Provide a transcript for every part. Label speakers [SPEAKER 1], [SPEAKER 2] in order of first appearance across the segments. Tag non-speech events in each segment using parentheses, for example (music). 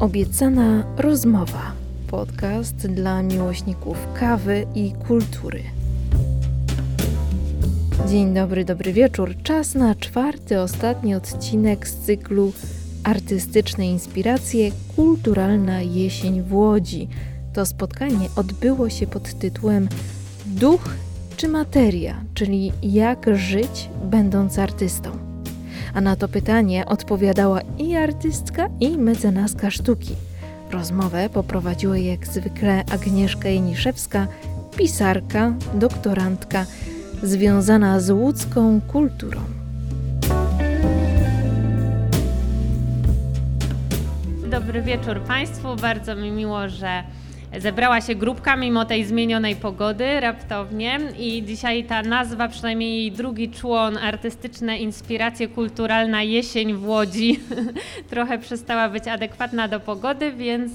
[SPEAKER 1] Obiecana rozmowa. Podcast dla miłośników kawy i kultury. Dzień dobry, dobry wieczór. Czas na czwarty, ostatni odcinek z cyklu Artystyczne inspiracje Kulturalna jesień w Łodzi. To spotkanie odbyło się pod tytułem Duch czy materia, czyli jak żyć będąc artystą. A na to pytanie odpowiadała i artystka, i mecenaska sztuki. Rozmowę poprowadziła jak zwykle Agnieszka Jeniszewska, pisarka, doktorantka, związana z łódzką kulturą.
[SPEAKER 2] Dobry wieczór Państwu. Bardzo mi miło, że zebrała się grupka mimo tej zmienionej pogody raptownie i dzisiaj ta nazwa, przynajmniej jej drugi człon, artystyczne inspiracje kulturalna jesień w Łodzi, (laughs) trochę przestała być adekwatna do pogody, więc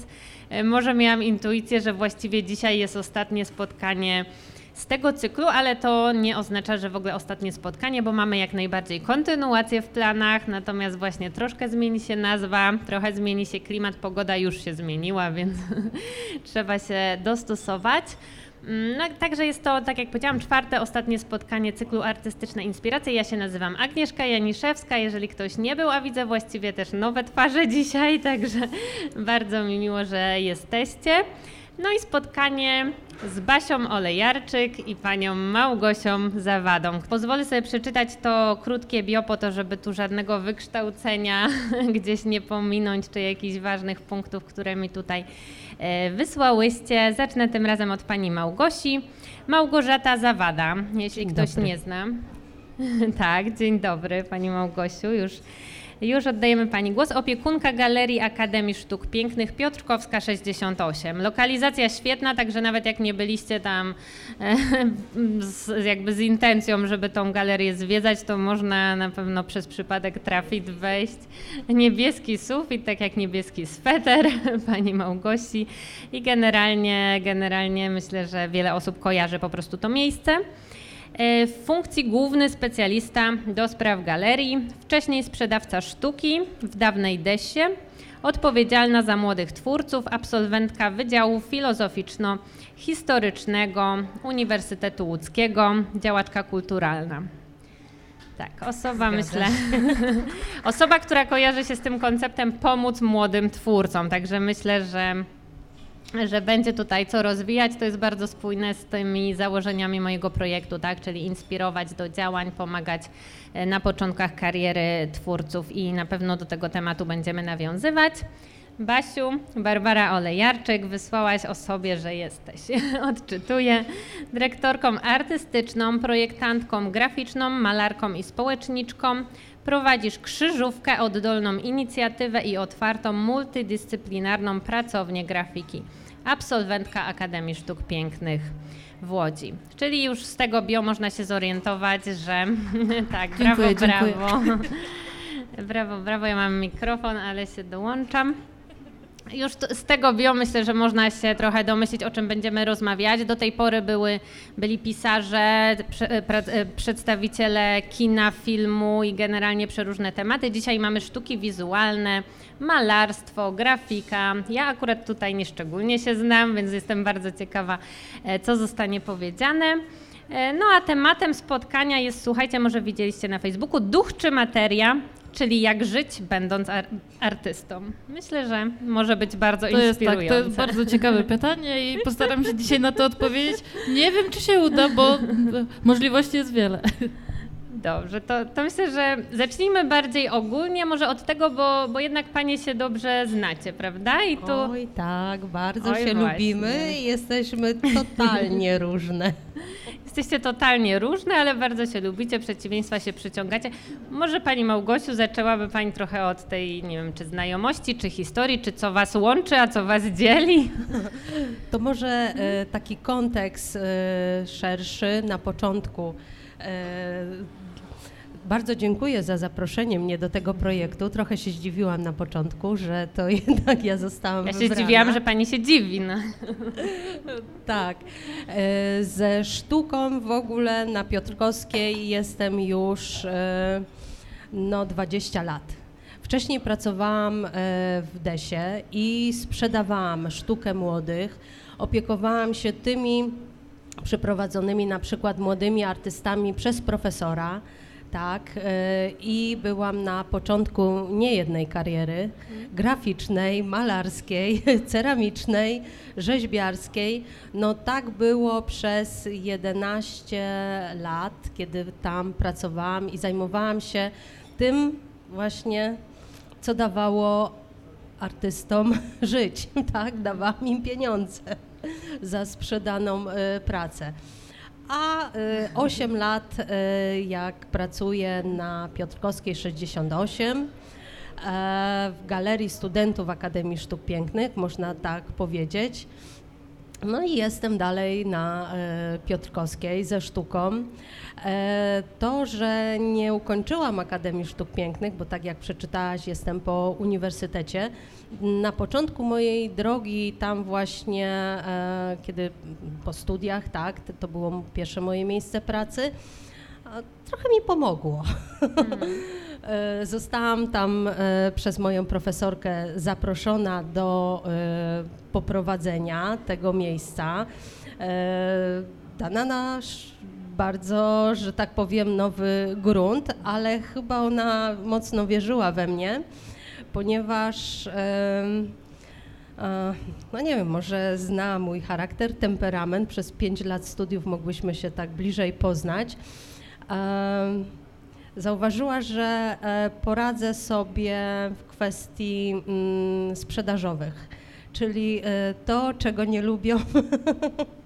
[SPEAKER 2] e, może miałam intuicję, że właściwie dzisiaj jest ostatnie spotkanie z tego cyklu, ale to nie oznacza, że w ogóle ostatnie spotkanie, bo mamy jak najbardziej kontynuację w planach, natomiast właśnie troszkę zmieni się nazwa, trochę zmieni się klimat, pogoda już się zmieniła, (laughs) więc trzeba się dostosować. Mm, no, także jest to, tak jak powiedziałam, czwarte, ostatnie spotkanie cyklu Artystyczne Inspiracje. Ja się nazywam Agnieszka Janiszewska. Jeżeli ktoś nie był, a widzę właściwie też nowe twarze (laughs) dzisiaj, także bardzo mi miło, że jesteście. No i spotkanie z Basią Olejarczyk i panią Małgosią Zawadą. Pozwolę sobie przeczytać to krótkie bio po to, żeby tu żadnego wykształcenia (laughs) gdzieś nie pominąć, czy jakichś ważnych punktów, które mi tutaj e, wysłałyście. Zacznę tym razem od pani Małgosi. Małgorzata Zawada, jeśli dzień ktoś dobry. nie zna. (laughs) tak, dzień dobry pani Małgosiu, już już oddajemy Pani głos. Opiekunka Galerii Akademii Sztuk Pięknych Piotrkowska 68. Lokalizacja świetna, także nawet jak nie byliście tam e, (laughs) z, jakby z intencją, żeby tą galerię zwiedzać, to można na pewno przez przypadek trafić, wejść. Niebieski sufit, tak jak niebieski sweter (laughs) Pani Małgosi i generalnie, generalnie myślę, że wiele osób kojarzy po prostu to miejsce. E, w funkcji główny specjalista do spraw galerii, wcześniej sprzedawca sztuki w dawnej Desie, odpowiedzialna za młodych twórców, absolwentka Wydziału Filozoficzno-Historycznego Uniwersytetu Łódzkiego, działaczka kulturalna. Tak, osoba Zgadza. myślę, (laughs) osoba, która kojarzy się z tym konceptem pomóc młodym twórcom, także myślę, że że będzie tutaj co rozwijać. To jest bardzo spójne z tymi założeniami mojego projektu, tak? czyli inspirować do działań, pomagać e, na początkach kariery twórców i na pewno do tego tematu będziemy nawiązywać. Basiu, Barbara Olejarczyk, wysłałaś o sobie, że jesteś. (laughs) Odczytuję. Dyrektorką artystyczną, projektantką graficzną, malarką i społeczniczką. Prowadzisz krzyżówkę, oddolną inicjatywę i otwartą multidyscyplinarną pracownię grafiki absolwentka Akademii Sztuk Pięknych w Łodzi. Czyli już z tego bio można się zorientować, że (laughs) tak, brawo, dziękuję, brawo. Dziękuję. (laughs) Brawo, brawo, ja mam mikrofon, ale się dołączam. Już z tego bio myślę, że można się trochę domyślić, o czym będziemy rozmawiać. Do tej pory były, byli pisarze, prze, e, e, przedstawiciele kina, filmu i generalnie przeróżne tematy. Dzisiaj mamy sztuki wizualne, malarstwo, grafika. Ja akurat tutaj nieszczególnie się znam, więc jestem bardzo ciekawa, e, co zostanie powiedziane. No a tematem spotkania jest, słuchajcie, może widzieliście na Facebooku, duch czy materia? Czyli jak żyć będąc ar artystą? Myślę, że może być bardzo to inspirujące.
[SPEAKER 3] Jest, tak, to jest bardzo ciekawe (laughs) pytanie i postaram się dzisiaj na to odpowiedzieć. Nie wiem, czy się uda, bo (laughs) możliwości jest wiele.
[SPEAKER 2] Dobrze, to, to myślę, że zacznijmy bardziej ogólnie, może od tego, bo, bo jednak panie się dobrze znacie, prawda?
[SPEAKER 4] I tu... Oj tak, bardzo Oj, się właśnie. lubimy i jesteśmy totalnie (laughs) różne.
[SPEAKER 2] Jesteście totalnie różne, ale bardzo się lubicie, przeciwieństwa się przyciągacie. Może pani Małgosiu zaczęłaby pani trochę od tej, nie wiem, czy znajomości, czy historii, czy co was łączy, a co was dzieli? (laughs)
[SPEAKER 4] To może e, taki kontekst e, szerszy na początku. Bardzo dziękuję za zaproszenie mnie do tego projektu. Trochę się zdziwiłam na początku, że to (laughs) jednak ja zostałam
[SPEAKER 2] Ja
[SPEAKER 4] się wybrana.
[SPEAKER 2] zdziwiłam, że pani się dziwi. No. (laughs)
[SPEAKER 4] tak. E, ze sztuką w ogóle na Piotrkowskiej jestem już e, no 20 lat. Wcześniej pracowałam e, w Desie i sprzedawałam sztukę młodych. Opiekowałam się tymi przeprowadzonymi na przykład młodymi artystami przez profesora. Tak, e, i byłam na początku nie jednej kariery graficznej, malarskiej, (laughs) ceramicznej, rzeźbiarskiej. No tak było przez 11 lat, kiedy tam pracowałam i zajmowałam się tym właśnie, co dawało artystom (laughs) żyć, tak, dawałam im pieniądze za sprzedaną e, pracę. A y, 8 lat, y, jak pracuję na Piotrkowskiej 68, e, w Galerii Studentów Akademii Sztuk Pięknych, można tak powiedzieć. No i jestem dalej na e, Piotrkowskiej ze sztuką. E, to, że nie ukończyłam Akademii Sztuk Pięknych, bo tak jak przeczytałaś, jestem po uniwersytecie. Na początku mojej drogi, tam właśnie, e, kiedy po studiach, tak, to- było pierwsze moje miejsce pracy, trochę mi pomogło. E, Zostałam tam e, przez moją profesorkę zaproszona do e, poprowadzenia tego miejsca. E, Dana nasz bardzo, że tak powiem, nowy grunt, ale chyba ona mocno wierzyła we mnie, ponieważ e, no nie wiem, może zna mój charakter, temperament. Przez pięć lat studiów mogłyśmy się tak bliżej poznać. Zauważyła, że e, poradzę sobie w kwestii mm, sprzedażowych, czyli e, to, czego nie lubią (laughs)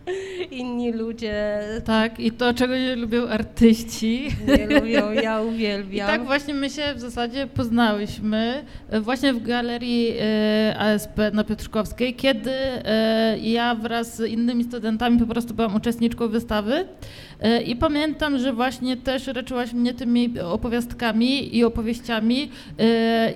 [SPEAKER 4] inni ludzie,
[SPEAKER 3] Tak, i to, czego nie lubią artyści.
[SPEAKER 4] nie lubią, ja
[SPEAKER 3] I
[SPEAKER 4] uwielbiam.
[SPEAKER 3] tak właśnie my się w zasadzie poznałyśmy e, właśnie w galerii e, ASP na Piotrkowskiej, kiedy e, ja wraz z innymi studentami po prostu byłam uczestniczką wystawy i pamiętam, że właśnie też raczyłaś mnie tymi opowiastkami i opowieściami,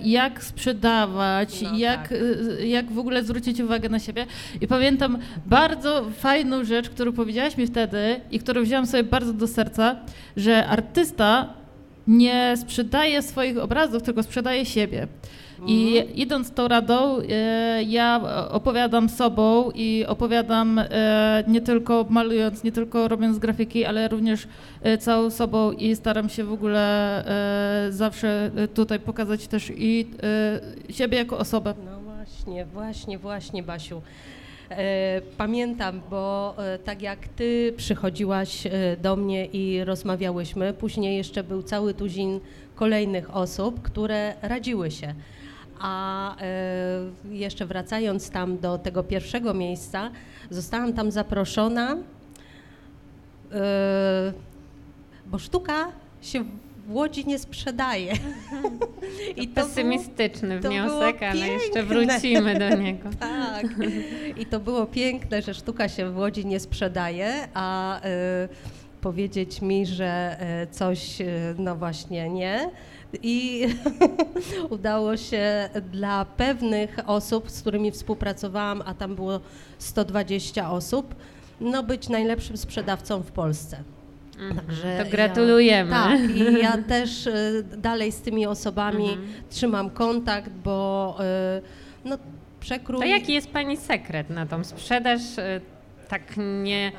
[SPEAKER 3] jak sprzedawać,
[SPEAKER 4] No
[SPEAKER 3] jak,
[SPEAKER 4] tak.
[SPEAKER 3] jak w ogóle zwrócić uwagę na siebie. I pamiętam bardzo fajną rzecz, którą powiedziałaś mi wtedy i którą wzięłam sobie bardzo do serca, że artysta nie sprzedaje swoich obrazów, tylko sprzedaje siebie. I
[SPEAKER 4] Mhm.
[SPEAKER 3] idąc tą radą, e, ja opowiadam sobą i opowiadam e, nie tylko malując, nie tylko robiąc grafiki, ale również e, całą sobą i staram się w ogóle zawsze tutaj pokazać też i siebie jako osobę.
[SPEAKER 4] No właśnie, właśnie, właśnie, Basiu. E, Pamiętam, bo e, tak jak ty przychodziłaś e, do mnie i rozmawiałyśmy, później jeszcze był cały tuzin kolejnych osób, które radziły się. A jeszcze wracając tam do tego pierwszego miejsca, zostałam tam zaproszona, bo sztuka się w Łodzi nie sprzedaje. (laughs) I to to było
[SPEAKER 2] wniosek, ale jeszcze wrócimy do (laughs) niego.
[SPEAKER 4] Tak. I to było piękne, że sztuka się w Łodzi nie sprzedaje, a y, powiedzieć mi, że y, coś, y, no właśnie nie. I (laughs) udało się dla pewnych osób, z którymi współpracowałam, a tam było 120 osób, no być najlepszym sprzedawcą w Polsce. Także
[SPEAKER 2] Mhm. To gratulujemy.
[SPEAKER 4] Ja, tak, i ja też y, dalej z tymi osobami
[SPEAKER 2] Mhm.
[SPEAKER 4] trzymam kontakt, bo y, no, przekrój...
[SPEAKER 2] To jaki jest Pani sekret na tą sprzedaż e, tak nie,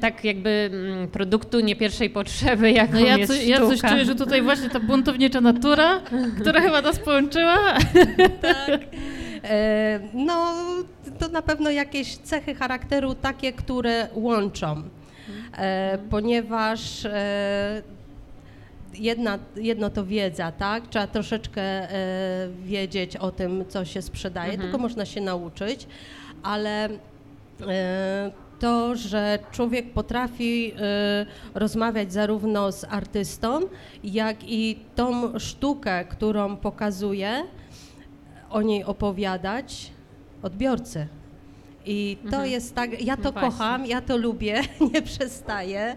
[SPEAKER 2] tak jakby mm, produktu nie pierwszej potrzeby, jaką
[SPEAKER 3] No ja,
[SPEAKER 2] jest
[SPEAKER 3] co, ja coś czuję, że tutaj właśnie ta buntownicza natura, (laughs) która chyba nas połączyła.
[SPEAKER 4] E, no, to na pewno jakieś cechy charakteru takie, które łączą, e, ponieważ e, jedna, jedno to wiedza, tak? Trzeba troszeczkę e, wiedzieć o tym, co się sprzedaje,
[SPEAKER 2] Mhm.
[SPEAKER 4] tylko można się nauczyć, ale e, to, że człowiek potrafi e, rozmawiać zarówno z artystą, jak i tą sztukę, którą pokazuje, o niej opowiadać odbiorcy. I to
[SPEAKER 2] Mhm.
[SPEAKER 4] jest tak, ja
[SPEAKER 2] No
[SPEAKER 4] to
[SPEAKER 2] właśnie.
[SPEAKER 4] kocham, ja to lubię, (laughs) nie przestaję.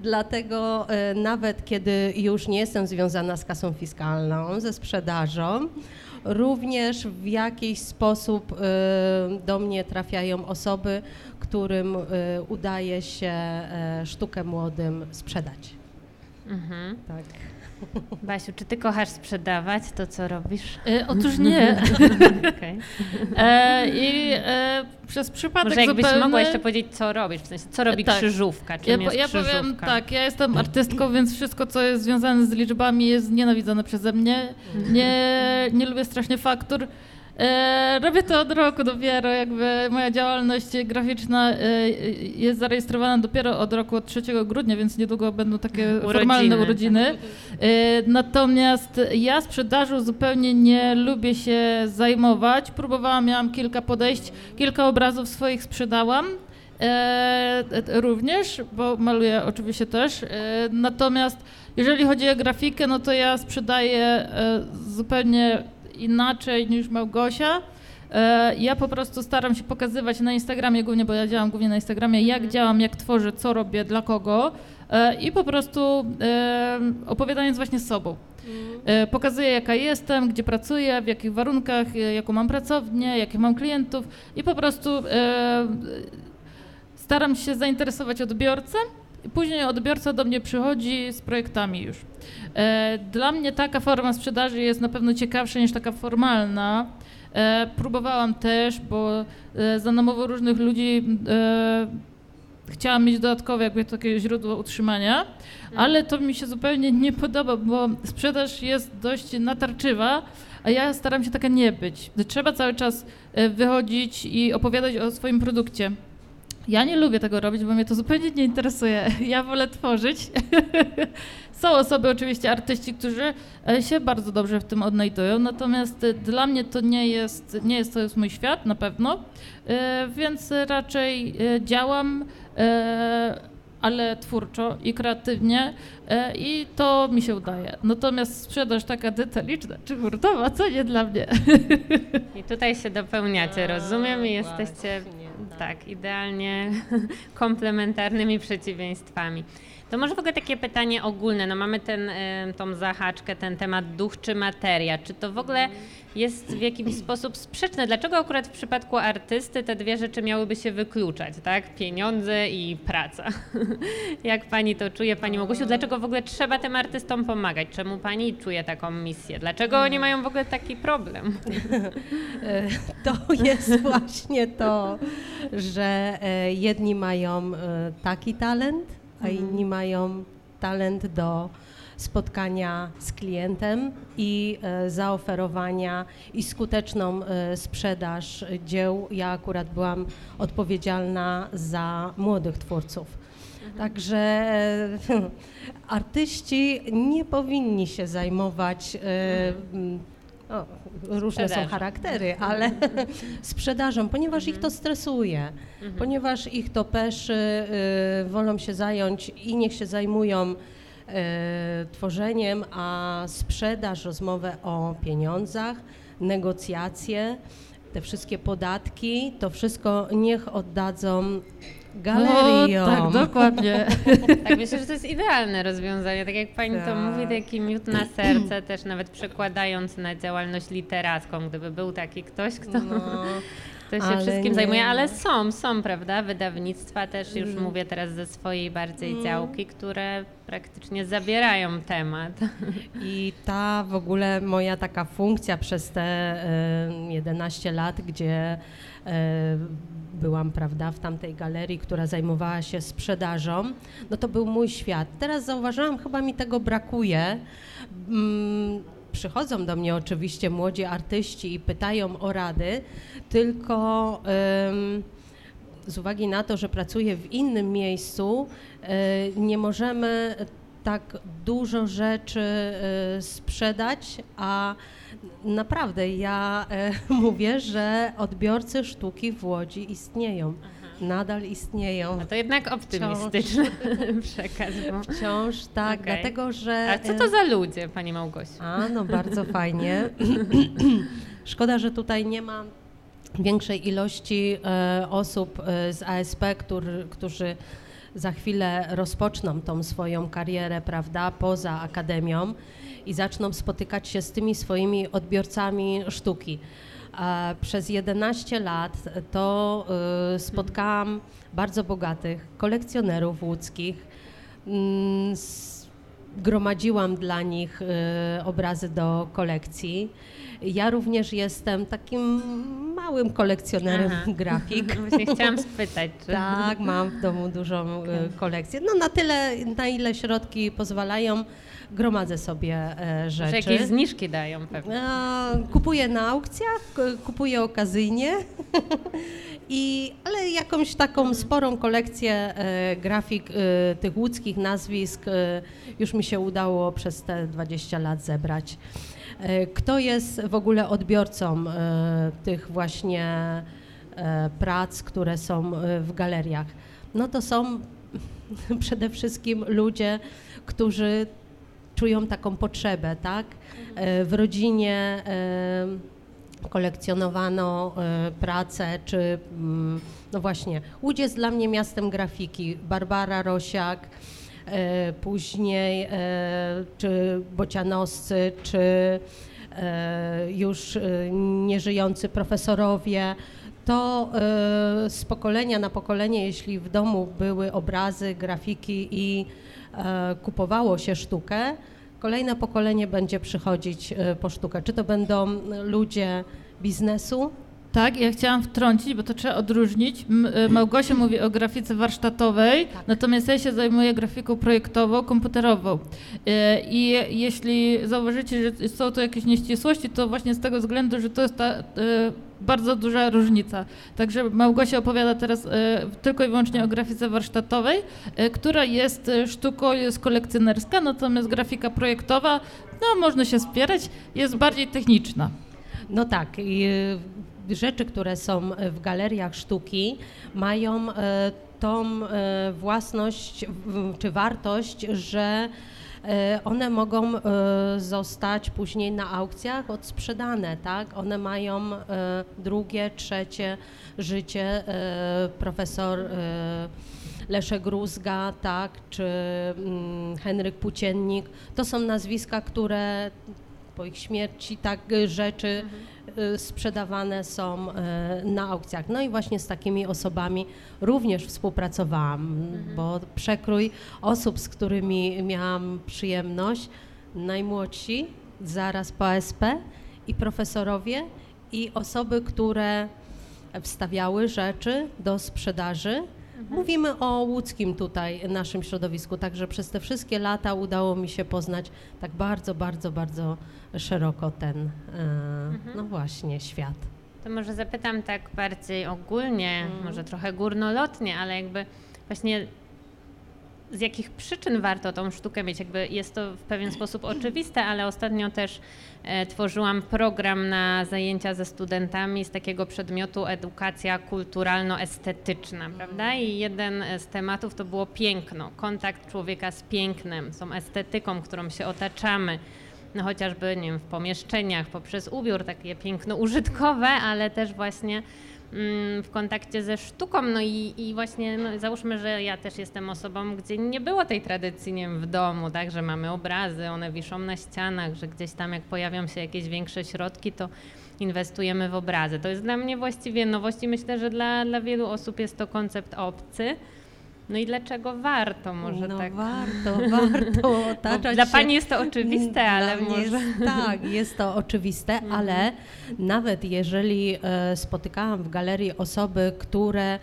[SPEAKER 4] Dlatego e, nawet kiedy już nie jestem związana z kasą fiskalną, ze sprzedażą, również w jakiś sposób e, do mnie trafiają osoby, którym e, udaje się sztukę młodym sprzedać.
[SPEAKER 2] Mhm.
[SPEAKER 4] Tak.
[SPEAKER 2] Basiu, czy ty kochasz sprzedawać to, co robisz?
[SPEAKER 3] E, otóż nie. (laughs) E, I e, przez przypadek
[SPEAKER 2] Może jakbyś
[SPEAKER 3] zupełny...
[SPEAKER 2] mogła jeszcze powiedzieć, co robisz, w sensie, co robi
[SPEAKER 3] Tak.
[SPEAKER 2] krzyżówka, czym
[SPEAKER 3] Ja,
[SPEAKER 2] jest
[SPEAKER 3] ja
[SPEAKER 2] krzyżówka?
[SPEAKER 3] powiem tak, ja jestem artystką, więc wszystko, co jest związane z liczbami jest nienawidzone przeze mnie. Nie, nie lubię strasznie faktur. E, robię to od roku dopiero, jakby moja działalność graficzna e, jest zarejestrowana dopiero od roku, od 3 grudnia, więc niedługo będą takie
[SPEAKER 2] Urodziny.
[SPEAKER 3] formalne urodziny. E, natomiast ja sprzedażą zupełnie nie lubię się zajmować. Próbowałam, miałam kilka podejść, kilka obrazów swoich sprzedałam. Również, bo maluję oczywiście też. Natomiast jeżeli chodzi o grafikę, no to ja sprzedaję zupełnie inaczej niż Małgosia. E, ja po prostu staram się pokazywać na Instagramie głównie, bo ja działam głównie na Instagramie, jak działam, jak tworzę, co robię, dla kogo e, i po prostu e, opowiadając właśnie sobą. E, Pokazuję, jaka jestem, gdzie pracuję, w jakich warunkach, jaką mam pracownię, jakich mam klientów i po prostu staram się zainteresować odbiorcę. Później odbiorca do mnie przychodzi z projektami już. E, Dla mnie taka forma sprzedaży jest na pewno ciekawsza niż taka formalna. E, Próbowałam też, bo e, za namową różnych ludzi chciałam mieć dodatkowe jakby takie źródło utrzymania, ale to mi się zupełnie nie podoba, bo sprzedaż jest dość natarczywa, a ja staram się taka nie być. Trzeba cały czas wychodzić i opowiadać o swoim produkcie. Ja nie lubię tego robić, bo mnie to zupełnie nie interesuje. Ja wolę tworzyć. (laughs) Są osoby, oczywiście artyści, którzy e, się bardzo dobrze w tym odnajdują, natomiast e, dla mnie to nie jest, nie jest to jest mój świat na pewno, E, więc raczej działam, ale twórczo i kreatywnie i to mi się udaje. Natomiast sprzedaż taka detaliczna czy hurtowa, co nie dla mnie. (laughs)
[SPEAKER 2] I tutaj się dopełniacie, rozumiem, i jesteście
[SPEAKER 4] właśnie,
[SPEAKER 2] tak, idealnie (laughs) komplementarnymi przeciwieństwami. To może w ogóle takie pytanie ogólne. No mamy ten, y, tą zahaczkę, ten temat duch czy materia. Czy to w ogóle jest w jakiś sposób sprzeczne? Dlaczego akurat w przypadku artysty te dwie rzeczy miałyby się wykluczać, tak? Pieniądze i praca. (laughs) Jak pani to czuje, pani Małgosiu? Dlaczego w ogóle trzeba tym artystom pomagać? Czemu pani czuje taką misję? Dlaczego oni mają w ogóle taki problem? (laughs)
[SPEAKER 4] To jest właśnie to, że e, jedni mają e, taki talent, a inni mają talent do spotkania z klientem i e, zaoferowania i skuteczną e, sprzedaż dzieł. Ja akurat byłam odpowiedzialna za młodych twórców. Także e, (laughs) artyści nie powinni się zajmować e, m, o, różne są charaktery, ale (laughs) sprzedażą, ponieważ ich to stresuje, ponieważ ich to peszy, y, wolą się zająć i niech się zajmują y, tworzeniem, a sprzedaż, rozmowę o pieniądzach, negocjacje, te wszystkie podatki, to wszystko niech oddadzą galeriom.
[SPEAKER 3] O, tak, dokładnie. (laughs)
[SPEAKER 2] Tak, myślę, że to jest idealne rozwiązanie. Tak jak pani to
[SPEAKER 4] Tak.
[SPEAKER 2] mówi, taki miód na serce, też nawet przekładając na działalność literacką, gdyby był taki ktoś, kto,
[SPEAKER 4] No.
[SPEAKER 2] Kto się
[SPEAKER 4] ale
[SPEAKER 2] wszystkim
[SPEAKER 4] nie.
[SPEAKER 2] zajmuje, ale są, są, prawda, wydawnictwa też, już
[SPEAKER 4] Mm.
[SPEAKER 2] mówię teraz ze swojej bardziej
[SPEAKER 4] Mm.
[SPEAKER 2] działki, które praktycznie zabierają temat. (laughs)
[SPEAKER 4] I ta w ogóle moja taka funkcja przez te e, 11 lat, gdzie e, byłam, prawda, w tamtej galerii, która zajmowała się sprzedażą, no to był mój świat. Teraz zauważyłam, chyba mi tego brakuje. Przychodzą do mnie oczywiście młodzi artyści i pytają o rady, tylko z uwagi na to, że pracuję w innym miejscu, e, nie możemy tak dużo rzeczy e, sprzedać, a naprawdę ja e, (laughs) mówię, że odbiorcy sztuki w Łodzi istnieją. Nadal istnieją.
[SPEAKER 2] No to jednak optymistyczny (laughs) przekaz. Bo...
[SPEAKER 4] Wciąż tak,
[SPEAKER 2] Okej.
[SPEAKER 4] dlatego że.
[SPEAKER 2] A co to za ludzie, pani Małgosiu?
[SPEAKER 4] A, no bardzo fajnie. (laughs) Szkoda, że tutaj nie ma większej ilości e, osób e, z ASP, który, którzy za chwilę rozpoczną tą swoją karierę, prawda, poza akademią i zaczną spotykać się z tymi swoimi odbiorcami sztuki. Przez 11 lat to e, spotkałam bardzo bogatych kolekcjonerów łódzkich, mm, gromadziłam dla nich obrazy do kolekcji. Ja również jestem takim małym kolekcjonerem
[SPEAKER 2] Aha.
[SPEAKER 4] grafik. (laughs)
[SPEAKER 2] Właśnie chciałam spytać, czy...
[SPEAKER 4] Tak, mam w domu dużą e, kolekcję. No na tyle, na ile środki pozwalają, gromadzę sobie e,
[SPEAKER 2] Że
[SPEAKER 4] rzeczy.
[SPEAKER 2] jakieś zniżki dają pewnie.
[SPEAKER 4] E, Kupuję na aukcjach, kupuję okazyjnie. (laughs) I, ale jakąś taką sporą kolekcję e, grafik tych łódzkich nazwisk już mi się udało przez te 20 lat zebrać. Kto jest w ogóle odbiorcą tych właśnie prac, które są w galeriach? No to są (laughs) przede wszystkim ludzie, którzy czują taką potrzebę, tak? E, W rodzinie e, kolekcjonowano e, pracę, czy mm, no właśnie, Łódź jest dla mnie miastem grafiki. Barbara Rosiak, później czy Bocianoscy, czy już nieżyjący profesorowie. To z pokolenia na pokolenie, jeśli w domu były obrazy, grafiki i kupowało się sztukę, kolejne pokolenie będzie przychodzić e, po sztukę. Czy to będą ludzie biznesu,
[SPEAKER 3] Tak, ja chciałam wtrącić, bo to trzeba odróżnić. Y, Małgosia mówi o grafice warsztatowej, natomiast ja się zajmuję grafiką projektową, komputerową. I jeśli zauważycie, że są tu jakieś nieścisłości, to właśnie z tego względu, że to jest ta bardzo duża różnica. Także Małgosia opowiada teraz y, tylko i wyłącznie o grafice warsztatowej, y, która jest y, sztuką, jest kolekcjonerska, natomiast grafika projektowa, no można się spierać, jest bardziej techniczna.
[SPEAKER 4] No tak, i, rzeczy, które są w galeriach sztuki, mają e, tą e, własność czy wartość, że e, one mogą e, zostać później na aukcjach odsprzedane, tak? One mają e, drugie, trzecie życie. E, Profesor e, Leszek Rózga, tak, czy mm, Henryk Płóciennik, to są nazwiska, które po ich śmierci tak rzeczy y, sprzedawane są y, na aukcjach. No i właśnie z takimi osobami również współpracowałam, bo przekrój osób, z którymi miałam przyjemność, najmłodsi, zaraz po ASP i profesorowie i osoby, które wstawiały rzeczy do sprzedaży. Mówimy o łódzkim tutaj naszym środowisku, także przez te wszystkie lata udało mi się poznać tak bardzo, bardzo, bardzo szeroko ten, e, no właśnie, świat.
[SPEAKER 2] To może zapytam tak bardziej ogólnie, może trochę górnolotnie, ale jakby właśnie z jakich przyczyn warto tą sztukę mieć? Jakby jest to w pewien sposób oczywiste, ale ostatnio też e, tworzyłam program na zajęcia ze studentami z takiego przedmiotu edukacja kulturalno-estetyczna, prawda? I jeden z tematów to było piękno, kontakt człowieka z pięknem, z tą estetyką, którą się otaczamy no chociażby nie wiem, w pomieszczeniach, poprzez ubiór, takie piękno użytkowe, ale też właśnie mm, w kontakcie ze sztuką. No i, i właśnie no, załóżmy, że ja też jestem osobą, gdzie nie było tej tradycji nie wiem, w domu, tak, że mamy obrazy, one wiszą na ścianach, że gdzieś tam jak pojawią się jakieś większe środki, to inwestujemy w obrazy. To jest dla mnie właściwie nowość i myślę, że dla, dla wielu osób jest to koncept obcy. No i dlaczego warto może
[SPEAKER 4] no
[SPEAKER 2] tak?
[SPEAKER 4] warto, warto (laughs)
[SPEAKER 2] Bo
[SPEAKER 4] otaczać
[SPEAKER 2] dla
[SPEAKER 4] się-
[SPEAKER 2] Pani jest to oczywiste, ale może...
[SPEAKER 4] Jest, (laughs) tak, jest to oczywiste, ale nawet jeżeli e, spotykałam w galerii osoby, które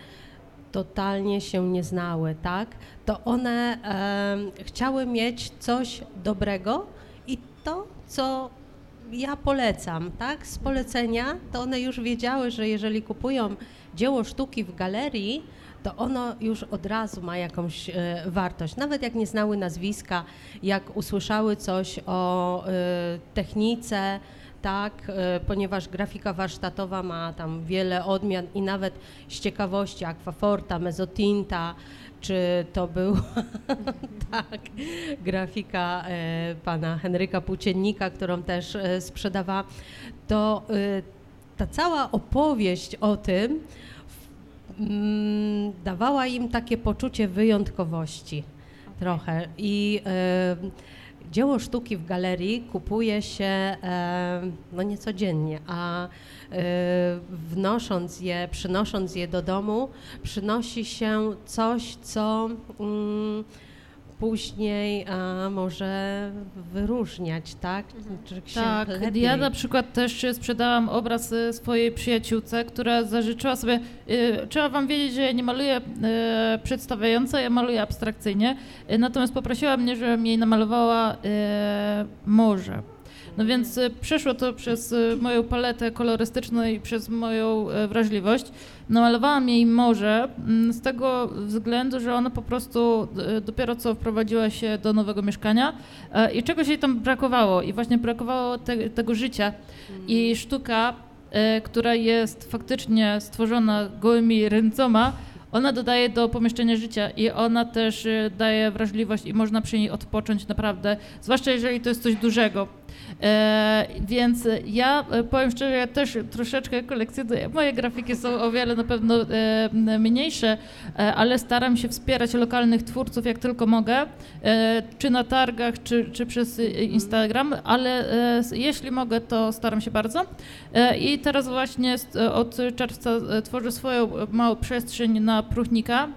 [SPEAKER 4] totalnie się nie znały, tak, to one e, chciały mieć coś dobrego i to, co ja polecam, tak, z polecenia, to one już wiedziały, że jeżeli kupują dzieło sztuki w galerii, to ono już od razu ma jakąś e, wartość. Nawet jak nie znały nazwiska, jak usłyszały coś o e, technice, tak, e, ponieważ grafika warsztatowa ma tam wiele odmian i nawet z ciekawości akwaforta, mezotinta, czy to był (laughs) tak, grafika pana Henryka Płóciennika, którą też sprzedawała, to ta cała opowieść o tym dawała im takie poczucie wyjątkowości trochę. I dzieło sztuki w galerii kupuje się no niecodziennie, a wnosząc je, przynosząc je do domu, przynosi się coś, co mm, później a, może wyróżniać, tak? Czy się
[SPEAKER 3] Tak,
[SPEAKER 4] lepiej...
[SPEAKER 3] ja na przykład też sprzedałam obraz y, swojej przyjaciółce, która zażyczyła sobie, y, trzeba wam wiedzieć, że ja nie maluję y, przedstawiająco, ja maluję abstrakcyjnie, y, natomiast poprosiła mnie, żebym jej namalowała y, morze. No więc y, przeszło to przez y, moją paletę kolorystyczną i przez moją y, wrażliwość. Namalowałam jej morze mm, z tego względu, że ona po prostu dopiero co wprowadziła się do nowego mieszkania e, i czegoś jej tam brakowało i właśnie brakowało te, tego życia. I sztuka, e, która jest faktycznie stworzona gołymi ręcoma, ona dodaje do pomieszczenia życia i ona też e, daje wrażliwość i można przy niej odpocząć naprawdę, zwłaszcza jeżeli to jest coś dużego. E, więc ja e, powiem szczerze, ja też troszeczkę kolekcjonuję. Moje grafiki są o wiele na pewno e, mniejsze, ale staram się wspierać lokalnych twórców jak tylko mogę, czy na targach, czy, czy przez Instagram, ale jeśli mogę, to staram się bardzo. I teraz właśnie od czerwca tworzę swoją małą przestrzeń na Pruchnika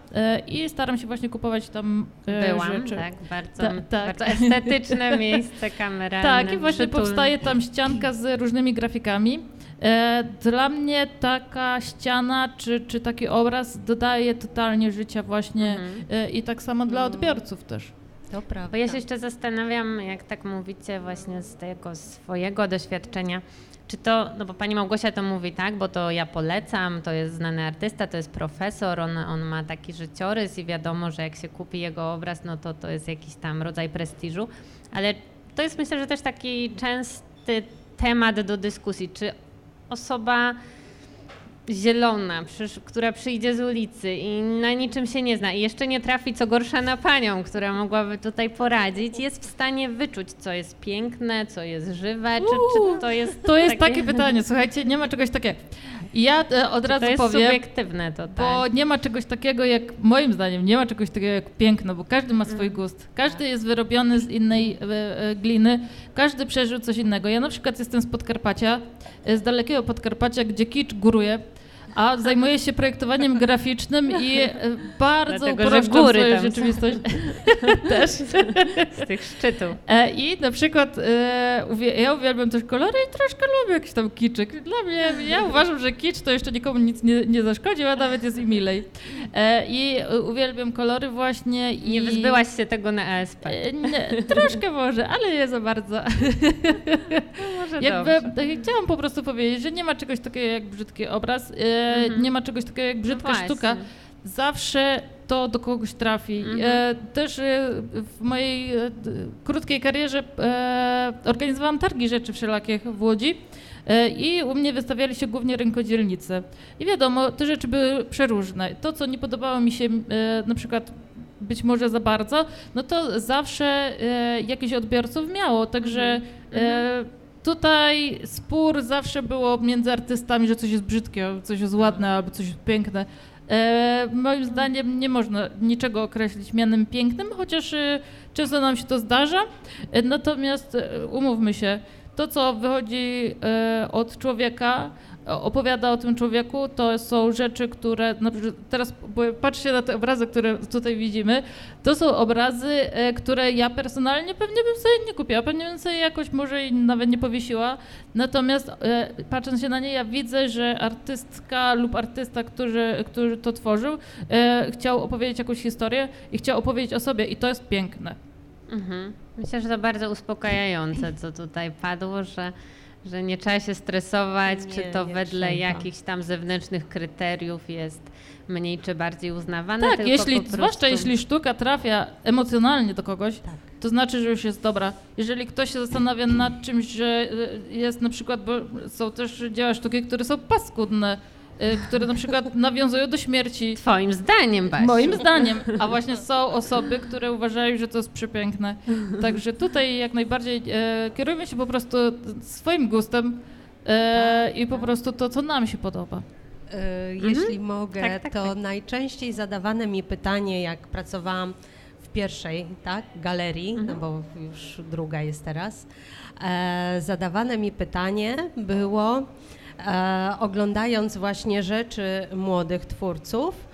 [SPEAKER 3] i staram się właśnie kupować tam
[SPEAKER 2] Byłam,
[SPEAKER 3] rzeczy.
[SPEAKER 2] tak, bardzo,
[SPEAKER 3] Ta- tak.
[SPEAKER 2] bardzo estetyczne miejsce kameralne.
[SPEAKER 3] Tak, i właśnie powstaje tam ścianka z różnymi grafikami. E, Dla mnie taka ściana czy, czy taki obraz dodaje totalnie życia właśnie
[SPEAKER 2] Mhm.
[SPEAKER 3] e, i tak samo dla odbiorców też.
[SPEAKER 4] To prawda.
[SPEAKER 2] Bo ja się jeszcze zastanawiam, jak tak mówicie właśnie z tego swojego doświadczenia, czy to, no bo pani Małgosia to mówi, tak, bo to ja polecam, to jest znany artysta, to jest profesor, on, on ma taki życiorys i wiadomo, że jak się kupi jego obraz, no to to jest jakiś tam rodzaj prestiżu, ale to jest myślę, że też taki częsty temat do dyskusji, czy osoba zielona, która przyjdzie z ulicy i na niczym się nie zna i jeszcze nie trafi co gorsza na panią, która mogłaby tutaj poradzić, jest w stanie wyczuć, co jest piękne, co jest żywe, czy, czy to jest
[SPEAKER 3] To jest takie pytanie, słuchajcie, nie ma czegoś takiego. Ja e, od razu
[SPEAKER 2] to jest
[SPEAKER 3] powiem,
[SPEAKER 2] subiektywne to
[SPEAKER 3] bo
[SPEAKER 2] tak.
[SPEAKER 3] nie ma czegoś takiego jak, moim zdaniem, nie ma czegoś takiego jak piękno, bo każdy ma swój gust. Każdy jest wyrobiony z innej e, e, gliny, każdy przeżył coś innego. Ja na przykład jestem z Podkarpacia, z dalekiego Podkarpacia, gdzie kicz góruje, a zajmuję się projektowaniem graficznym i e, bardzo
[SPEAKER 2] Dlatego, że
[SPEAKER 3] upraszczam
[SPEAKER 2] góry
[SPEAKER 3] swoją rzeczywistość. (laughs) Też.
[SPEAKER 2] Z tych szczytów.
[SPEAKER 3] E, I na przykład e, ja uwielbiam też kolory i troszkę lubię jakiś tam kiczyk. Dla mnie, ja uważam, że kicz to jeszcze nikomu nic nie, nie zaszkodził, a nawet jest i milej. I uwielbiam kolory właśnie i...
[SPEAKER 2] Nie wyzbyłaś się tego na ESP.
[SPEAKER 3] Nie, troszkę może, ale nie za bardzo.
[SPEAKER 2] No może
[SPEAKER 3] Jakby
[SPEAKER 2] dobrze.
[SPEAKER 3] chciałam po prostu powiedzieć, że nie ma czegoś takiego jak brzydki obraz,
[SPEAKER 2] Mhm.
[SPEAKER 3] nie ma czegoś takiego jak brzydka
[SPEAKER 2] właśnie.
[SPEAKER 3] sztuka. Zawsze to do kogoś trafi.
[SPEAKER 2] Mhm.
[SPEAKER 3] E, też e, w mojej e, krótkiej karierze organizowałam targi rzeczy wszelakich w Łodzi. I u mnie wystawiali się głównie rękodzielnice. I wiadomo, te rzeczy były przeróżne. To, co nie podobało mi się na przykład być może za bardzo, no to zawsze jakiś odbiorców miało. Także e, tutaj spór zawsze było między artystami, że coś jest brzydkie, coś jest ładne albo coś jest piękne. E, moim zdaniem nie można niczego określić mianem pięknym, chociaż e, często nam się to zdarza. E, natomiast umówmy się, to co wychodzi od człowieka, opowiada o tym człowieku, to są rzeczy, które na przykład teraz patrzcie na te obrazy, które tutaj widzimy, to są obrazy, e, które ja personalnie pewnie bym sobie nie kupiła, pewnie bym sobie jakoś może i nawet nie powiesiła. Natomiast e, patrząc się na nie, ja widzę, że artystka lub artysta, który, który to tworzył, e, chciał opowiedzieć jakąś historię i chciał opowiedzieć o sobie i to jest piękne.
[SPEAKER 2] Mhm. Myślę, że to bardzo uspokajające, co tutaj padło, że, że nie trzeba się stresować,
[SPEAKER 4] Nie,
[SPEAKER 2] czy to wedle
[SPEAKER 4] trzeba.
[SPEAKER 2] jakichś tam zewnętrznych kryteriów jest mniej czy bardziej uznawane.
[SPEAKER 3] Tak,
[SPEAKER 2] tylko
[SPEAKER 3] jeśli,
[SPEAKER 2] po prostu...
[SPEAKER 3] zwłaszcza jeśli sztuka trafia emocjonalnie do kogoś,
[SPEAKER 4] Tak.
[SPEAKER 3] to znaczy, że już jest dobra. Jeżeli ktoś się zastanawia nad czymś, że y, jest na przykład, bo są też dzieła sztuki, które są paskudne, które na przykład nawiązują do śmierci.
[SPEAKER 2] Twoim zdaniem, Basiu.
[SPEAKER 3] Moim zdaniem, a właśnie są osoby, które uważają, że to jest przepiękne. Także tutaj jak najbardziej e, kierujmy się po prostu swoim gustem e, i po prostu to, co nam się podoba.
[SPEAKER 4] E, Jeśli mogę,
[SPEAKER 2] Tak, tak,
[SPEAKER 4] to
[SPEAKER 2] tak.
[SPEAKER 4] najczęściej zadawane mi pytanie, jak pracowałam w pierwszej tak, galerii, no bo już druga jest teraz, e, zadawane mi pytanie było, e, oglądając właśnie rzeczy młodych twórców,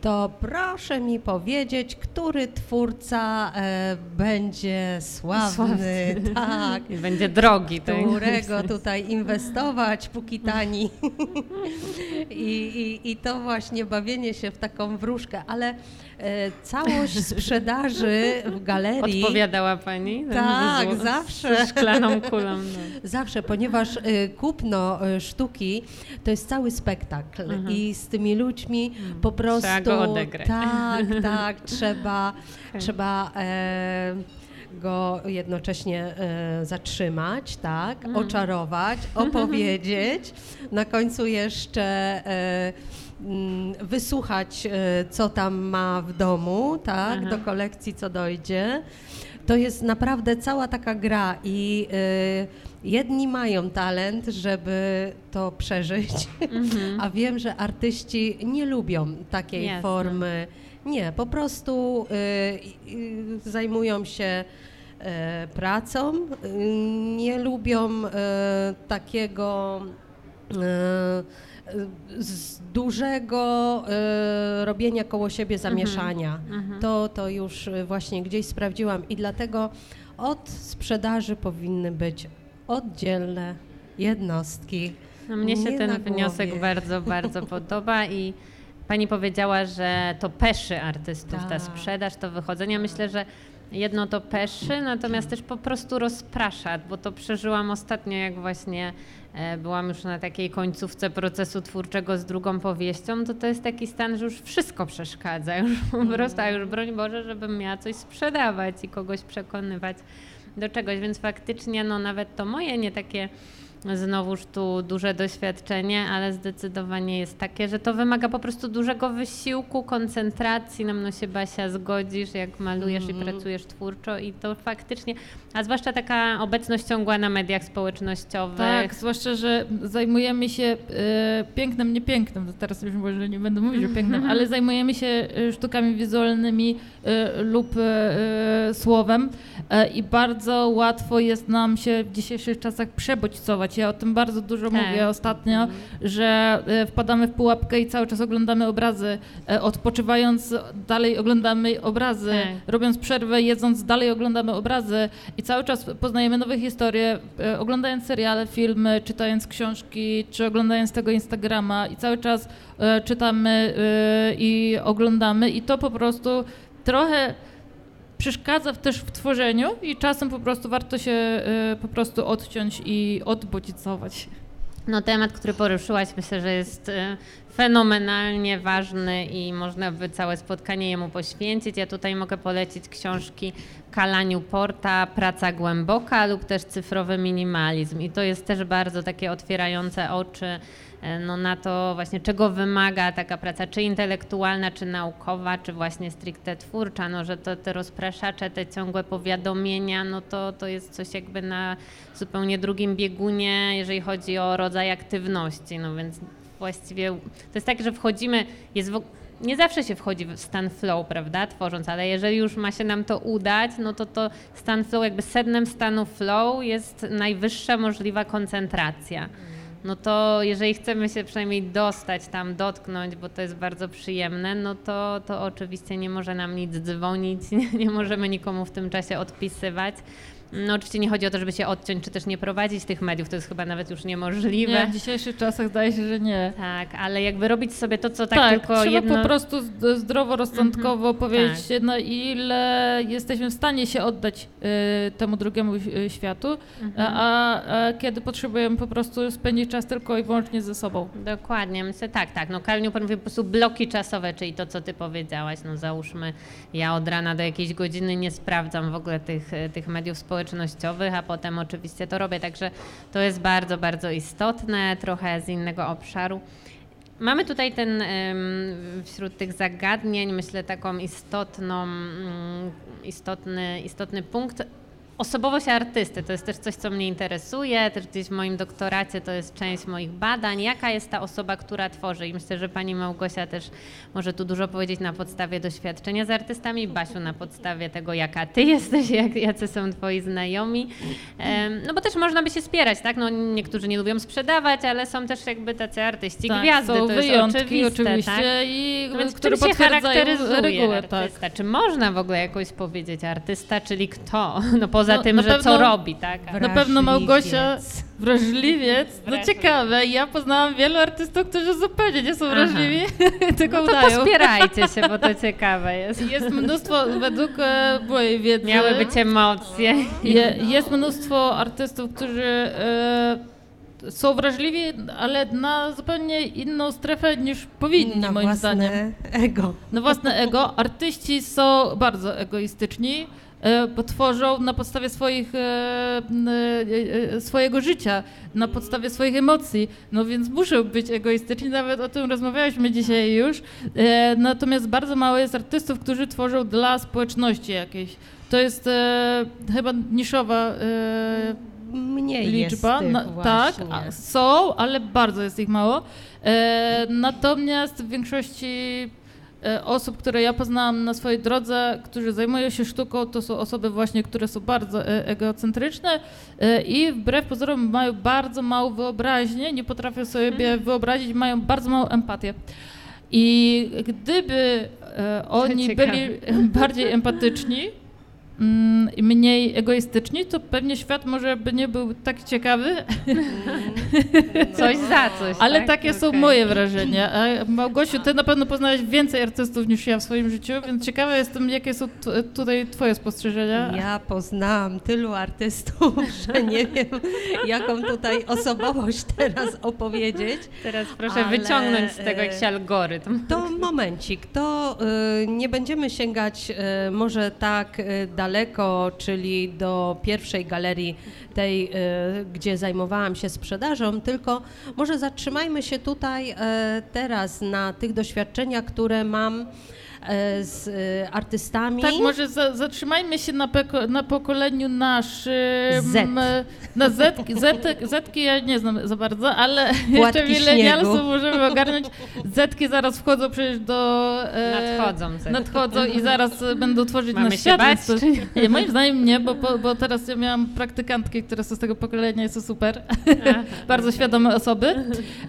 [SPEAKER 4] to proszę mi powiedzieć, który twórca e, będzie sławny,
[SPEAKER 2] Sławny.
[SPEAKER 4] tak,
[SPEAKER 2] I będzie drogi.
[SPEAKER 4] którego tutaj inwestować, póki tani. (laughs) I, i, I to właśnie bawienie się w taką wróżkę, ale całość sprzedaży w galerii...
[SPEAKER 2] Odpowiadała pani?
[SPEAKER 4] Tak,
[SPEAKER 2] Z- z-
[SPEAKER 4] zawsze.
[SPEAKER 2] Szklaną kulą. No.
[SPEAKER 4] Zawsze, ponieważ y, kupno y, sztuki to jest cały spektakl i z tymi ludźmi po prostu
[SPEAKER 2] Mhm. Trzeba go odegrać.
[SPEAKER 4] tak, (laughs) tak, trzeba,
[SPEAKER 2] Okej.
[SPEAKER 4] trzeba e, go jednocześnie e, zatrzymać, tak,
[SPEAKER 2] Mhm.
[SPEAKER 4] oczarować, (laughs) opowiedzieć, na końcu jeszcze e, mm, wysłuchać, e, co tam ma w domu, tak,
[SPEAKER 2] Aha.
[SPEAKER 4] do kolekcji, co dojdzie. To jest naprawdę cała taka gra i y, jedni mają talent, żeby to przeżyć, (laughs) a wiem, że artyści nie lubią takiej
[SPEAKER 2] Jasne.
[SPEAKER 4] formy. Nie, po prostu y, y, zajmują się y, pracą, nie lubią takiego y, z dużego y, robienia koło siebie zamieszania. To, to już y, właśnie gdzieś sprawdziłam i dlatego od sprzedaży powinny być oddzielne jednostki.
[SPEAKER 2] No mnie się ten wniosek bardzo, bardzo (laughs) podoba i pani powiedziała, że to peszy artystów, ta
[SPEAKER 4] Tak.
[SPEAKER 2] sprzedaż, to wychodzenie. Myślę, że jedno to peszy, natomiast też po prostu rozprasza, bo to przeżyłam ostatnio, jak właśnie e, byłam już na takiej końcówce procesu twórczego z drugą powieścią, to to jest taki stan, że już wszystko przeszkadza, (laughs) już po prostu, a już broń Boże, żebym miała coś sprzedawać i kogoś przekonywać do czegoś, więc faktycznie no nawet to moje nie takie znowuż tu duże doświadczenie, ale zdecydowanie jest takie, że to wymaga po prostu dużego wysiłku, koncentracji. Na mną się Basia zgodzisz, jak malujesz i pracujesz twórczo i to faktycznie, a zwłaszcza taka obecność ciągła na mediach społecznościowych.
[SPEAKER 3] Tak, zwłaszcza, że zajmujemy się e, pięknem, nie pięknem, to teraz już może nie będę mówić o pięknem, ale zajmujemy się e, sztukami wizualnymi e, lub e, słowem i bardzo łatwo jest nam się w dzisiejszych czasach przebodźcować. Ja o tym bardzo dużo
[SPEAKER 2] Tak.
[SPEAKER 3] mówię ostatnio, że e, wpadamy w pułapkę i cały czas oglądamy obrazy, e, odpoczywając dalej oglądamy obrazy,
[SPEAKER 2] Tak.
[SPEAKER 3] robiąc przerwę, jedząc dalej oglądamy obrazy. I cały czas poznajemy nowe historie, e, oglądając seriale, filmy, czytając książki, czy oglądając tego Instagrama. I cały czas czytamy i oglądamy. I to po prostu trochę przeszkadza też w tworzeniu i czasem po prostu warto się e, po prostu odciąć i odbodźcować.
[SPEAKER 2] No temat, który poruszyłaś, myślę, że jest e, fenomenalnie ważny i można by całe spotkanie jemu poświęcić. Ja tutaj mogę polecić książki Kala Newporta, Praca głęboka lub też Cyfrowy minimalizm. I to jest też bardzo takie otwierające oczy no, na to właśnie, czego wymaga taka praca, czy intelektualna, czy naukowa, czy właśnie stricte twórcza, no, że to te rozpraszacze, te ciągłe powiadomienia, no to, to jest coś jakby na zupełnie drugim biegunie, jeżeli chodzi o rodzaj aktywności, no więc właściwie to jest tak, że wchodzimy, jest w, nie zawsze się wchodzi w stan flow, prawda, tworząc, ale jeżeli już ma się nam to udać, no to to stan flow, jakby sednem stanu flow jest najwyższa możliwa koncentracja. No to jeżeli chcemy się przynajmniej dostać tam, dotknąć, bo to jest bardzo przyjemne, no to, to oczywiście nie może nam nic dzwonić, nie, (laughs) nie możemy nikomu w tym czasie odpisywać. No oczywiście nie chodzi o to, żeby się odciąć, czy też nie prowadzić tych mediów, to jest chyba nawet już niemożliwe.
[SPEAKER 3] Nie, w dzisiejszych czasach zdaje się, że nie.
[SPEAKER 2] Tak, ale jakby robić sobie to, co tak,
[SPEAKER 3] Tak,
[SPEAKER 2] tylko
[SPEAKER 3] trzeba
[SPEAKER 2] jedno...
[SPEAKER 3] po prostu zdroworozsądkowo powiedzieć,
[SPEAKER 2] tak.
[SPEAKER 3] na ile jesteśmy w stanie się oddać y, temu drugiemu y, światu,
[SPEAKER 2] Mhm.
[SPEAKER 3] a, a kiedy potrzebujemy po prostu spędzić czas tylko i wyłącznie ze sobą.
[SPEAKER 2] Dokładnie, myślę, tak, tak. No Karl Newport mówi po prostu bloki czasowe, czyli to, co ty powiedziałaś. No załóżmy, ja od rana do jakiejś godziny nie sprawdzam w ogóle tych, e, tych mediów społecznościowych, a potem oczywiście to robię, także to jest bardzo, bardzo istotne, trochę z innego obszaru. Mamy tutaj ten wśród tych zagadnień, myślę, taką istotną, mm, istotny, istotny punkt osobowość artysty to jest też coś, co mnie interesuje, też gdzieś w moim doktoracie to jest część moich badań. Jaka jest ta osoba, która tworzy? I myślę, że pani Małgosia też może tu dużo powiedzieć na podstawie doświadczenia z artystami, Basiu na podstawie tego, jaka ty (laughs) jesteś, jak, jacy są twoi znajomi. No bo też można by się spierać, tak? No niektórzy nie lubią sprzedawać, ale są też jakby tacy artyści
[SPEAKER 3] tak,
[SPEAKER 2] gwiazdy,
[SPEAKER 3] są
[SPEAKER 2] to jest
[SPEAKER 3] wyjątki oczywiście
[SPEAKER 2] tak?
[SPEAKER 3] i
[SPEAKER 2] No więc
[SPEAKER 3] które
[SPEAKER 2] się charakteryzuje
[SPEAKER 3] regułę, tak.
[SPEAKER 2] artysta? Czy można w ogóle jakoś powiedzieć artysta, czyli kto? (laughs) No poza
[SPEAKER 3] No,
[SPEAKER 2] tym,
[SPEAKER 3] na
[SPEAKER 2] że
[SPEAKER 3] pewno-
[SPEAKER 2] co robi, tak?
[SPEAKER 3] Na pewno Małgosia
[SPEAKER 4] Wrażliwiec.
[SPEAKER 3] wrażliwiec. No ciekawe, ja poznałam wielu artystów, którzy zupełnie nie są wrażliwi, (laughs) tylko
[SPEAKER 2] No to
[SPEAKER 3] udają.
[SPEAKER 2] pospierajcie się, bo to (laughs) ciekawe jest.
[SPEAKER 3] Jest mnóstwo, według e, mojej wiedzy,
[SPEAKER 2] Miały być emocje.
[SPEAKER 3] je, jest mnóstwo artystów, którzy e, są wrażliwi, ale na zupełnie inną strefę niż powinni,
[SPEAKER 4] na
[SPEAKER 3] moim
[SPEAKER 4] własne
[SPEAKER 3] zdaniem.
[SPEAKER 4] ego.
[SPEAKER 3] Na własne ego. Artyści są bardzo egoistyczni, tworzą na podstawie swoich, e, e, e, swojego życia, na podstawie swoich emocji, no więc muszą być egoistyczni, nawet o tym rozmawialiśmy dzisiaj już. E, Natomiast bardzo mało jest artystów, którzy tworzą dla społeczności jakiejś. To jest e, chyba niszowa e,
[SPEAKER 4] Mniej
[SPEAKER 3] liczba.
[SPEAKER 4] jest
[SPEAKER 3] Na- tak,
[SPEAKER 4] właśnie.
[SPEAKER 3] a, są, ale bardzo jest ich mało. E, natomiast w większości e, osób, które ja poznałam na swojej drodze, którzy zajmują się sztuką, to są osoby właśnie, które są bardzo e, egocentryczne e, i wbrew pozorom mają bardzo małą wyobraźnię, nie potrafią sobie
[SPEAKER 2] Mhm.
[SPEAKER 3] wyobrazić, mają bardzo małą empatię. I gdyby e, oni
[SPEAKER 2] Ciekawe.
[SPEAKER 3] byli bardziej empatyczni, mniej egoistyczni, to pewnie świat może by nie był tak ciekawy, (laughs)
[SPEAKER 2] Coś za coś.
[SPEAKER 3] ale
[SPEAKER 2] tak?
[SPEAKER 3] takie są
[SPEAKER 2] Okej.
[SPEAKER 3] moje wrażenia. A Małgosiu, ty na pewno poznałeś więcej artystów niż ja w swoim życiu, więc ciekawa jestem, jakie są t- tutaj twoje spostrzeżenia.
[SPEAKER 4] Ja poznałam tylu artystów, (laughs) że nie wiem, jaką tutaj osobowość teraz opowiedzieć.
[SPEAKER 2] Teraz proszę
[SPEAKER 4] Ale,
[SPEAKER 2] wyciągnąć z tego
[SPEAKER 4] e,
[SPEAKER 2] jakiś algorytm.
[SPEAKER 4] To momencik, to y, nie będziemy sięgać y, może tak y, daleko, czyli do pierwszej galerii, tej, y, gdzie zajmowałam się sprzedażą, tylko może zatrzymajmy się tutaj y, teraz na tych doświadczeniach, które mam z y, artystami.
[SPEAKER 3] Tak, może za, zatrzymajmy się na, peko, na pokoleniu naszym.
[SPEAKER 4] Z.
[SPEAKER 3] Na Z, Z, Zetki ja nie znam za bardzo, ale
[SPEAKER 4] Płatki
[SPEAKER 3] jeszcze milenialsów możemy ogarnąć. Zetki zaraz wchodzą przecież do... e,
[SPEAKER 2] Nadchodzą zetki.
[SPEAKER 3] Nadchodzą i zaraz e, będą tworzyć
[SPEAKER 2] Mamy
[SPEAKER 3] nasz
[SPEAKER 2] się
[SPEAKER 3] świat. to- Nie, moim zdaniem nie, bo, bo, bo teraz ja miałam praktykantki, które są z tego pokolenia i są super. (laughs) Bardzo świadome osoby.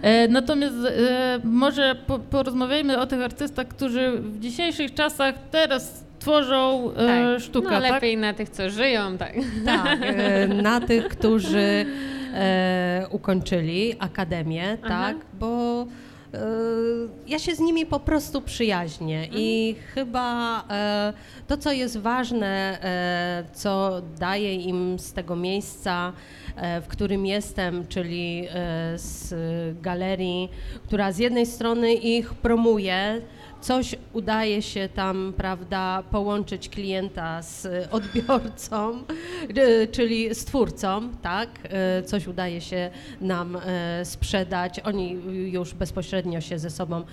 [SPEAKER 3] E, natomiast e, może po, porozmawiajmy o tych artystach, którzy w dzisiejszych czasach teraz tworzą e,
[SPEAKER 2] Tak.
[SPEAKER 3] sztukę,
[SPEAKER 2] no,
[SPEAKER 3] tak?
[SPEAKER 2] lepiej na tych, co żyją, tak.
[SPEAKER 4] Tak, e, (laughs) na tych, którzy e, ukończyli akademię,
[SPEAKER 2] Aha.
[SPEAKER 4] tak, bo e, ja się z nimi po prostu przyjaźnię i chyba e, to, co jest ważne, co daje im z tego miejsca, w którym jestem, czyli z galerii, która z jednej strony ich promuje, coś udaje się tam, prawda, połączyć klienta z odbiorcą, e, czyli z twórcą, tak, e, coś udaje się nam e, sprzedać, oni już bezpośrednio się ze sobą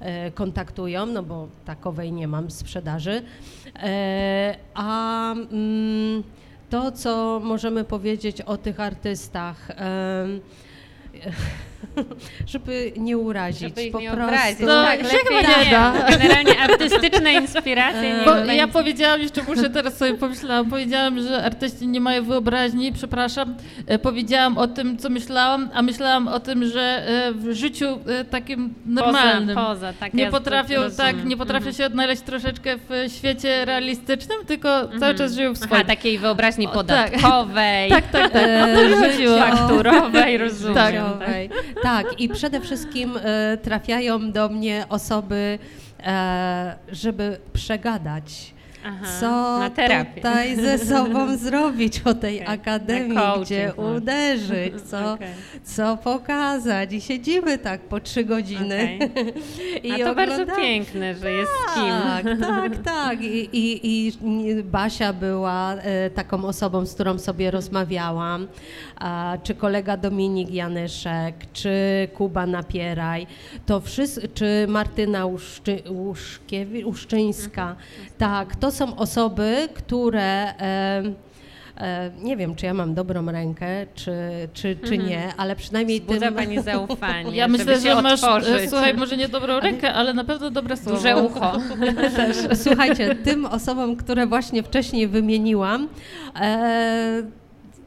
[SPEAKER 4] e, kontaktują, no bo takowej nie mam sprzedaży, E, a mm, to, co możemy powiedzieć o tych artystach, (laughs) żeby nie urazić,
[SPEAKER 2] Żeby ich
[SPEAKER 4] po
[SPEAKER 2] nie
[SPEAKER 4] prostu.
[SPEAKER 2] obrazić.
[SPEAKER 3] No,
[SPEAKER 2] tak,
[SPEAKER 3] się
[SPEAKER 2] lepiej
[SPEAKER 3] chyba nie
[SPEAKER 2] nie.
[SPEAKER 3] da.
[SPEAKER 2] Generalnie artystyczne inspiracje nie
[SPEAKER 3] Bo ja powiedziałam, jeszcze muszę teraz sobie pomyślałam, powiedziałam, że artyści nie mają wyobraźni, przepraszam. E, powiedziałam o tym, co myślałam, a myślałam o tym, że e, w życiu e, takim normalnym
[SPEAKER 2] Poza, poza, tak
[SPEAKER 3] nie
[SPEAKER 2] ja
[SPEAKER 3] potrafią, tak, nie potrafią
[SPEAKER 2] Mhm.
[SPEAKER 3] się odnaleźć troszeczkę w świecie realistycznym, tylko cały czas żyją w swoim.
[SPEAKER 2] Aha, takiej wyobraźni
[SPEAKER 3] O, tak.
[SPEAKER 2] podatkowej, (laughs)
[SPEAKER 3] Tak, tak, tak. (laughs) O
[SPEAKER 4] E,
[SPEAKER 2] fakturowej, rozumiem.
[SPEAKER 3] Tak.
[SPEAKER 4] Tak, i przede wszystkim e, trafiają do mnie osoby, e, żeby przegadać.
[SPEAKER 2] Aha,
[SPEAKER 4] Co tutaj ze (laughs) sobą zrobić o tej
[SPEAKER 2] Okej,
[SPEAKER 4] akademii,
[SPEAKER 2] coaching,
[SPEAKER 4] gdzie
[SPEAKER 2] no.
[SPEAKER 4] uderzyć, co,
[SPEAKER 2] Okej.
[SPEAKER 4] co pokazać. I siedzimy tak po trzy godziny. (laughs)
[SPEAKER 2] A
[SPEAKER 4] I
[SPEAKER 2] to bardzo piękne, że jest z kim.
[SPEAKER 4] Tak, tak, (laughs) tak. I, i, i Basia była e, taką osobą, z którą sobie rozmawiałam, a, czy kolega Dominik Janyszek, czy Kuba Napieraj, to wszyscy, czy Martyna Uszczy, Uszkiewi, Uszczyńska. Tak, to są osoby, które e, nie wiem, czy ja mam dobrą rękę, czy, czy, czy
[SPEAKER 2] Mhm.
[SPEAKER 4] nie, ale przynajmniej
[SPEAKER 2] Wzbudza
[SPEAKER 4] tym...
[SPEAKER 2] pani zaufanie,
[SPEAKER 3] Ja myślę, że masz,
[SPEAKER 2] otworzyć.
[SPEAKER 3] słuchaj, może nie dobrą rękę, ale na pewno dobre słowo.
[SPEAKER 2] Duże ucho.
[SPEAKER 4] Słuchajcie, tym osobom, które właśnie wcześniej wymieniłam, e,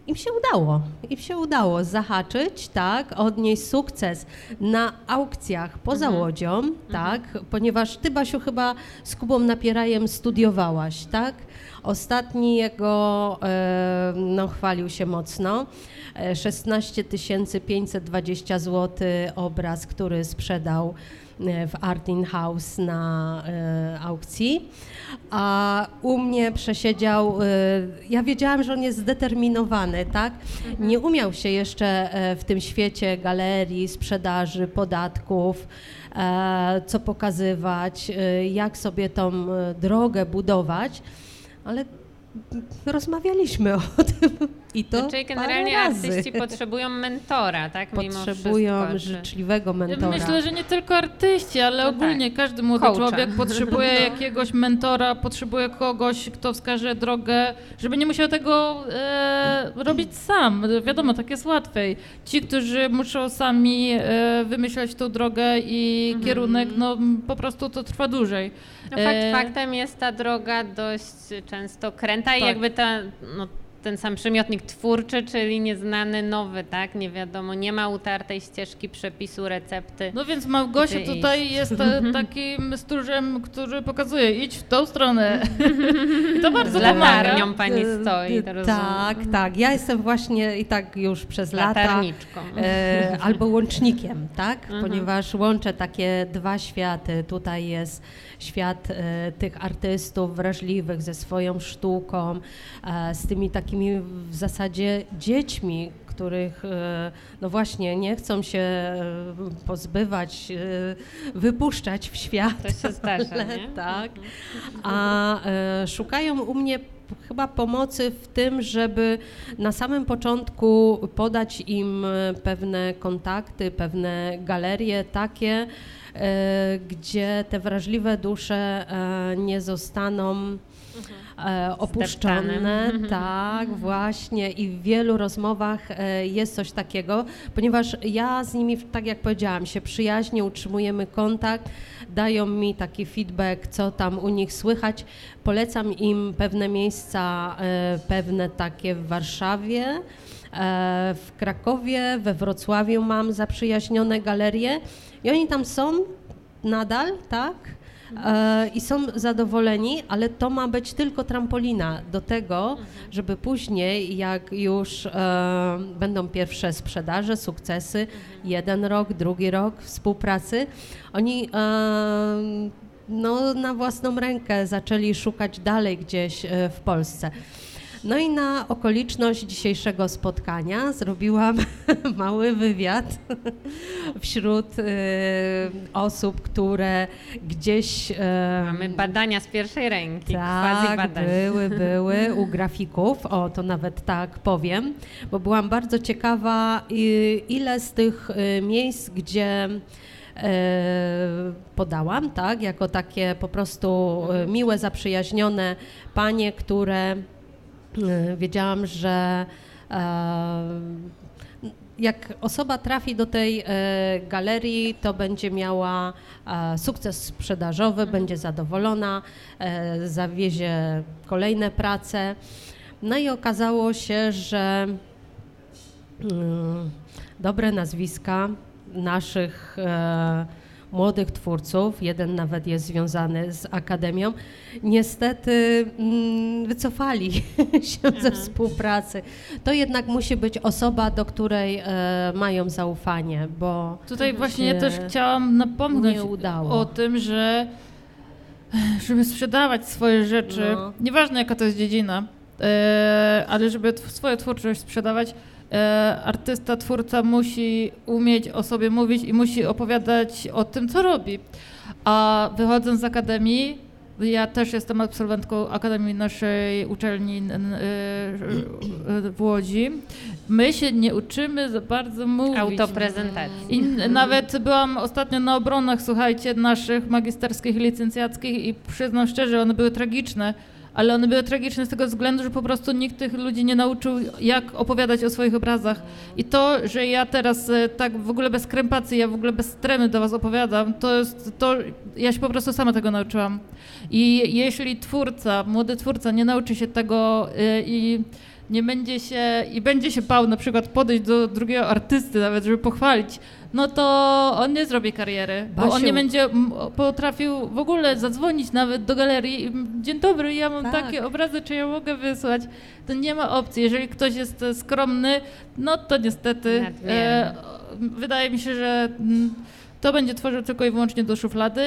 [SPEAKER 4] im się udało. Im się udało zahaczyć, tak, odnieść sukces na aukcjach poza
[SPEAKER 2] Mhm.
[SPEAKER 4] Łodzią, tak, ponieważ ty, Basiu, chyba z Kubą Napierajem studiowałaś, tak? Ostatni jego, no, chwalił się mocno. E, 16 520 zł obraz, który sprzedał w Art in House na e, aukcji. A u mnie przesiedział, e, ja wiedziałam, że on jest zdeterminowany, tak? Nie umiał się jeszcze e, w tym świecie galerii, sprzedaży, podatków, e, co pokazywać, e, jak sobie tą e, drogę budować, ale rozmawialiśmy o (laughs) tym i to
[SPEAKER 2] Czyli
[SPEAKER 4] parę
[SPEAKER 2] generalnie
[SPEAKER 4] razy.
[SPEAKER 2] artyści potrzebują mentora, tak? Mimo
[SPEAKER 4] Potrzebują
[SPEAKER 2] wszystko,
[SPEAKER 4] życzliwego mentora.
[SPEAKER 3] Myślę, że nie tylko artyści, ale
[SPEAKER 2] No
[SPEAKER 3] ogólnie każdy młody
[SPEAKER 2] Coacha.
[SPEAKER 3] człowiek potrzebuje jakiegoś mentora, potrzebuje kogoś, kto wskaże drogę, żeby nie musiał tego e, robić sam. Wiadomo, tak jest łatwiej. Ci, którzy muszą sami e, wymyślać tą drogę i
[SPEAKER 2] Mhm.
[SPEAKER 3] kierunek, no po prostu to trwa dłużej.
[SPEAKER 2] No fakt
[SPEAKER 3] E,
[SPEAKER 2] faktem jest ta droga dość często kręta i
[SPEAKER 3] Tak.
[SPEAKER 2] jakby ta, no, ten sam przymiotnik twórczy, czyli nieznany, nowy, tak? Nie wiadomo, nie ma utartej ścieżki przepisu, recepty.
[SPEAKER 3] No więc Małgosia
[SPEAKER 2] Gdzie
[SPEAKER 3] tutaj jest e, (laughs) takim stróżem, który pokazuje, idź w tą stronę. I (laughs) to bardzo pomaga.
[SPEAKER 2] latarnią pani
[SPEAKER 4] Y,
[SPEAKER 2] stoi,
[SPEAKER 4] y,
[SPEAKER 2] to rozumiem.
[SPEAKER 4] Tak, tak. Ja jestem właśnie i tak już przez lata
[SPEAKER 2] Latarniczką.
[SPEAKER 4] e, albo łącznikiem, tak?
[SPEAKER 2] Mhm.
[SPEAKER 4] Ponieważ łączę takie dwa światy. Tutaj jest świat e, tych artystów wrażliwych ze swoją sztuką, e, z tymi takimi w zasadzie dziećmi, których e, no właśnie nie chcą się pozbywać, wypuszczać w świat.
[SPEAKER 2] To się zdarza, (laughs) nie?
[SPEAKER 4] Tak. A e, szukają u mnie chyba pomocy w tym, żeby na samym początku podać im pewne kontakty, pewne galerie takie, gdzie te wrażliwe dusze e, nie zostaną e, opuszczone.
[SPEAKER 2] Zdeptane.
[SPEAKER 4] Tak, właśnie. I w wielu rozmowach jest coś takiego, ponieważ ja z nimi, tak jak powiedziałam, się przyjaźnie utrzymujemy kontakt, dają mi taki feedback, co tam u nich słychać. Polecam im pewne miejsca, pewne takie w Warszawie. E, W Krakowie, we Wrocławiu mam zaprzyjaźnione galerie i oni tam są nadal, tak? E, I są zadowoleni, ale to ma być tylko trampolina do tego, żeby później, jak już e, będą pierwsze sprzedaże, sukcesy, jeden rok, drugi rok współpracy, oni no, na własną rękę zaczęli szukać dalej gdzieś w Polsce. No i na okoliczność dzisiejszego spotkania zrobiłam (laughs) mały wywiad (laughs) wśród e, osób, które gdzieś
[SPEAKER 2] Mamy badania z pierwszej ręki,
[SPEAKER 4] tak, były, (laughs) były u grafików, o to nawet tak powiem, bo byłam bardzo ciekawa, i- ile z tych y, miejsc, gdzie e, podałam, tak, jako takie po prostu e, miłe, zaprzyjaźnione panie, które wiedziałam, że e, jak osoba trafi do tej e, galerii, to będzie miała e, sukces sprzedażowy, będzie zadowolona, zawiezie kolejne prace. No i okazało się, że mm, dobre nazwiska naszych młodych twórców, jeden nawet jest związany z akademią, niestety mm, wycofali (laughs) się ze współpracy. To jednak musi być osoba, do której e, mają zaufanie, bo
[SPEAKER 3] Tutaj właśnie ja też chciałam
[SPEAKER 4] udało.
[SPEAKER 3] o tym, że żeby sprzedawać swoje rzeczy,
[SPEAKER 4] No.
[SPEAKER 3] nieważne jaka to jest dziedzina, e, ale żeby swoją twórczość sprzedawać, artysta, twórca musi umieć o sobie mówić i musi opowiadać o tym, co robi. A wychodząc z akademii, ja też jestem absolwentką akademii naszej uczelni e, e, w Łodzi. My się nie uczymy za bardzo mówić.
[SPEAKER 2] Autoprezentacji.
[SPEAKER 3] I nawet byłam ostatnio na obronach, słuchajcie, naszych magisterskich, licencjackich i przyznam szczerze, one były tragiczne, ale one były tragiczne z tego względu, że po prostu nikt tych ludzi nie nauczył, jak opowiadać o swoich obrazach. I to, że ja teraz e, tak w ogóle bez krępacji, ja w ogóle bez tremy do was opowiadam, to jest to, ja się po prostu sama tego nauczyłam. I jeśli twórca, młody twórca nie nauczy się tego e, i nie będzie się i będzie się bał na przykład podejść do drugiego artysty nawet, żeby pochwalić, no to on nie zrobi kariery, bo on nie będzie potrafił w ogóle zadzwonić nawet do galerii. Dzień dobry, ja mam
[SPEAKER 4] Tak.
[SPEAKER 3] takie obrazy, czy ja mogę wysłać? To nie ma opcji. Jeżeli ktoś jest e, skromny, no to niestety e, wydaje mi się, że mm, to będzie tworzył tylko i wyłącznie do szuflady.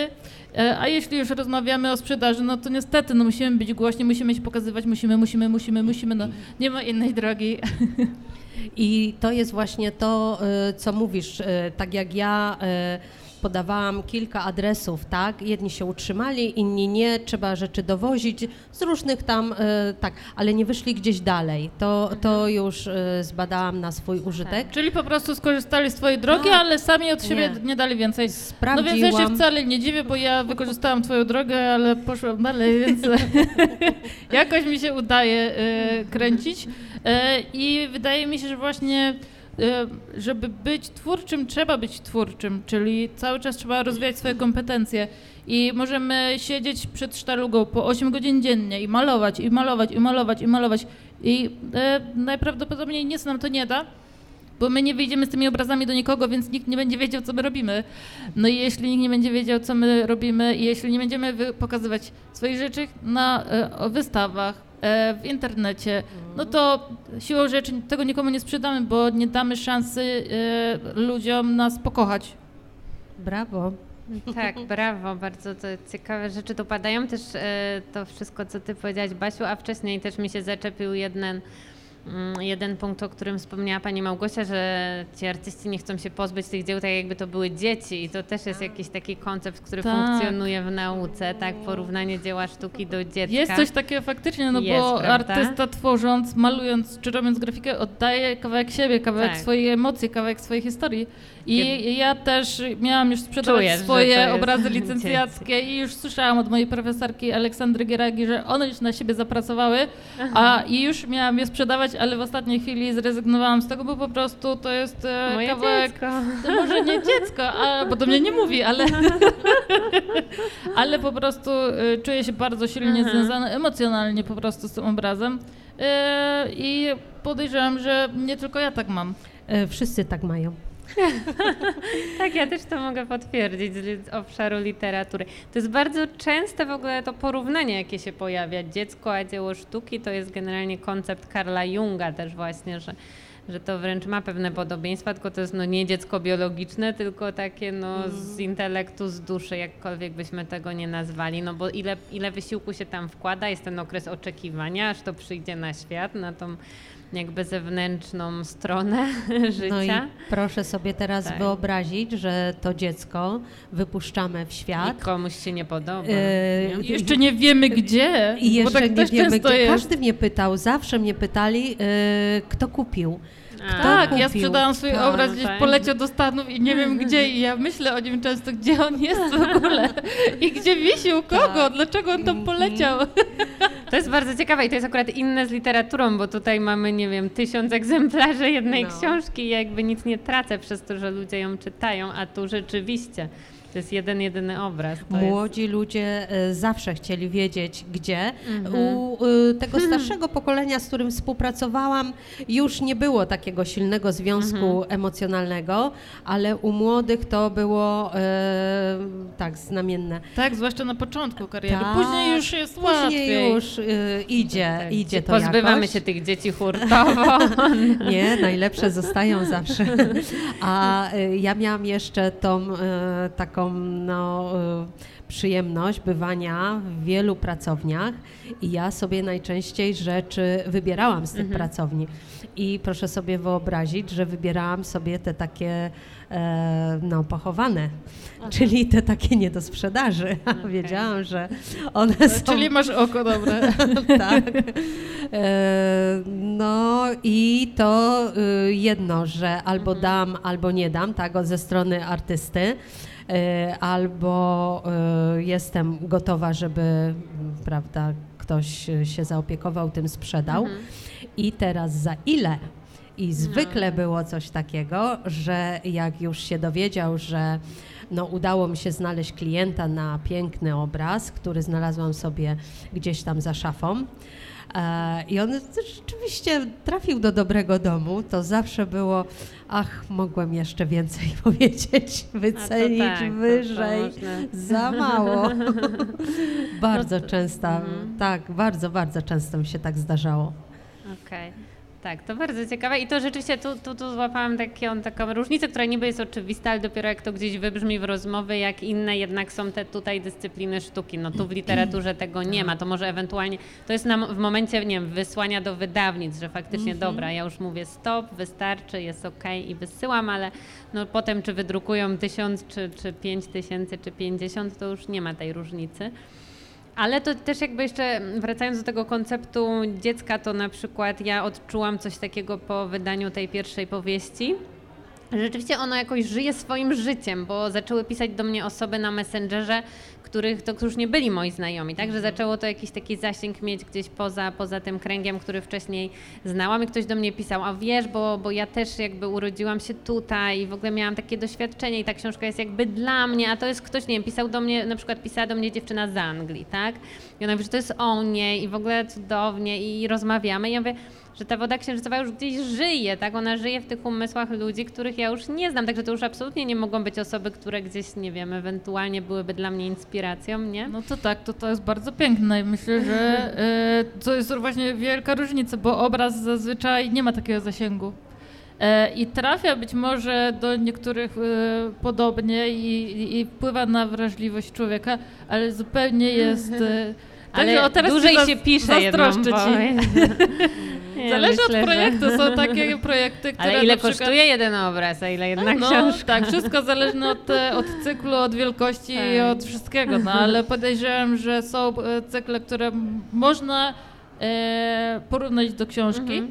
[SPEAKER 3] E, A jeśli już rozmawiamy o sprzedaży, no to niestety no musimy być głośni, musimy się pokazywać, musimy, musimy, musimy, musimy, no nie ma innej drogi.
[SPEAKER 4] I to jest właśnie to, y, co mówisz. y, Tak jak ja podawałam kilka adresów, tak? Jedni się utrzymali, inni nie, trzeba rzeczy dowozić z różnych tam, y, tak, ale nie wyszli gdzieś dalej. To, to już y, zbadałam na swój użytek.
[SPEAKER 3] Czyli po prostu skorzystali z twojej drogi,
[SPEAKER 4] Tak.
[SPEAKER 3] ale sami od siebie
[SPEAKER 4] Nie.
[SPEAKER 3] nie, dali więcej. No
[SPEAKER 4] Sprawdziłam.
[SPEAKER 3] więc ja się wcale nie dziwię, bo ja wykorzystałam twoją drogę, ale poszłam dalej, więc (laughs) jakoś mi się udaje e, kręcić. E, I wydaje mi się, że właśnie e, żeby być twórczym, trzeba być twórczym, czyli cały czas trzeba rozwijać swoje kompetencje. I możemy siedzieć przed sztalugą po 8 godzin dziennie i malować, i malować, i malować, i malować. I e, najprawdopodobniej nic nam to nie da, bo my nie wyjdziemy z tymi obrazami do nikogo, więc nikt nie będzie wiedział, co my robimy. No i jeśli nikt nie będzie wiedział, co my robimy, i jeśli nie będziemy pokazywać swoich rzeczy na e, wystawach, w internecie, no to siłą rzeczy tego nikomu nie sprzedamy, bo nie damy szansy e, ludziom nas pokochać.
[SPEAKER 4] Brawo.
[SPEAKER 2] Tak, brawo, bardzo to ciekawe rzeczy tu padają. Też e, to wszystko, co ty powiedziałaś, Basiu, a wcześniej też mi się zaczepił jeden, jeden punkt, o którym wspomniała pani Małgosia, że ci artyści nie chcą się pozbyć tych dzieł tak jakby to były dzieci i to też jest jakiś taki koncept, który
[SPEAKER 3] Tak.
[SPEAKER 2] funkcjonuje w nauce, tak, porównanie dzieła sztuki do dziecka.
[SPEAKER 3] Jest coś takiego faktycznie, no
[SPEAKER 2] Jest,
[SPEAKER 3] bo
[SPEAKER 2] prawda?
[SPEAKER 3] artysta tworząc, malując czy robiąc grafikę oddaje kawałek siebie, kawałek
[SPEAKER 2] Tak.
[SPEAKER 3] swojej emocji, kawałek swojej historii. I ja też miałam już sprzedawać
[SPEAKER 2] Czujesz,
[SPEAKER 3] swoje
[SPEAKER 2] jest
[SPEAKER 3] obrazy licencjackie i już słyszałam od mojej profesorki Aleksandry Gieragi, że one już na siebie zapracowały, a i już miałam je sprzedawać, ale w ostatniej chwili zrezygnowałam z tego, bo po prostu to jest e,
[SPEAKER 2] Moje
[SPEAKER 3] kawałek
[SPEAKER 2] dziecko.
[SPEAKER 3] to może nie dziecko, a, bo do mnie nie mówi, ale, (laughs) ale po prostu y, czuję się bardzo silnie
[SPEAKER 2] Mhm.
[SPEAKER 3] związana emocjonalnie po prostu z tym obrazem. Y, I podejrzewam, że nie tylko ja tak mam.
[SPEAKER 4] E, Wszyscy tak mają. (laughs)
[SPEAKER 2] Tak, ja też to mogę potwierdzić z obszaru literatury. To jest bardzo częste w ogóle to porównanie, jakie się pojawia. Dziecko a dzieło sztuki to jest generalnie koncept Karla Junga też właśnie, że, że to wręcz ma pewne podobieństwa, tylko to jest no, nie dziecko biologiczne, tylko takie no, z intelektu, z duszy, jakkolwiek byśmy tego nie nazwali. No bo ile, ile wysiłku się tam wkłada, jest ten okres oczekiwania, aż to przyjdzie na świat, na tą jakby zewnętrzną stronę życia. (laughs)
[SPEAKER 4] No i proszę sobie teraz
[SPEAKER 2] Tak.
[SPEAKER 4] wyobrazić, że to dziecko wypuszczamy w
[SPEAKER 2] I
[SPEAKER 4] świat.
[SPEAKER 2] komuś się nie podoba.
[SPEAKER 4] E,
[SPEAKER 2] nie?
[SPEAKER 3] I jeszcze nie wiemy gdzie,
[SPEAKER 4] I jeszcze
[SPEAKER 3] bo tak
[SPEAKER 4] nie wiemy, gdzie.
[SPEAKER 3] jest.
[SPEAKER 4] Każdy mnie pytał, zawsze mnie pytali, e, kto kupił.
[SPEAKER 2] A,
[SPEAKER 3] Tak, ja
[SPEAKER 4] kupił?
[SPEAKER 3] sprzedałam swój
[SPEAKER 4] Tak.
[SPEAKER 3] obraz, gdzieś poleciał do Stanów i nie wiem gdzie i ja myślę o nim często, gdzie on jest w ogóle i gdzie wisi, u kogo,
[SPEAKER 4] Tak.
[SPEAKER 3] dlaczego on tam
[SPEAKER 4] Mhm.
[SPEAKER 3] poleciał.
[SPEAKER 2] To jest bardzo ciekawe i to jest akurat inne z literaturą, bo tutaj mamy, nie wiem, tysiąc egzemplarzy jednej
[SPEAKER 4] No.
[SPEAKER 2] książki i jakby nic nie tracę przez to, że ludzie ją czytają, a tu rzeczywiście to jest jeden, jedyny obraz. To
[SPEAKER 4] Młodzi ludzie e, zawsze chcieli wiedzieć, gdzie.
[SPEAKER 2] Mhm.
[SPEAKER 4] U e, tego (laughs) starszego pokolenia, z którym współpracowałam, już nie było takiego silnego związku
[SPEAKER 2] Mhm.
[SPEAKER 4] emocjonalnego, ale u młodych to było e, tak znamienne.
[SPEAKER 3] Tak, zwłaszcza na początku kariery.
[SPEAKER 4] Tak,
[SPEAKER 3] Później już jest
[SPEAKER 4] Później
[SPEAKER 3] łatwiej.
[SPEAKER 4] już e, idzie,
[SPEAKER 2] Tak,
[SPEAKER 4] idzie to
[SPEAKER 2] Pozbywamy
[SPEAKER 4] jakoś.
[SPEAKER 2] się tych dzieci hurtowo. (laughs)
[SPEAKER 4] Nie, najlepsze zostają zawsze. (laughs) A y, ja miałam jeszcze tą y, taką no, y, przyjemność bywania w wielu pracowniach i ja sobie najczęściej rzeczy wybierałam z tych
[SPEAKER 2] Mhm.
[SPEAKER 4] pracowni. I proszę sobie wyobrazić, że wybierałam sobie te takie e, no, pochowane, czyli te takie nie do sprzedaży. (laughs)
[SPEAKER 2] Okej.
[SPEAKER 4] Wiedziałam, że one są
[SPEAKER 3] Czyli masz oko dobre. (laughs)
[SPEAKER 4] tak. E, No i to y, jedno, że albo
[SPEAKER 2] Mhm.
[SPEAKER 4] dam, albo nie dam, tak, od ze strony artysty, albo y, jestem gotowa, żeby, prawda, ktoś się zaopiekował, tym sprzedał.
[SPEAKER 2] Mhm.
[SPEAKER 4] I teraz za ile? I zwykle
[SPEAKER 2] No.
[SPEAKER 4] było coś takiego, że jak już się dowiedział, że no, udało mi się znaleźć klienta na piękny obraz, który znalazłam sobie gdzieś tam za szafą. E, I on rzeczywiście trafił do dobrego domu. To zawsze było, ach, mogłem jeszcze więcej (laughs) powiedzieć, wycenić
[SPEAKER 2] tak,
[SPEAKER 4] wyżej. Za mało. (laughs) bardzo
[SPEAKER 2] No to-
[SPEAKER 4] często,
[SPEAKER 2] mhm.
[SPEAKER 4] tak, bardzo, bardzo często mi się tak zdarzało.
[SPEAKER 2] Okej. Tak, to bardzo ciekawe i to rzeczywiście tu, tu, tu złapałam taką, taką różnicę, która niby jest oczywista, ale dopiero jak to gdzieś wybrzmi w rozmowie, jak inne jednak są te tutaj dyscypliny sztuki. No tu w literaturze tego nie ma, to może ewentualnie, to jest nam w momencie, nie wiem, wysłania do wydawnic, że faktycznie dobra, ja już mówię stop, wystarczy, jest okej i wysyłam, ale no potem czy wydrukują tysiąc, czy, czy pięć tysięcy, czy pięćdziesiąt, to już nie ma tej różnicy. Ale to też jakby jeszcze wracając do tego konceptu dziecka, to na przykład ja odczułam coś takiego po wydaniu tej pierwszej powieści. Rzeczywiście ono jakoś żyje swoim życiem, bo zaczęły pisać do mnie osoby na Messengerze, których to już nie byli moi znajomi, tak? Że zaczęło to jakiś taki zasięg mieć gdzieś poza, poza tym kręgiem, który wcześniej znałam i ktoś do mnie pisał, a wiesz, bo, bo ja też jakby urodziłam się tutaj i w ogóle miałam takie doświadczenie i ta książka jest jakby dla mnie, a to jest ktoś, nie wiem, pisał do mnie, na przykład pisała do mnie dziewczyna z Anglii, tak? I ona mówi, że to jest o niej i w ogóle cudownie i rozmawiamy i ja mówię, że ta woda księżycowa już gdzieś żyje, tak? Ona żyje w tych umysłach ludzi, których ja już nie znam, także to już absolutnie nie mogą być osoby, które gdzieś, nie wiem, ewentualnie byłyby dla mnie inspiracją, nie?
[SPEAKER 3] No to tak, to, to jest bardzo piękne i myślę, że e, (laughs) to jest właśnie wielka różnica, bo obraz zazwyczaj nie ma takiego zasięgu. E, I trafia być może do niektórych e, podobnie i, i- i wpływa na wrażliwość człowieka, ale zupełnie jest... E, (laughs)
[SPEAKER 2] Ale
[SPEAKER 3] o, teraz
[SPEAKER 2] dłużej się pisze jedną
[SPEAKER 3] ci. (laughs)
[SPEAKER 2] Nie,
[SPEAKER 3] Zależy
[SPEAKER 2] myślę,
[SPEAKER 3] od projektu, są takie projekty, (laughs) które
[SPEAKER 2] Ale ile
[SPEAKER 3] przykład...
[SPEAKER 2] kosztuje jeden obraz, a ile jedna
[SPEAKER 3] No
[SPEAKER 2] książka?
[SPEAKER 3] tak, wszystko zależne od, e, od cyklu, od wielkości i
[SPEAKER 2] Tak.
[SPEAKER 3] od wszystkiego, no ale (laughs) podejrzewam, że są e, cykle, które można e, porównać do książki.
[SPEAKER 2] Mhm.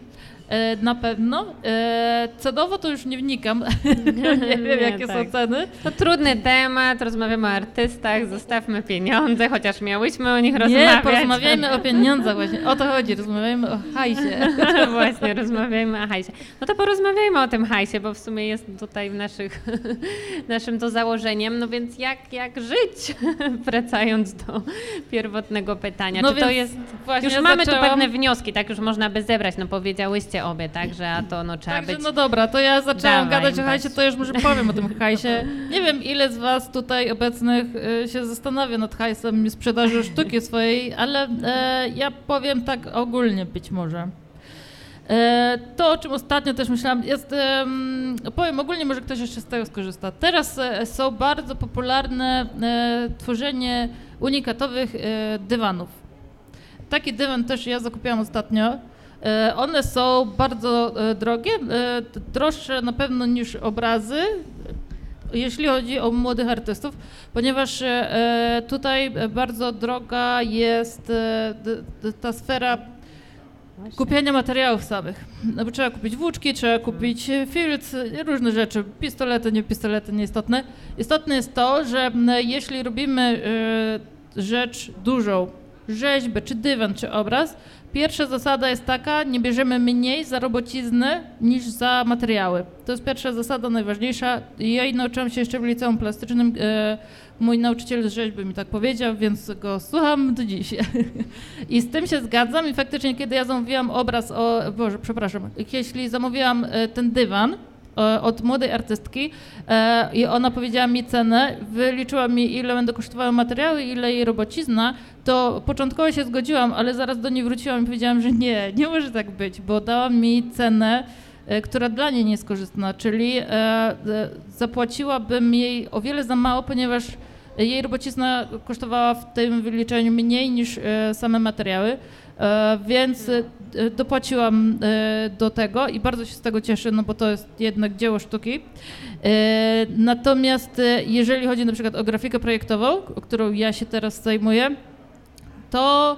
[SPEAKER 3] E, na pewno. E, cenowo to już nie wnikam, (laughs) nie wiem
[SPEAKER 2] Nie,
[SPEAKER 3] jakie
[SPEAKER 2] tak.
[SPEAKER 3] są ceny.
[SPEAKER 2] To trudny temat, rozmawiamy o artystach, zostawmy pieniądze, chociaż miałyśmy o nich
[SPEAKER 3] Nie,
[SPEAKER 2] rozmawiać.
[SPEAKER 3] porozmawiajmy o pieniądzach właśnie, o to chodzi, rozmawiajmy o hajsie. (laughs)
[SPEAKER 2] Właśnie, rozmawiajmy o hajsie. No to porozmawiajmy o tym hajsie, bo w sumie jest tutaj w naszych, (laughs) naszym to założeniem. No więc jak, jak żyć, wracając do pierwotnego pytania.
[SPEAKER 3] No
[SPEAKER 2] Czy to jest...
[SPEAKER 3] właśnie
[SPEAKER 2] Już mamy
[SPEAKER 3] zaczęłam-
[SPEAKER 2] tu pewne wnioski, tak? Już można by zebrać. No powiedziałyście obie, tak? Że a to no trzeba
[SPEAKER 3] Także
[SPEAKER 2] być...
[SPEAKER 3] no dobra, to ja zaczęłam
[SPEAKER 2] Dawaj,
[SPEAKER 3] gadać o hajsie, to już może powiem o tym hajsie. Nie wiem, ile z was tutaj obecnych y, się zastanawia nad hajsem i sprzedaży sztuki swojej, ale e, ja powiem tak ogólnie być może. E, to, o czym ostatnio też myślałam, jest, em, powiem ogólnie, może ktoś jeszcze z tego skorzysta. Teraz e, są bardzo popularne e, tworzenie unikatowych dywanów. Taki dywan też ja zakupiłam ostatnio. E, One są bardzo e, drogie, e, droższe na pewno niż obrazy, jeśli chodzi o młodych artystów, ponieważ tutaj bardzo droga jest ta sfera kupienia materiałów samych. No trzeba kupić włóczki, trzeba kupić e, różne rzeczy, pistolety, nie pistolety, nieistotne. Istotne jest to, że jeśli robimy rzecz dużą, rzeźbę, czy dywan, czy obraz, pierwsza zasada jest taka, nie bierzemy mniej za robociznę niż za materiały. To jest pierwsza zasada, najważniejsza. Ja nauczyłam się jeszcze w liceum plastycznym. E, mój nauczyciel z rzeźby mi tak powiedział, więc go słucham do dziś. (laughs) I z tym się zgadzam i faktycznie, kiedy ja zamówiłam obraz o, Boże, przepraszam, jeśli zamówiłam e, ten dywan od młodej artystki e, i ona powiedziała mi cenę, wyliczyła mi ile będą kosztowały materiały, ile jej robocizna, to początkowo się zgodziłam, ale zaraz do niej wróciłam i powiedziałam, że nie, nie może tak być, bo dała mi cenę, e, która dla niej nie jest korzystna, czyli e, e, zapłaciłabym jej o wiele za mało, ponieważ jej robocizna kosztowała w tym wyliczeniu mniej niż e, same materiały, e, więc e, dopłaciłam do tego i bardzo się z tego cieszę, no bo to jest jednak dzieło sztuki. Natomiast jeżeli chodzi na przykład o grafikę projektową, którą ja się teraz zajmuję, to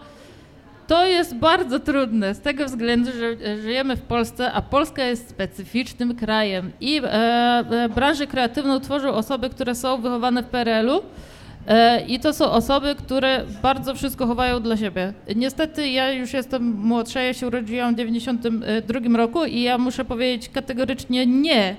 [SPEAKER 3] to jest bardzo trudne z tego względu, że e, żyjemy w Polsce, a Polska jest specyficznym krajem i e, e, branżę kreatywną tworzą osoby, które są wychowane w PRL-u E, I to są osoby, które bardzo wszystko chowają dla siebie. Niestety ja już jestem młodsza, ja się urodziłam w 92 roku i ja muszę powiedzieć kategorycznie nie.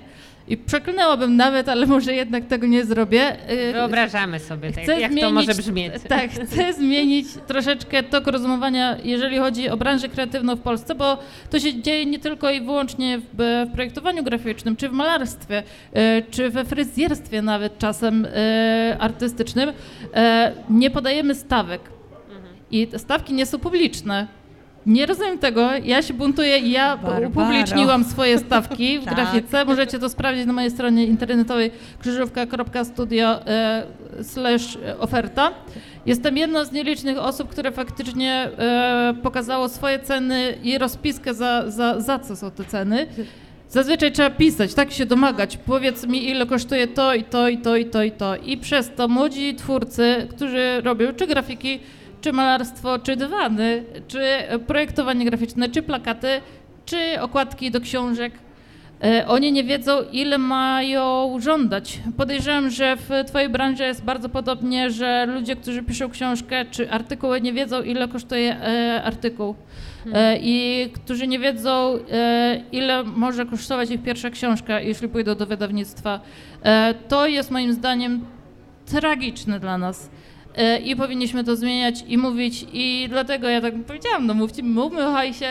[SPEAKER 3] I przeklnęłabym nawet, ale może jednak tego nie zrobię. E,
[SPEAKER 2] Wyobrażamy sobie, tak, jak
[SPEAKER 3] zmienić,
[SPEAKER 2] to może brzmieć.
[SPEAKER 3] Tak, chcę (laughs) zmienić troszeczkę tok rozumowania, jeżeli chodzi o branżę kreatywną w Polsce, bo to się dzieje nie tylko i wyłącznie w, w projektowaniu graficznym, czy w malarstwie, e, czy we fryzjerstwie nawet czasem e, artystycznym. Nie podajemy stawek. I te stawki nie są publiczne. Nie rozumiem tego, ja się buntuję i ja
[SPEAKER 4] Barbaro.
[SPEAKER 3] upubliczniłam swoje (laughs) stawki w
[SPEAKER 4] Tak.
[SPEAKER 3] grafice. Możecie to sprawdzić na mojej stronie internetowej krzyżówka.studio e, slash oferta. Jestem jedną z nielicznych osób, które faktycznie e, pokazało swoje ceny i rozpiskę za, za, za co są te ceny. Zazwyczaj trzeba pisać, tak się domagać. Powiedz mi, ile kosztuje to i to i to i to i to. I przez to młodzi twórcy, którzy robią czy grafiki, czy malarstwo, czy dywany, czy projektowanie graficzne, czy plakaty, czy okładki do książek, e, oni nie wiedzą, ile mają żądać. Podejrzewam, że w Twojej branży jest bardzo podobnie, że ludzie, którzy piszą książkę czy artykuły, nie wiedzą, ile kosztuje e, artykuł. E, I którzy nie wiedzą, ile może kosztować ich pierwsza książka, jeśli pójdą do wydawnictwa. To jest moim zdaniem tragiczne dla nas. E, I powinniśmy to zmieniać i mówić. I dlatego ja tak powiedziałam, no mówcie, mówmy o hajsie,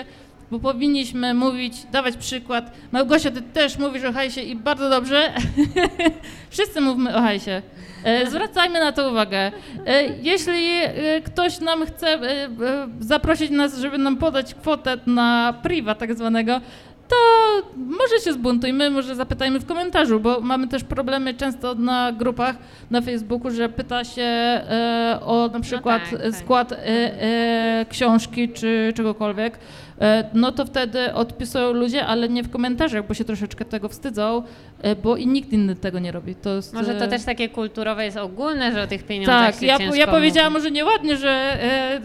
[SPEAKER 3] bo powinniśmy mówić, dawać przykład. Małgosia, ty też mówisz o hajsie i bardzo dobrze. (laughs) Wszyscy mówmy o hajsie. E, Zwracajmy na to uwagę. E, Jeśli ktoś nam chce zaprosić nas, żeby nam podać kwotę na priwa tak zwanego, to może się zbuntujmy, może zapytajmy w komentarzu, bo mamy też problemy często na grupach na Facebooku, że pyta się e, o na przykład
[SPEAKER 2] tak, tak.
[SPEAKER 3] skład e, e, książki czy czegokolwiek. E, no to wtedy odpisują ludzie, ale nie w komentarzach, bo się troszeczkę tego wstydzą, e, bo i nikt inny tego nie robi. To jest,
[SPEAKER 2] Może to
[SPEAKER 3] e,
[SPEAKER 2] też takie kulturowe jest ogólne, że o tych pieniądzach
[SPEAKER 3] tak,
[SPEAKER 2] się
[SPEAKER 3] ja,
[SPEAKER 2] ciężko
[SPEAKER 3] ja powiedziałam
[SPEAKER 2] mówi.
[SPEAKER 3] może nieładnie, że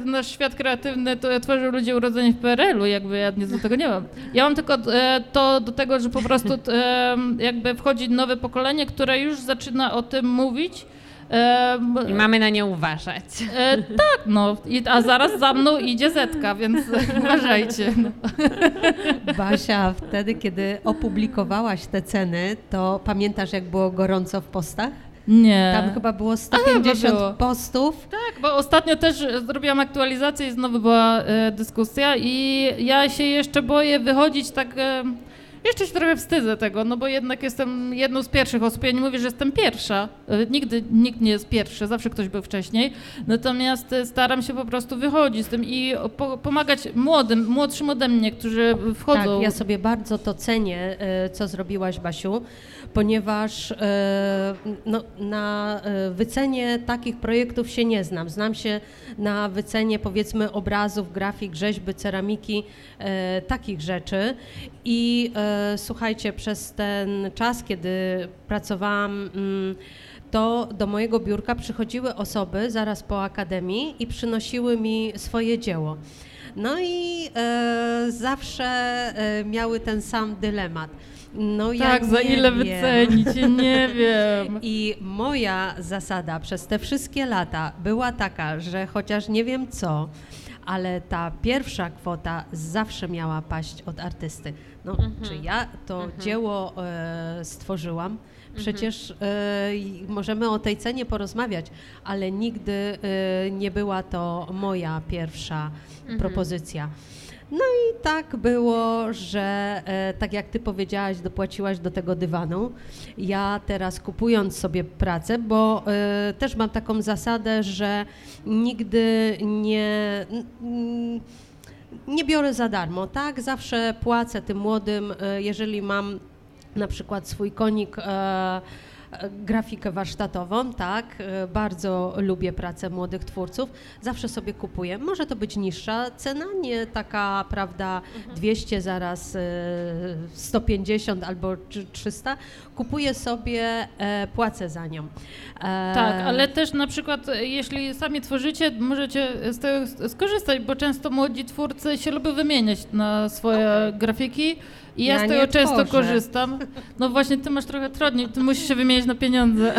[SPEAKER 3] nasz świat kreatywny to tworzą ludzie urodzeni w PRL-u, jakby ja nic do tego nie mam. Ja mam tylko to do tego, że po prostu jakby wchodzi nowe pokolenie, które już zaczyna o tym mówić. E,
[SPEAKER 2] I mamy na nie uważać.
[SPEAKER 3] e, tak, no, I, a zaraz za mną idzie Zetka, więc (laughs) uważajcie. No.
[SPEAKER 4] Basia, wtedy, kiedy opublikowałaś te ceny, to pamiętasz, jak było gorąco w postach?
[SPEAKER 3] Nie.
[SPEAKER 4] Tam chyba było
[SPEAKER 3] było.
[SPEAKER 4] 150 postów.
[SPEAKER 3] Tak, bo ostatnio też zrobiłam aktualizację i znowu była e, dyskusja i ja się jeszcze boję wychodzić tak... E, jeszcze się trochę wstydzę tego, no bo jednak jestem jedną z pierwszych osób. Ja nie mówię, że jestem pierwsza. Nigdy nikt nie jest pierwszy, zawsze ktoś był wcześniej. Natomiast e, staram się po prostu wychodzić z tym i po, pomagać młodym, młodszym ode mnie, którzy wchodzą.
[SPEAKER 4] Tak, ja sobie bardzo to cenię, e, co zrobiłaś, Basiu, ponieważ e, no, na e, wycenie takich projektów się nie znam. Znam się na wycenie powiedzmy obrazów, grafik, rzeźby, ceramiki, e, takich rzeczy. I słuchajcie, przez ten czas, kiedy pracowałam. Mm, to do mojego biurka przychodziły osoby zaraz po akademii i przynosiły mi swoje dzieło. No i e, zawsze e, miały ten sam dylemat. No ja
[SPEAKER 3] tak, za ile
[SPEAKER 4] wiem.
[SPEAKER 3] wycenić, nie (laughs) wiem.
[SPEAKER 4] I moja zasada przez te wszystkie lata była taka, że chociaż nie wiem co, ale ta pierwsza kwota zawsze miała paść od artysty. No, czy ja to dzieło e, stworzyłam? Przecież e, możemy o tej cenie porozmawiać, ale nigdy e, nie była to moja pierwsza propozycja. No i tak było, że e, tak jak ty powiedziałaś, dopłaciłaś do tego dywanu. Ja teraz kupując sobie pracę, bo e, też mam taką zasadę, że nigdy nie. nie biorę za darmo, tak? Zawsze płacę tym młodym, e, jeżeli mam na przykład swój konik, e, grafikę warsztatową, tak? E, bardzo lubię pracę młodych twórców, zawsze sobie kupuję. Może to być niższa cena, nie taka, prawda, 200, zaraz e, 150 albo trzy- 300. Kupuję sobie, e, płacę za nią. E,
[SPEAKER 3] Tak, ale też na przykład e, jeśli sami tworzycie, możecie z tego skorzystać, bo często młodzi twórcy się lubią wymieniać na swoje grafiki I ja,
[SPEAKER 4] Ja
[SPEAKER 3] z tego często
[SPEAKER 4] tworzę.
[SPEAKER 3] korzystam. No właśnie, ty masz trochę trudniej, ty musisz się wymienić na pieniądze.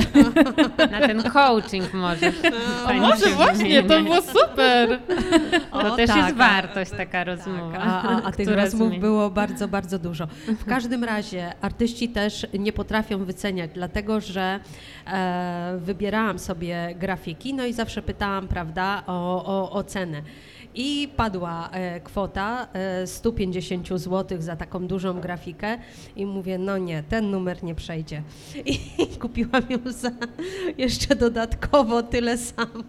[SPEAKER 2] Na ten coaching możesz. (laughs)
[SPEAKER 3] A
[SPEAKER 2] Pani
[SPEAKER 3] może właśnie, to było super.
[SPEAKER 2] To
[SPEAKER 4] O,
[SPEAKER 2] też
[SPEAKER 4] tak,
[SPEAKER 2] jest wartość taka rozmowa.
[SPEAKER 4] A, a, a tych rozmów
[SPEAKER 2] zmieni-
[SPEAKER 4] było bardzo, bardzo dużo. W każdym razie artyści też nie potrafią wyceniać, dlatego że e, wybierałam sobie grafiki, no i zawsze pytałam, prawda, o, o, o cenę. I padła e, kwota e, 150 zł za taką dużą grafikę i mówię, no nie, ten numer nie przejdzie. I (laughs) kupiłam ją za jeszcze dodatkowo tyle samo.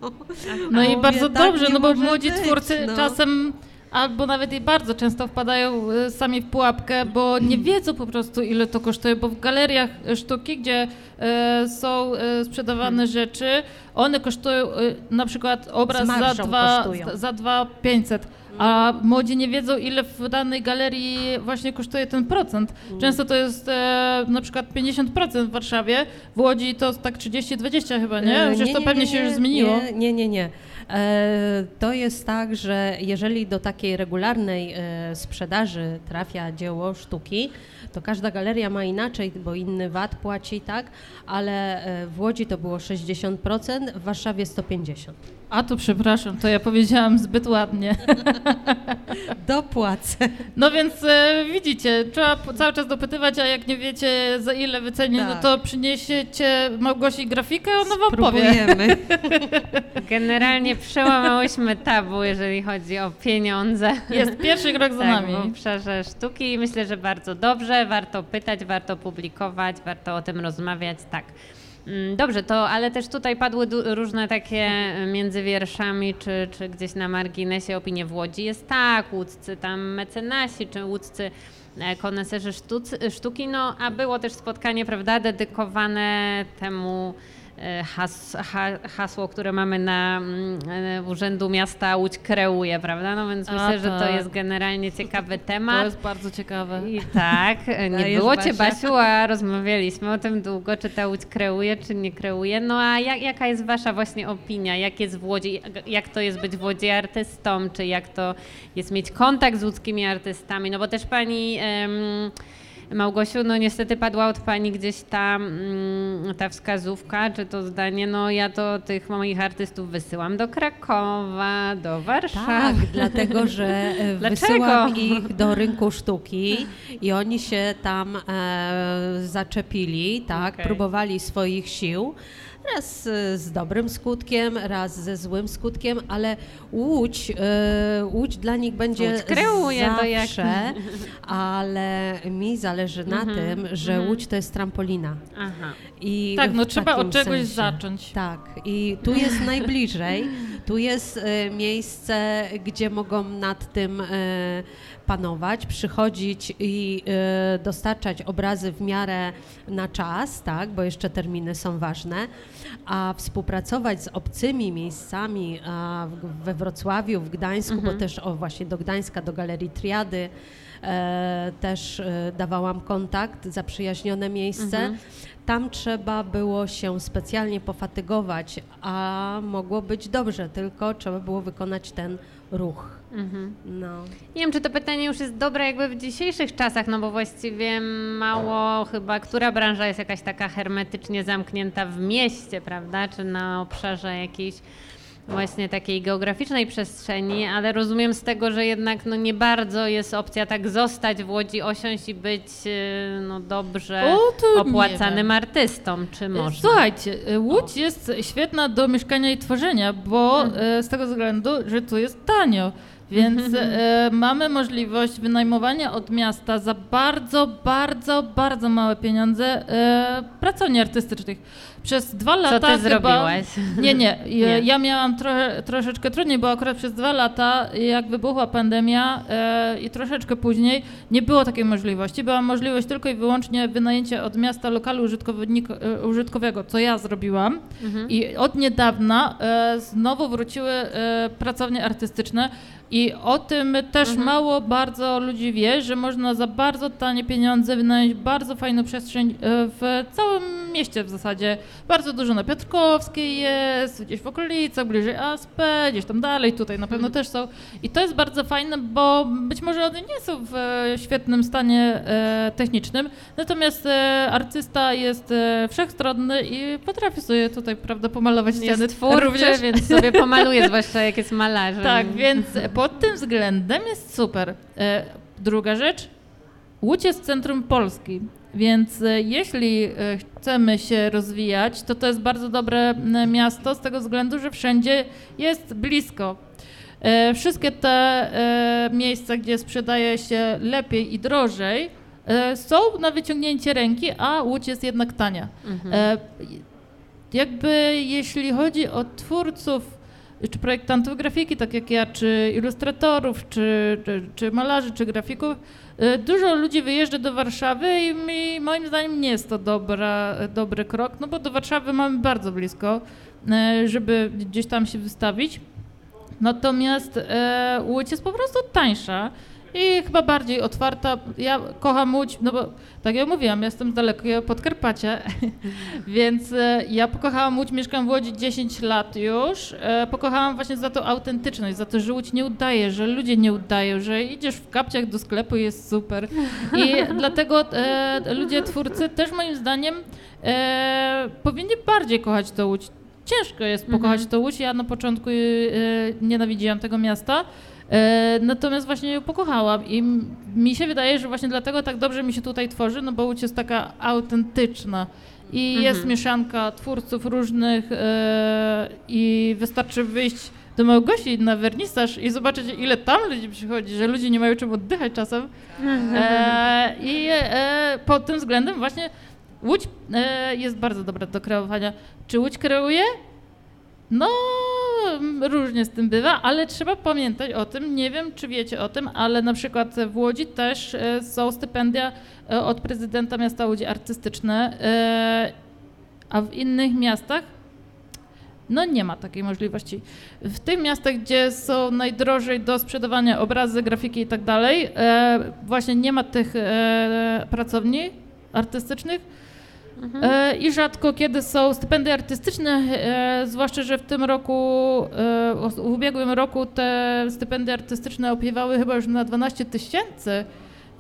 [SPEAKER 3] No
[SPEAKER 4] A
[SPEAKER 3] i
[SPEAKER 4] mówię,
[SPEAKER 3] bardzo
[SPEAKER 4] tak
[SPEAKER 3] dobrze, no bo młodzi
[SPEAKER 4] być,
[SPEAKER 3] twórcy
[SPEAKER 4] no.
[SPEAKER 3] czasem albo nawet i bardzo często wpadają y, sami w pułapkę, bo nie wiedzą po prostu ile to kosztuje, bo w galeriach sztuki, gdzie y, są y, sprzedawane rzeczy, one kosztują na przykład obraz za dwa,
[SPEAKER 4] kosztują.
[SPEAKER 3] za dwa 500, a młodzi nie wiedzą ile w danej galerii właśnie kosztuje ten procent. Często to jest e, na przykład 50% w Warszawie, w Łodzi to tak 30-20 chyba, nie?
[SPEAKER 4] E,
[SPEAKER 3] Przecież to pewnie się już zmieniło.
[SPEAKER 4] Nie, nie, nie. E, to jest tak, że jeżeli do takiej regularnej e, sprzedaży trafia dzieło sztuki, to każda galeria ma inaczej, bo inny VAT płaci, tak? Ale e, w Łodzi to było 60%, w Warszawie 150%.
[SPEAKER 3] A to przepraszam, to ja powiedziałam zbyt ładnie. (laughs)
[SPEAKER 4] Dopłacę.
[SPEAKER 3] No więc e, widzicie, trzeba cały czas dopytywać, a jak nie wiecie za ile wyceni, no
[SPEAKER 4] Tak.
[SPEAKER 3] to przyniesiecie Małgosi grafikę, ona wam powie.
[SPEAKER 4] Próbujemy. (laughs)
[SPEAKER 2] Generalnie przełamałyśmy tabu, jeżeli chodzi o pieniądze.
[SPEAKER 3] Jest pierwszy krok za
[SPEAKER 2] tak,
[SPEAKER 3] nami.
[SPEAKER 2] w obszarze sztuki i myślę, że bardzo dobrze, warto pytać, warto publikować, warto o tym rozmawiać, tak. Mm, Dobrze, to ale też tutaj padły różne takie e, między wierszami, czy, czy gdzieś na marginesie opinie w Łodzi. Jest tak, łódzcy tam mecenasi, czy łódzcy e, koneserzy sztuc- sztuki, no a było też spotkanie, prawda, dedykowane temu e, has, ha, hasło, które mamy na mm, e, Urzędu Miasta Łódź kreuje, prawda? No więc
[SPEAKER 3] A,
[SPEAKER 2] myślę, że to
[SPEAKER 3] tak.
[SPEAKER 2] jest generalnie ciekawy (laughs)
[SPEAKER 3] To
[SPEAKER 2] temat.
[SPEAKER 3] jest bardzo ciekawe.
[SPEAKER 2] I tak, (laughs) nie
[SPEAKER 4] Dajesz,
[SPEAKER 2] było cię. Basiu, a rozmawialiśmy o tym długo, czy ta Łódź kreuje, czy nie kreuje. No a jak, jaka jest wasza właśnie opinia? Jak jest w Łodzi, jak- to jest być w Łodzi artystą, czy jak to jest mieć kontakt z łódzkimi artystami? No bo też pani... em, Małgosiu, no niestety padła od Pani gdzieś ta, mm, ta wskazówka, czy to zdanie, no ja to tych moich artystów wysyłam do Krakowa, do Warszawy.
[SPEAKER 4] Tak, dlatego że e, (laughs) wysyłam ich do rynku sztuki i oni się tam e, zaczepili, tak,
[SPEAKER 2] Okej.
[SPEAKER 4] próbowali swoich sił. Raz z dobrym skutkiem, raz ze złym skutkiem, ale Łódź, e, Łódź dla nich będzie
[SPEAKER 2] Łódź kreuje, jak-
[SPEAKER 4] zawsze, ale mi zależy na
[SPEAKER 2] Mhm,
[SPEAKER 4] tym, że
[SPEAKER 2] mhm.
[SPEAKER 4] Łódź to jest trampolina.
[SPEAKER 2] Aha.
[SPEAKER 4] I
[SPEAKER 3] Tak, no trzeba od czegoś
[SPEAKER 4] sensie.
[SPEAKER 3] zacząć.
[SPEAKER 4] Tak, i tu jest najbliżej, tu jest e, miejsce, gdzie mogą nad tym e, panować, przychodzić i e, dostarczać obrazy w miarę na czas, tak, bo jeszcze terminy są ważne, a współpracować z obcymi miejscami a w, we Wrocławiu, w Gdańsku, bo też o właśnie do Gdańska, do Galerii Triady e, też e, dawałam kontakt, zaprzyjaźnione miejsce. Tam trzeba było się specjalnie pofatygować, a mogło być dobrze, tylko trzeba było wykonać ten ruch.
[SPEAKER 2] Mhm.
[SPEAKER 4] No.
[SPEAKER 2] Nie wiem, czy to pytanie już jest dobre jakby w dzisiejszych czasach, no bo właściwie mało chyba, która branża jest jakaś taka hermetycznie zamknięta w mieście, prawda, czy na obszarze jakiejś właśnie takiej geograficznej przestrzeni, ale rozumiem z tego, że jednak no nie bardzo jest opcja tak zostać w Łodzi, osiąść i być e, no dobrze
[SPEAKER 3] O,
[SPEAKER 2] opłacanym artystą, czy można?
[SPEAKER 3] Słuchajcie, y, Łódź jest świetna do mieszkania i tworzenia, bo
[SPEAKER 2] Mhm.
[SPEAKER 3] y, z tego względu, że tu jest tanio. Więc y, (laughs) mamy możliwość wynajmowania od miasta za bardzo, bardzo, bardzo małe pieniądze y, pracowni artystycznych. Przez dwa lata
[SPEAKER 2] ty
[SPEAKER 3] chyba...
[SPEAKER 2] zrobiłaś?
[SPEAKER 3] Nie, nie. (laughs)
[SPEAKER 2] Nie.
[SPEAKER 3] Ja, miałam trochę, troszeczkę trudniej, bo akurat przez dwa lata, jak wybuchła pandemia e, i troszeczkę później, nie było takiej możliwości. Była możliwość tylko i wyłącznie wynajęcia od miasta lokalu e, użytkowego, co ja zrobiłam.
[SPEAKER 2] Mhm.
[SPEAKER 3] I od niedawna e, znowu wróciły e, pracownie artystyczne. I o tym też
[SPEAKER 2] Mhm.
[SPEAKER 3] mało bardzo ludzi wie, że można za bardzo tanie pieniądze wynająć bardzo fajną przestrzeń w całym mieście w zasadzie. Bardzo dużo na Piotrkowskiej jest, gdzieś w okolicach, bliżej ASP, gdzieś tam dalej, tutaj na pewno też są. I to jest bardzo fajne, bo być może one nie są w świetnym stanie e, technicznym, natomiast e, artysta jest e, wszechstronny i potrafi sobie tutaj, prawda, pomalować ściany
[SPEAKER 2] Jest twórczy,
[SPEAKER 3] również.
[SPEAKER 2] więc sobie pomaluje, zwłaszcza jak jest malarzem.
[SPEAKER 3] Tak, więc pod tym względem jest super. Druga rzecz, Łódź jest centrum Polski, więc e, jeśli e, chcemy się rozwijać, to to jest bardzo dobre miasto z tego względu, że wszędzie jest blisko. E, Wszystkie te miejsca, gdzie sprzedaje się lepiej i drożej, są na wyciągnięcie ręki, a Łódź jest jednak tania.
[SPEAKER 2] Mhm.
[SPEAKER 3] Jakby jeśli chodzi o twórców czy projektantów grafiki, tak jak ja, czy ilustratorów, czy, czy, czy malarzy, czy grafików, e, dużo ludzi wyjeżdża do Warszawy i mi, moim zdaniem nie jest to dobra, dobry krok, no bo do Warszawy mamy bardzo blisko, e, żeby gdzieś tam się wystawić. Natomiast e, Łódź jest po prostu tańsza i chyba bardziej otwarta. Ja kocham Łódź, no bo tak jak mówiłam, jestem z dalekiego Podkarpacia, (laughs) więc e, ja pokochałam Łódź, mieszkam w Łodzi 10 lat już. E, pokochałam właśnie za tą autentyczność, za to, że Łódź nie udaje, że ludzie nie udają, że idziesz w kapciach do sklepu i jest super. I (laughs) dlatego e, ludzie, twórcy też moim zdaniem powinni bardziej kochać tą Łódź. Ciężko jest pokochać
[SPEAKER 2] Mhm.
[SPEAKER 3] tą Łódź. Ja na początku e, nienawidziłam tego miasta. E, natomiast właśnie ją pokochałam i mi się wydaje, że właśnie dlatego tak dobrze mi się tutaj tworzy, no bo Łódź jest taka autentyczna i
[SPEAKER 2] Mhm.
[SPEAKER 3] jest mieszanka twórców różnych e, i wystarczy wyjść do Małgosi na wernisaż i zobaczyć ile tam ludzi przychodzi, że ludzie nie mają czym oddychać czasem. E, I e, pod tym względem właśnie Łódź e, jest bardzo dobra do kreowania. Czy Łódź kreuje? No, różnie z tym bywa, ale trzeba pamiętać o tym, nie wiem czy wiecie o tym, ale na przykład w Łodzi też e, są stypendia e, od prezydenta miasta Łodzi artystyczne, e, a w innych miastach no nie ma takiej możliwości. W tych miastach, gdzie są najdrożej do sprzedawania obrazy, grafiki i tak dalej, właśnie nie ma tych pracowni artystycznych, E, I rzadko kiedy są stypendia artystyczne, e, zwłaszcza, że w tym roku, e, w ubiegłym roku te stypendia artystyczne opiewały chyba już na 12 tysięcy,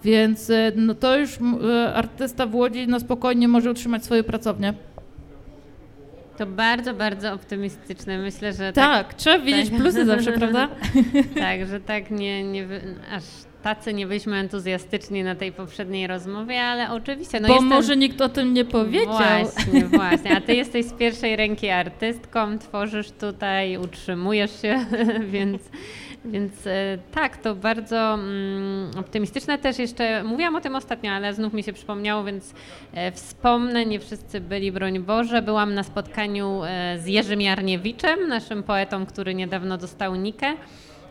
[SPEAKER 3] więc no to już artysta w Łodzi na spokojnie może utrzymać swoją pracownię.
[SPEAKER 2] To bardzo, bardzo optymistyczne. Myślę, że tak,
[SPEAKER 3] Tak, trzeba widzieć
[SPEAKER 2] Tak.
[SPEAKER 3] plusy zawsze, (laughs) prawda?
[SPEAKER 2] tak że tak nie, nie aż tacy nie byliśmy entuzjastyczni na tej poprzedniej rozmowie, ale oczywiście. No
[SPEAKER 3] Bo
[SPEAKER 2] jestem,
[SPEAKER 3] może nikt o tym nie powiedział.
[SPEAKER 2] Właśnie, (laughs) właśnie. A ty jesteś z pierwszej ręki artystką, tworzysz tutaj, utrzymujesz się, (laughs) więc, więc e, tak, to bardzo mm, optymistyczne. Też jeszcze mówiłam o tym ostatnio, ale znów mi się przypomniało, więc e, wspomnę, nie wszyscy byli, broń Boże. Byłam na spotkaniu e, z Jerzym Jarniewiczem, naszym poetą, który niedawno dostał Nikę.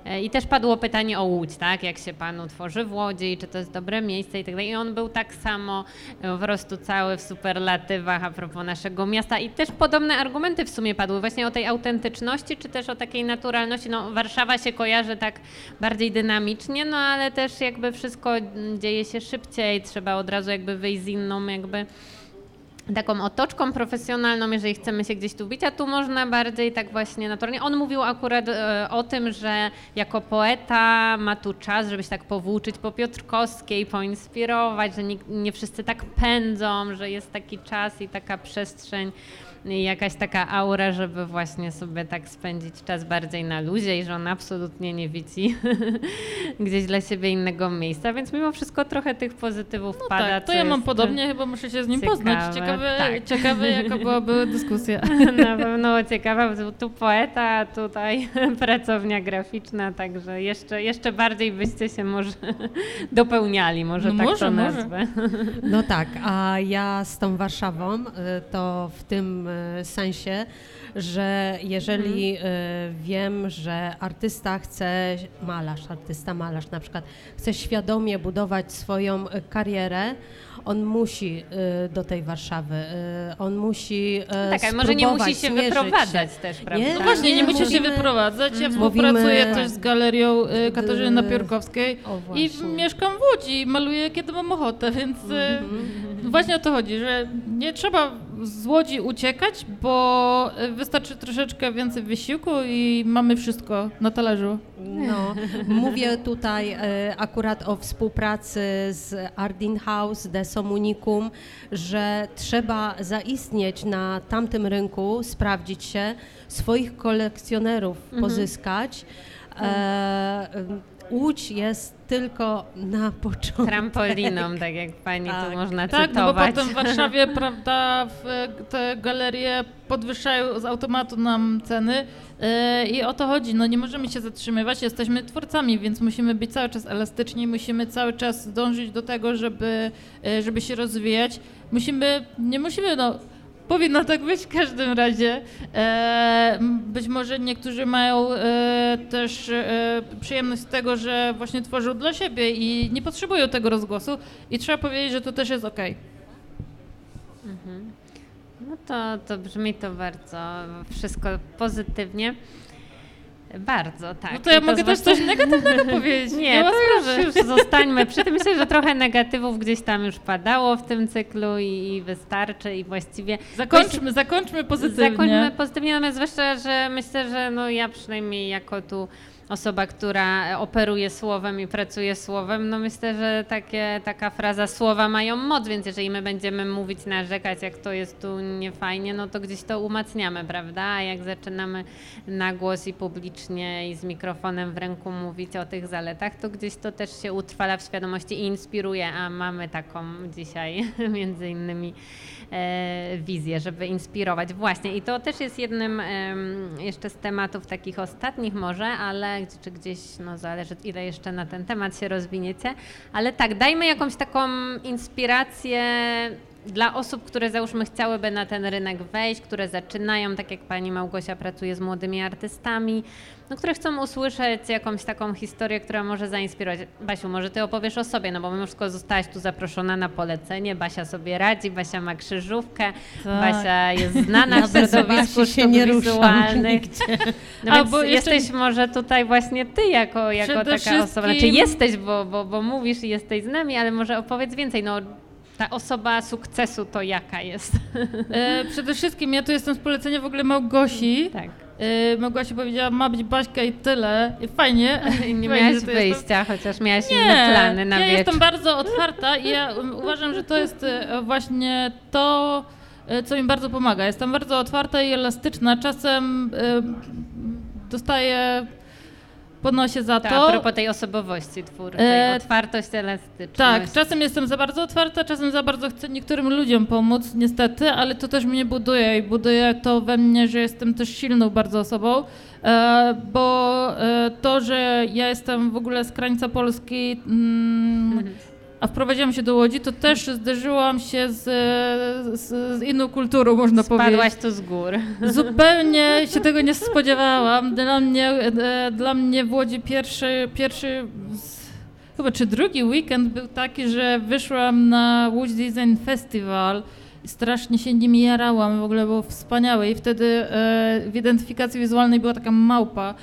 [SPEAKER 2] E, I też padło pytanie o Łódź, tak? Jak się panu tworzy w Łodzi, i czy to jest dobre miejsce i tak dalej. I on był tak samo e, po prostu cały w superlatywach a propos naszego miasta. I też podobne argumenty w sumie padły właśnie o tej autentyczności, czy też o takiej naturalności. No, Warszawa się kojarzy tak bardziej dynamicznie, no ale też jakby wszystko dzieje się szybciej, trzeba od razu jakby wyjść z inną jakby taką otoczką profesjonalną, jeżeli chcemy się gdzieś tu bić, a tu można bardziej tak właśnie naturalnie. On mówił akurat e, o tym, że jako poeta ma tu czas, żeby się tak powłóczyć po Piotrkowskiej, poinspirować, że nie, nie wszyscy tak pędzą, że jest taki czas i taka przestrzeń jakaś taka aura, żeby właśnie sobie tak spędzić czas bardziej na luzie i że on absolutnie nie widzi (laughs) gdzieś dla siebie innego miejsca, więc mimo wszystko trochę tych pozytywów
[SPEAKER 3] No
[SPEAKER 2] pada.
[SPEAKER 3] tak, to ja mam podobnie, chyba muszę się z nim
[SPEAKER 2] ciekawe,
[SPEAKER 3] poznać. Ciekawe,
[SPEAKER 2] tak.
[SPEAKER 3] ciekawe jaka byłaby (laughs) dyskusja.
[SPEAKER 2] Na pewno ciekawa, bo tu poeta, tutaj (laughs) pracownia graficzna, także jeszcze, jeszcze bardziej byście się może dopełniali, może
[SPEAKER 3] No
[SPEAKER 2] tak
[SPEAKER 3] może,
[SPEAKER 2] to
[SPEAKER 3] może.
[SPEAKER 2] nazwę.
[SPEAKER 4] No tak, a ja z tą Warszawą y, to w tym y, sensie, że jeżeli y, wiem, że artysta chce, malarz, artysta, malarz na przykład, chce świadomie budować swoją y, karierę, on musi y, do tej Warszawy, y, on musi y,
[SPEAKER 2] Tak, ale może nie musi się wyprowadzać też, prawda?
[SPEAKER 4] Nie,
[SPEAKER 3] No właśnie, nie
[SPEAKER 4] nie,
[SPEAKER 3] musi się wyprowadzać. Ja
[SPEAKER 4] Mówimy-
[SPEAKER 3] współpracuję też z galerią Katarzyny Napiórkowskiej
[SPEAKER 4] O,
[SPEAKER 3] i mieszkam w Łodzi i maluję kiedy mam ochotę, więc y,
[SPEAKER 4] Mhm.
[SPEAKER 3] właśnie o to chodzi, że nie trzeba z Łodzi uciekać, bo wystarczy troszeczkę więcej wysiłku i mamy wszystko na talerzu.
[SPEAKER 4] No, mówię tutaj e, akurat o współpracy z Ardin House, Desom Unicum, że trzeba zaistnieć na tamtym rynku, sprawdzić się, swoich kolekcjonerów
[SPEAKER 2] Mhm.
[SPEAKER 4] pozyskać. E, Łódź jest tylko na (laughs) początku.
[SPEAKER 2] Trampoliną, tak jak pani
[SPEAKER 4] Tak.
[SPEAKER 2] tu można
[SPEAKER 3] Tak, no bo
[SPEAKER 2] cytować.
[SPEAKER 3] potem w (laughs) Warszawie, prawda, w, te galerie podwyższają z automatu nam ceny yy, i o to chodzi. No nie możemy się zatrzymywać, jesteśmy twórcami, więc musimy być cały czas elastyczni, musimy cały czas dążyć do tego, żeby, yy, żeby się rozwijać. Musimy, nie musimy, no Powinno tak być w każdym razie. E, być może niektórzy mają e, też e, przyjemność z tego, że właśnie tworzą dla siebie i nie potrzebują tego rozgłosu i trzeba powiedzieć, że to też jest okej.
[SPEAKER 2] Mhm. No to, to brzmi to bardzo wszystko pozytywnie. Bardzo, tak.
[SPEAKER 3] No to ja
[SPEAKER 2] I
[SPEAKER 3] mogę też coś (laughs) negatywnego powiedzieć.
[SPEAKER 2] Nie,
[SPEAKER 3] ma
[SPEAKER 2] to już, już zostańmy przy tym. Myślę, że trochę negatywów gdzieś tam już padało w tym cyklu i, i wystarczy i właściwie...
[SPEAKER 3] Zakończmy, zakończmy pozytywnie.
[SPEAKER 2] Zakończmy pozytywnie, natomiast zwłaszcza, że myślę, że no ja przynajmniej jako tu osoba, która operuje słowem i pracuje słowem, no myślę, że takie, taka fraza słowa mają moc, więc jeżeli my będziemy mówić, narzekać, jak to jest tu niefajnie, no to gdzieś to umacniamy, prawda? A jak zaczynamy na głos i publicznie i z mikrofonem w ręku mówić o tych zaletach, to gdzieś to też się utrwala w świadomości i inspiruje, a mamy taką dzisiaj (laughs) między innymi wizję, żeby inspirować. Właśnie i to też jest jednym jeszcze z tematów takich ostatnich może, ale czy gdzieś, no zależy ile jeszcze na ten temat się rozwiniecie, ale tak, dajmy jakąś taką inspirację dla osób, które załóżmy chciałyby na ten rynek wejść, które zaczynają, tak jak pani Małgosia pracuje z młodymi artystami, no, które chcą usłyszeć jakąś taką historię, która może zainspirować. Basiu, może ty opowiesz o sobie, no bo mimo wszystko zostałaś tu zaproszona na polecenie, Basia sobie radzi, Basia ma krzyżówkę,
[SPEAKER 3] Tak.
[SPEAKER 2] Basia jest znana w
[SPEAKER 4] Nawet
[SPEAKER 2] środowisku sztuk
[SPEAKER 4] nie
[SPEAKER 2] wizualnych. No
[SPEAKER 3] Albo jeszcze-
[SPEAKER 2] jesteś może tutaj właśnie ty jako, jako taka osoba, znaczy
[SPEAKER 3] wszystkim-
[SPEAKER 2] jesteś, bo, bo, bo mówisz i jesteś z nami, ale może opowiedz więcej, no ta osoba sukcesu to jaka jest?
[SPEAKER 3] E, przede wszystkim ja tu jestem z polecenia w ogóle Małgosi.
[SPEAKER 2] tak.
[SPEAKER 3] E, Małgosia powiedziała, ma być Baśka i tyle. I fajnie.
[SPEAKER 2] I nie (laughs)
[SPEAKER 3] Fajnie,
[SPEAKER 2] miałaś
[SPEAKER 3] to jestem-
[SPEAKER 2] wyjścia, chociaż miałaś inne plany na
[SPEAKER 3] ja
[SPEAKER 2] wieczór.
[SPEAKER 3] jestem bardzo otwarta i ja uważam, że to jest e, właśnie to, e, co mi bardzo pomaga. Jestem bardzo otwarta i elastyczna. Czasem e, dostaję po nosie za
[SPEAKER 2] To
[SPEAKER 3] to.
[SPEAKER 2] a propos tej osobowości twórczej,
[SPEAKER 3] E,
[SPEAKER 2] otwartość, elastyczność.
[SPEAKER 3] Tak, czasem jestem za bardzo otwarta, czasem za bardzo chcę niektórym ludziom pomóc, niestety, ale to też mnie buduje i buduje to we mnie, że jestem też silną bardzo osobą, e, bo e, to, że ja jestem w ogóle z krańca Polski, mm, a wprowadziłam się do Łodzi, to też zderzyłam się z, z, z inną kulturą, można powiedzieć.
[SPEAKER 2] Spadłaś tu z gór.
[SPEAKER 3] Zupełnie się tego nie spodziewałam. Dla mnie, e, dla mnie w Łodzi pierwszy, pierwszy chyba czy drugi weekend był taki, że wyszłam na Łódź Design Festival i strasznie się nim jarałam, w ogóle było wspaniałe i wtedy e, w identyfikacji wizualnej była taka małpa.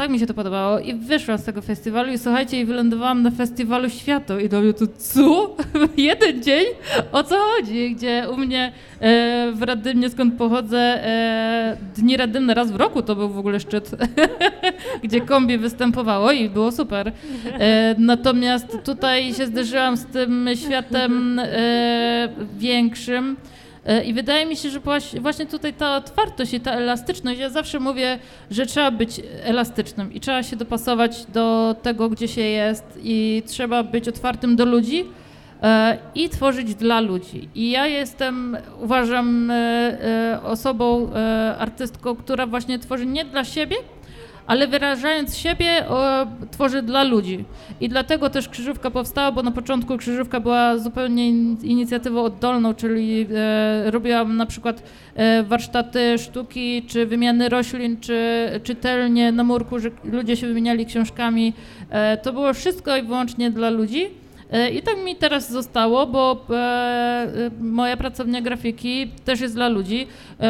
[SPEAKER 3] Tak mi się to podobało i wyszłam z tego festiwalu i słuchajcie, i wylądowałam na festiwalu światu i do mnie to co? (laughs) Jeden dzień? O co chodzi? Gdzie u mnie e, w Radymnie, skąd pochodzę, e, Dni Radymne raz w roku to był w ogóle szczyt, (laughs) gdzie kombi występowało i było super. E, natomiast tutaj się zderzyłam z tym światem e, większym. E, I wydaje mi się, że właśnie- tutaj ta otwartość i ta elastyczność, ja zawsze mówię, że trzeba być elastycznym i trzeba się dopasować do tego, gdzie się jest i trzeba być otwartym do ludzi e, i tworzyć dla ludzi. I ja jestem, uważam, e, osobą, artystką, która właśnie tworzy nie dla siebie, ale wyrażając siebie, o, tworzy dla ludzi. I dlatego też krzyżówka powstała, bo na początku krzyżówka była zupełnie in- inicjatywą oddolną, czyli e, robiłam na przykład e, warsztaty sztuki, czy wymiany roślin, czy czytelnie na murku, że ludzie się wymieniali książkami. E, to było wszystko i wyłącznie dla ludzi. E, I tak mi teraz zostało, bo e, e, moja pracownia grafiki też jest dla ludzi.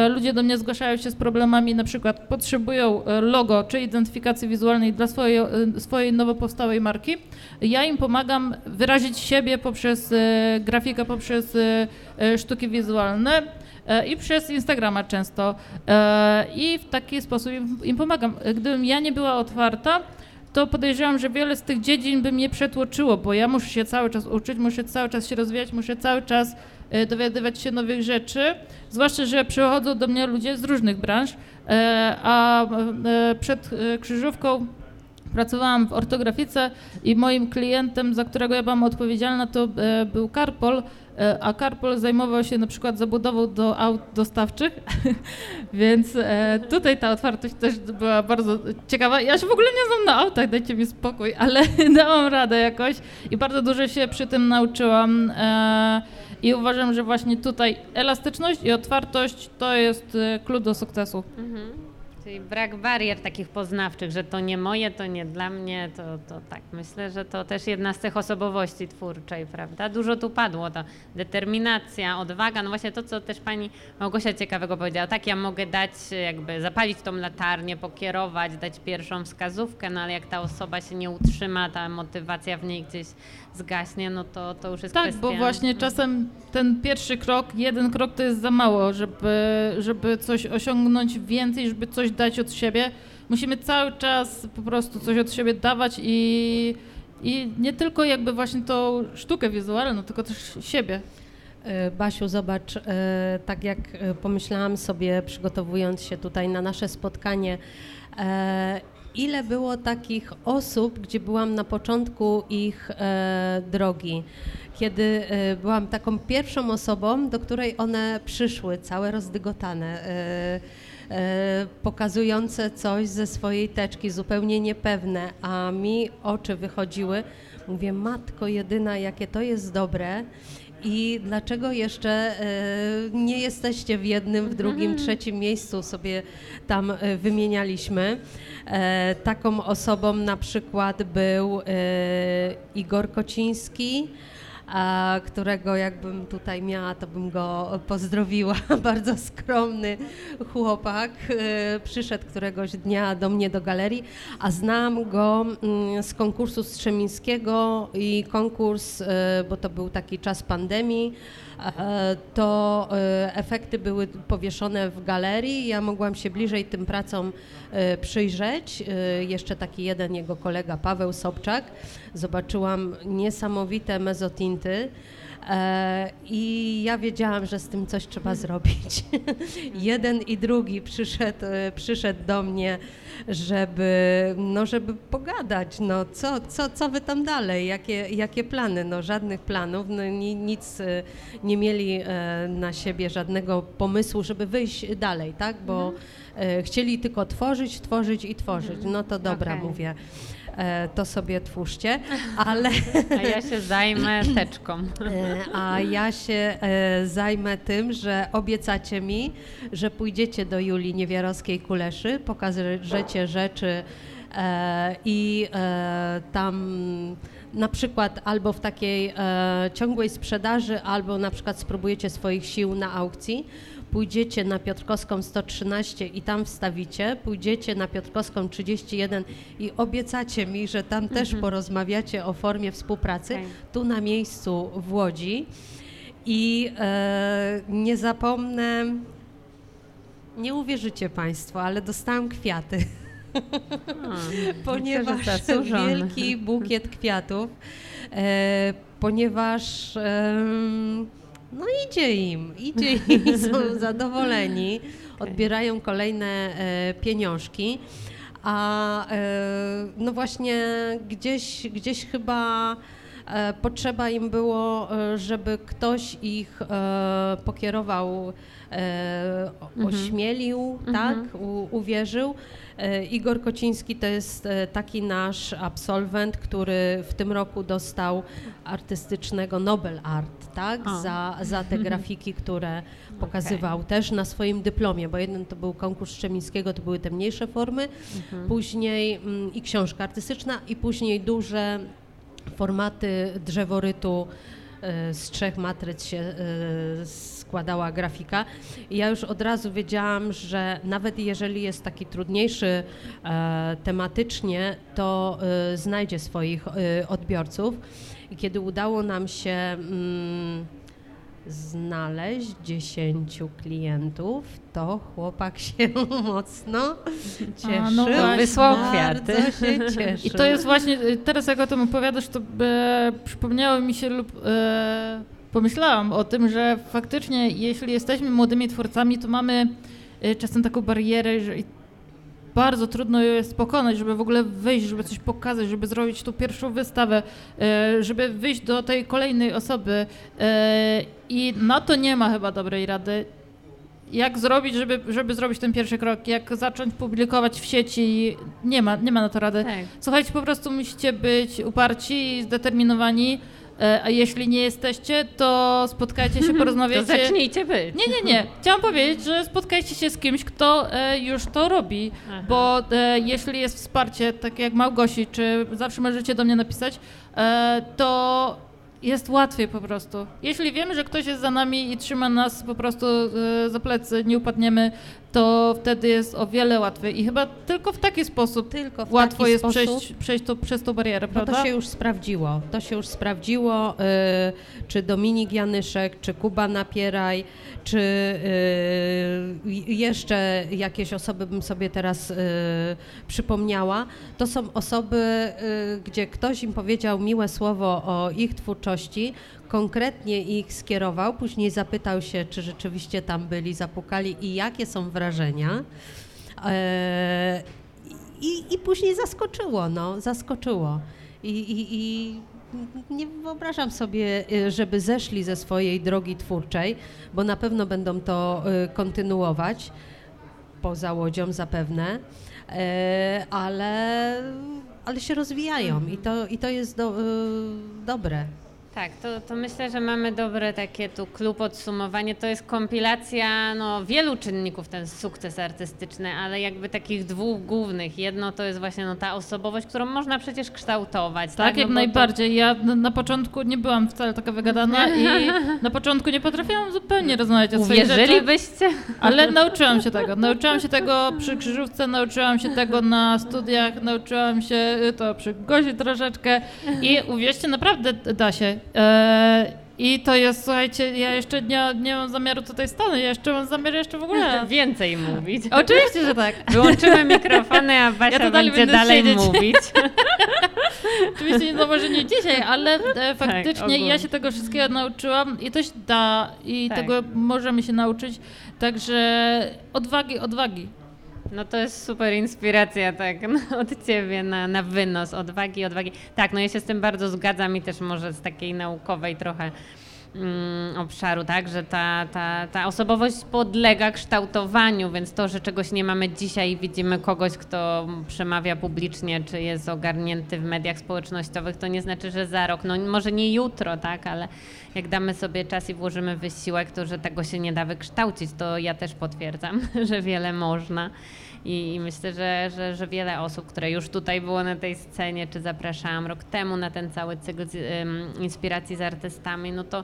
[SPEAKER 3] Ludzie do mnie zgłaszają się z problemami, na przykład potrzebują logo czy identyfikacji wizualnej dla swojej, swojej nowo powstałej marki. Ja im pomagam wyrazić siebie poprzez grafikę, poprzez sztuki wizualne i przez Instagrama często. I w taki sposób im pomagam. Gdybym ja nie była otwarta, to podejrzewam, że wiele z tych dziedzin by mnie przetłoczyło, bo ja muszę się cały czas uczyć, muszę cały czas się rozwijać, muszę cały czas e, dowiadywać się nowych rzeczy, zwłaszcza, że przychodzą do mnie ludzie z różnych branż, e, a e, przed krzyżówką pracowałam w ortografice i moim klientem, za którego ja byłam odpowiedzialna, to był Karpol, a Karpol zajmował się na przykład zabudową do aut dostawczych, (laughs) więc e, tutaj ta otwartość też była bardzo ciekawa. Ja się w ogóle nie znam na autach, dajcie mi spokój, ale (laughs) dałam radę jakoś i bardzo dużo się przy tym nauczyłam e, i uważam, że właśnie tutaj elastyczność i otwartość to jest e, klucz do sukcesu.
[SPEAKER 2] Mhm. Czyli brak barier takich poznawczych, że to nie moje, to nie dla mnie, to, to tak. Myślę, że to też jedna z tych osobowości twórczej, prawda? Dużo tu padło, to determinacja, odwaga, no właśnie to, co też pani Małgosia ciekawego powiedziała. Tak, ja mogę dać, jakby zapalić tą latarnię, pokierować, dać pierwszą wskazówkę, no ale jak ta osoba się nie utrzyma, ta motywacja w niej gdzieś zgaśnie, no to, to już jest
[SPEAKER 3] Tak,
[SPEAKER 2] kwestia...
[SPEAKER 3] bo właśnie czasem ten pierwszy krok, jeden krok to jest za mało, żeby, żeby coś osiągnąć więcej, żeby coś dać od siebie. Musimy cały czas po prostu coś od siebie dawać i, i nie tylko jakby właśnie tą sztukę wizualną, tylko też siebie.
[SPEAKER 4] E, Basiu, zobacz, e, tak jak e, pomyślałam sobie, przygotowując się tutaj na nasze spotkanie, ile było takich osób, gdzie byłam na początku ich e, drogi, kiedy e, byłam taką pierwszą osobą, do której one przyszły, całe rozdygotane. e, e, Pokazujące coś ze swojej teczki, zupełnie niepewne, a mi oczy wychodziły. Mówię, matko jedyna, jakie to jest dobre. I dlaczego jeszcze e, nie jesteście w jednym, w drugim, trzecim miejscu sobie tam e, wymienialiśmy? E, taką osobą na przykład był Igor Kociński, którego jakbym tutaj miała, to bym go pozdrowiła. (laughs) Bardzo skromny chłopak. E, przyszedł któregoś dnia do mnie do galerii, a znam go mm, z konkursu Strzemińskiego i konkurs, e, bo to był taki czas pandemii, to e, efekty były powieszone w galerii. Ja mogłam się bliżej tym pracom e, przyjrzeć. E, Jeszcze taki jeden jego kolega, Paweł Sobczak. Zobaczyłam niesamowite mezotinty. E, I ja wiedziałam, że z tym coś trzeba zrobić. (laughs) Jeden i drugi przyszedł, e, przyszedł do mnie, żeby, no, żeby pogadać, no, co, co, co wy tam dalej, jakie, jakie plany, no żadnych planów, no, ni, nic e, nie mieli na siebie żadnego pomysłu, żeby wyjść dalej, tak, bo e, chcieli tylko tworzyć, tworzyć i tworzyć, no to dobra,
[SPEAKER 2] Okej.
[SPEAKER 4] mówię, to sobie twórzcie, ale...
[SPEAKER 2] A ja się zajmę (clears throat) teczką.
[SPEAKER 4] E, A ja się e, zajmę tym, że obiecacie mi, że pójdziecie do Julii Niewiarowskiej-Kuleszy, pokażecie rzeczy e, i e, tam na przykład albo w takiej e, ciągłej sprzedaży, albo na przykład spróbujecie swoich sił na aukcji. Pójdziecie na Piotrkowską 113 i tam wstawicie, pójdziecie na Piotrkowską 31 i obiecacie mi, że tam też porozmawiacie o formie współpracy
[SPEAKER 2] Okej.
[SPEAKER 4] tu na miejscu w Łodzi. I e, nie zapomnę, nie uwierzycie Państwo, ale dostałam kwiaty, (laughs) ponieważ
[SPEAKER 2] zasłużone.
[SPEAKER 4] wielki bukiet kwiatów, e, ponieważ em, no idzie im, idzie (laughs) im, są zadowoleni, odbierają kolejne e, pieniążki. A e, no właśnie gdzieś, gdzieś chyba potrzeba im było, e, żeby ktoś ich e, pokierował, e, o- ośmielił, tak, U, uwierzył. E, Igor Kociński to jest e, taki nasz absolwent, który w tym roku dostał artystycznego Nobel Art, tak,
[SPEAKER 2] O.
[SPEAKER 4] za, za te (laughs) grafiki, które pokazywał też na swoim dyplomie, bo jeden to był konkurs Szczemińskiego, to były te mniejsze formy, później mm, i książka artystyczna i później duże formaty drzeworytu e, z trzech matryc się e, składała grafika. I ja już od razu wiedziałam, że nawet jeżeli jest taki trudniejszy e, tematycznie, to znajdzie swoich odbiorców. I kiedy udało nam się mm, znaleźć 10 klientów, to chłopak (laughs) się mocno cieszył.
[SPEAKER 3] no właśnie.
[SPEAKER 2] Wysłał
[SPEAKER 4] Bardzo
[SPEAKER 2] kwiaty.
[SPEAKER 3] I to jest właśnie, y, teraz jak o tym opowiadasz, to e, przypomniało mi się lub e, pomyślałam o tym, że faktycznie jeśli jesteśmy młodymi twórcami, to mamy e, czasem taką barierę, że bardzo trudno jest pokonać, żeby w ogóle wyjść, żeby coś pokazać, żeby zrobić tą pierwszą wystawę, e, żeby wyjść do tej kolejnej osoby e, i na to nie ma chyba dobrej rady. Jak zrobić, żeby, żeby zrobić ten pierwszy krok? Jak zacząć publikować w sieci? Nie ma, nie ma na to rady.
[SPEAKER 2] Tak.
[SPEAKER 3] Słuchajcie, po prostu musicie być uparci i zdeterminowani, a jeśli nie jesteście, to spotkajcie się, (laughs)
[SPEAKER 2] To
[SPEAKER 3] porozmawiajcie.
[SPEAKER 2] zacznijcie być.
[SPEAKER 3] Nie, nie, nie. Chciałam powiedzieć, że spotkajcie się z kimś, kto e, już to robi,
[SPEAKER 2] Aha.
[SPEAKER 3] bo e, jeśli jest wsparcie, takie jak Małgosi, czy zawsze możecie do mnie napisać, e, to jest łatwiej po prostu. Jeśli wiemy, że ktoś jest za nami i trzyma nas po prostu e, za plecy, nie upadniemy, to wtedy jest o wiele łatwiej. I chyba tylko w taki sposób
[SPEAKER 4] Tylko w
[SPEAKER 3] łatwo
[SPEAKER 4] taki
[SPEAKER 3] jest
[SPEAKER 4] sposób,
[SPEAKER 3] przejść, przejść to, przez tą barierę,
[SPEAKER 4] No
[SPEAKER 3] prawda?
[SPEAKER 4] to się już sprawdziło. To się już sprawdziło, y, czy Dominik Janyszek, czy Kuba Napieraj, czy y, jeszcze jakieś osoby bym sobie teraz y, przypomniała. To są osoby, gdzie ktoś im powiedział miłe słowo o ich twórczości, konkretnie ich skierował, później zapytał się, czy rzeczywiście tam byli, zapukali i jakie są wrażenia. E, i, I później zaskoczyło, no, zaskoczyło. I, i, I nie wyobrażam sobie, y, żeby zeszli ze swojej drogi twórczej, bo na pewno będą to y, kontynuować, poza łodzią zapewne, e, ale, ale się rozwijają i to, i to jest do, dobre.
[SPEAKER 2] Tak, to, to myślę, że mamy dobre takie tu klub podsumowanie. To jest kompilacja no, wielu czynników, ten sukces artystyczny, ale jakby takich dwóch głównych. Jedno to jest właśnie no, ta osobowość, którą można przecież kształtować. Tak,
[SPEAKER 3] Tak, jak
[SPEAKER 2] no bo to-
[SPEAKER 3] najbardziej. Ja na, początku nie byłam wcale taka wygadana (laughs) i na początku nie potrafiłam zupełnie rozmawiać o swoich.
[SPEAKER 2] Uwierzylibyście?
[SPEAKER 3] Ale nauczyłam się tego. Nauczyłam się tego przy krzyżówce, nauczyłam się tego na studiach, nauczyłam się y, to przy Gozi troszeczkę i uwierzcie, naprawdę da się. E, I to jest, słuchajcie, ja jeszcze nie, nie mam zamiaru tutaj stanąć, ja jeszcze mam zamiar jeszcze w ogóle. (laughs)
[SPEAKER 2] Więcej mówić. (laughs)
[SPEAKER 3] Oczywiście, że tak.
[SPEAKER 2] Wyłączymy mikrofony, a Basia
[SPEAKER 3] Ja to dalej
[SPEAKER 2] będzie dalej
[SPEAKER 3] siedzieć.
[SPEAKER 2] mówić. (laughs)
[SPEAKER 3] Oczywiście nie dzisiaj, ale e, faktycznie
[SPEAKER 2] ogólnie.
[SPEAKER 3] ja się tego wszystkiego nauczyłam i to się da i
[SPEAKER 2] Tak.
[SPEAKER 3] tego możemy się nauczyć. Także odwagi, odwagi.
[SPEAKER 2] No to jest super inspiracja, tak, (laughs) no, od ciebie na, na wynos, odwagi, odwagi. Tak, no ja się z tym bardzo zgadzam i też może z takiej naukowej trochę obszaru, tak, że ta, ta, ta osobowość podlega kształtowaniu, więc to, że czegoś nie mamy dzisiaj i widzimy kogoś, kto przemawia publicznie, czy jest ogarnięty w mediach społecznościowych, to nie znaczy, że za rok, no może nie jutro, tak, ale jak damy sobie czas i włożymy wysiłek, to że tego się nie da wykształcić, to ja też potwierdzam, (laughs) że wiele można. I, i myślę, że, że, że wiele osób, które już tutaj było na tej scenie, czy zapraszałam rok temu na ten cały cykl z, ym, inspiracji z artystami, no to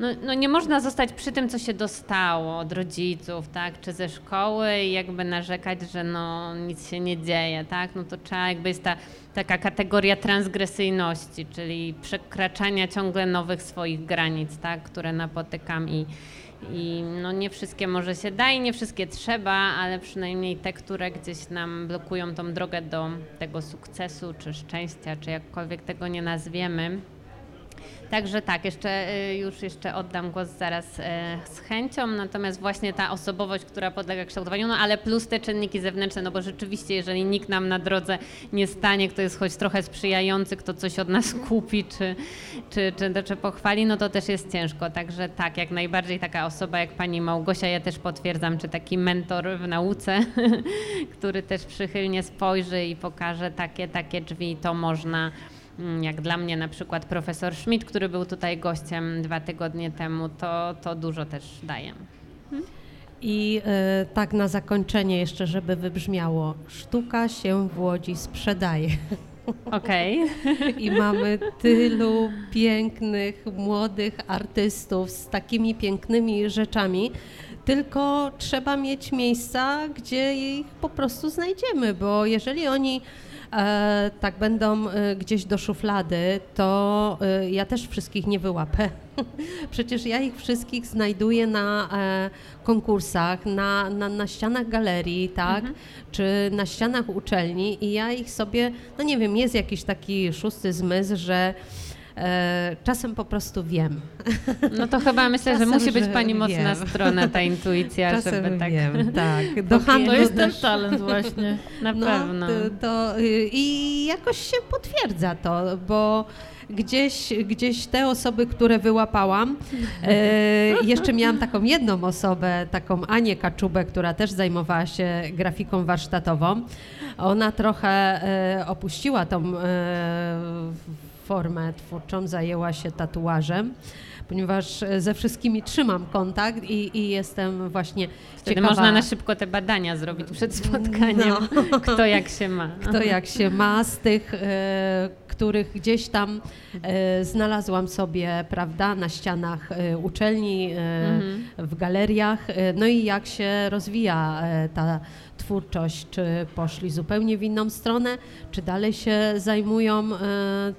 [SPEAKER 2] no, no nie można zostać przy tym, co się dostało od rodziców, tak, czy ze szkoły i jakby narzekać, że no nic się nie dzieje, tak, no to trzeba jakby jest ta taka kategoria transgresyjności, czyli przekraczania ciągle nowych swoich granic, tak, które napotykam i, i no nie wszystkie może się da i nie wszystkie trzeba, ale przynajmniej te, które gdzieś nam blokują tą drogę do tego sukcesu, czy szczęścia, czy jakkolwiek tego nie nazwiemy, Także tak, jeszcze y, już jeszcze oddam głos zaraz y, z chęcią, natomiast właśnie ta osobowość, która podlega kształtowaniu, no ale plus te czynniki zewnętrzne, no bo rzeczywiście, jeżeli nikt nam na drodze nie stanie, kto jest choć trochę sprzyjający, kto coś od nas (laughs) kupi, czy, czy, czy, czy pochwali, no to też jest ciężko. Także tak, jak najbardziej taka osoba jak pani Małgosia, ja też potwierdzam, czy taki mentor w nauce, (laughs) który też przychylnie spojrzy i pokaże takie, takie drzwi, to można jak dla mnie na przykład profesor Schmidt, który był tutaj gościem dwa tygodnie temu, to, to dużo też daje.
[SPEAKER 4] I e, tak na zakończenie jeszcze, żeby wybrzmiało, sztuka się w Łodzi sprzedaje. (laughs)
[SPEAKER 2] Okej.
[SPEAKER 4] I mamy tylu pięknych, młodych artystów z takimi pięknymi rzeczami. Tylko trzeba mieć miejsca, gdzie ich po prostu znajdziemy, bo jeżeli oni tak będą e, gdzieś do szuflady, to e, ja też wszystkich nie wyłapę. (laughs) Przecież ja ich wszystkich znajduję na e, konkursach, na, na, na ścianach galerii, tak, czy na ścianach uczelni i ja ich sobie, no nie wiem, jest jakiś taki szósty zmysł, że e, czasem po prostu wiem.
[SPEAKER 2] No to chyba myślę, że
[SPEAKER 4] Czasem,
[SPEAKER 2] musi być
[SPEAKER 4] że
[SPEAKER 2] pani mocna
[SPEAKER 4] wiem.
[SPEAKER 2] strona, ta intuicja,
[SPEAKER 4] Czasem
[SPEAKER 2] żeby tak.
[SPEAKER 4] wiem, tak. (laughs) Do handlu
[SPEAKER 3] To jest ten
[SPEAKER 4] też-
[SPEAKER 3] talent właśnie.
[SPEAKER 2] Na
[SPEAKER 4] no,
[SPEAKER 2] pewno.
[SPEAKER 4] To, to, y, I jakoś się potwierdza to, bo gdzieś, gdzieś te osoby, które wyłapałam, e, (laughs) jeszcze miałam taką jedną osobę, taką Anię Kaczubę, która też zajmowała się grafiką warsztatową. Ona trochę e, opuściła tą e, formę twórczą, zajęła się tatuażem. Ponieważ e, ze wszystkimi trzymam kontakt i, i jestem właśnie
[SPEAKER 2] Wtedy
[SPEAKER 4] ciekawa,
[SPEAKER 2] można na szybko te badania zrobić przed spotkaniem,
[SPEAKER 4] No. (laughs)
[SPEAKER 2] kto jak się ma.
[SPEAKER 4] kto jak się ma z tych, e, których gdzieś tam e, znalazłam sobie, prawda, na ścianach e, uczelni, e,
[SPEAKER 2] Mhm.
[SPEAKER 4] w galeriach, e, no i jak się rozwija ta twórczość, czy poszli zupełnie w inną stronę, czy dalej się zajmują e,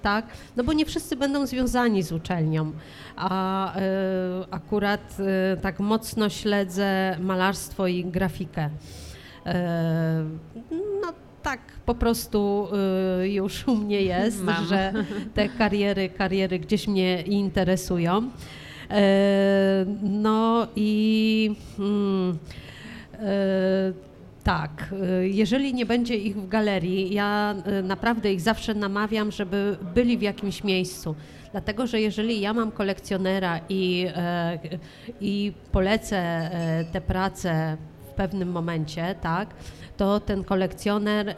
[SPEAKER 4] tak, no bo nie wszyscy będą związani z uczelnią, a e, akurat e, tak mocno śledzę malarstwo i grafikę. No tak po prostu już u mnie jest,
[SPEAKER 2] Mam.
[SPEAKER 4] że te kariery, kariery gdzieś mnie interesują. No i mm, e, tak, e, jeżeli nie będzie ich w galerii, ja e, naprawdę ich zawsze namawiam, żeby byli w jakimś miejscu. Dlatego, że jeżeli ja mam kolekcjonera i, e, i polecę te prace w pewnym momencie, tak, to ten kolekcjoner,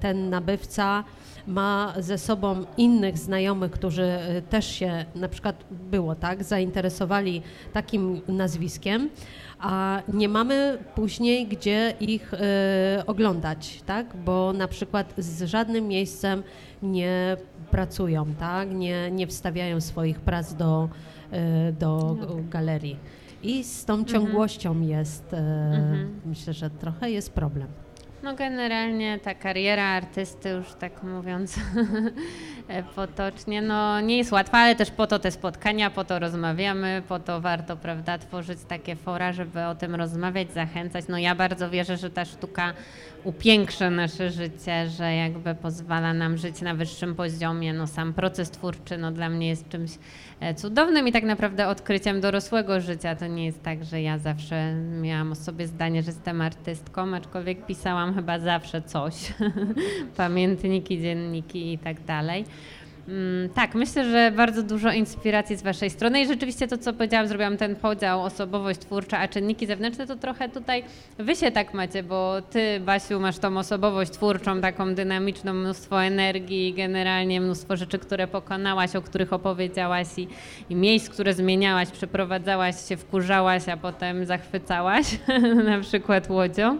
[SPEAKER 4] ten nabywca ma ze sobą innych znajomych, którzy też się, na przykład było tak, zainteresowali takim nazwiskiem, a nie mamy później gdzie ich e, oglądać, tak, bo na przykład z żadnym miejscem nie pracują, tak, nie, nie wstawiają swoich prac do, e, do galerii. I z tą ciągłością jest, e,
[SPEAKER 2] Mhm.
[SPEAKER 4] myślę, że trochę jest problem.
[SPEAKER 2] No generalnie ta kariera artysty, już tak mówiąc (laughs) potocznie, no nie jest łatwa, ale też po to te spotkania, po to rozmawiamy, po to warto, prawda, tworzyć takie fora, żeby o tym rozmawiać, zachęcać. No ja bardzo wierzę, że ta sztuka upiększa nasze życie, że jakby pozwala nam żyć na wyższym poziomie. No sam proces twórczy, no dla mnie jest czymś e, cudownym i tak naprawdę odkryciem dorosłego życia. To nie jest tak, że ja zawsze miałam o sobie zdanie, że jestem artystką, aczkolwiek pisałam chyba zawsze coś. (laughs) Pamiętniki, dzienniki i tak dalej. Mm, Tak, myślę, że bardzo dużo inspiracji z Waszej strony i rzeczywiście to, co powiedziałam, zrobiłam ten podział osobowość twórcza, a czynniki zewnętrzne, to trochę tutaj Wy się tak macie, bo Ty, Basiu, masz tą osobowość twórczą, taką dynamiczną, mnóstwo energii, generalnie mnóstwo rzeczy, które pokonałaś, o których opowiedziałaś i, i miejsc, które zmieniałaś, przeprowadzałaś się, wkurzałaś, a potem zachwycałaś, (laughs) na przykład łodzią.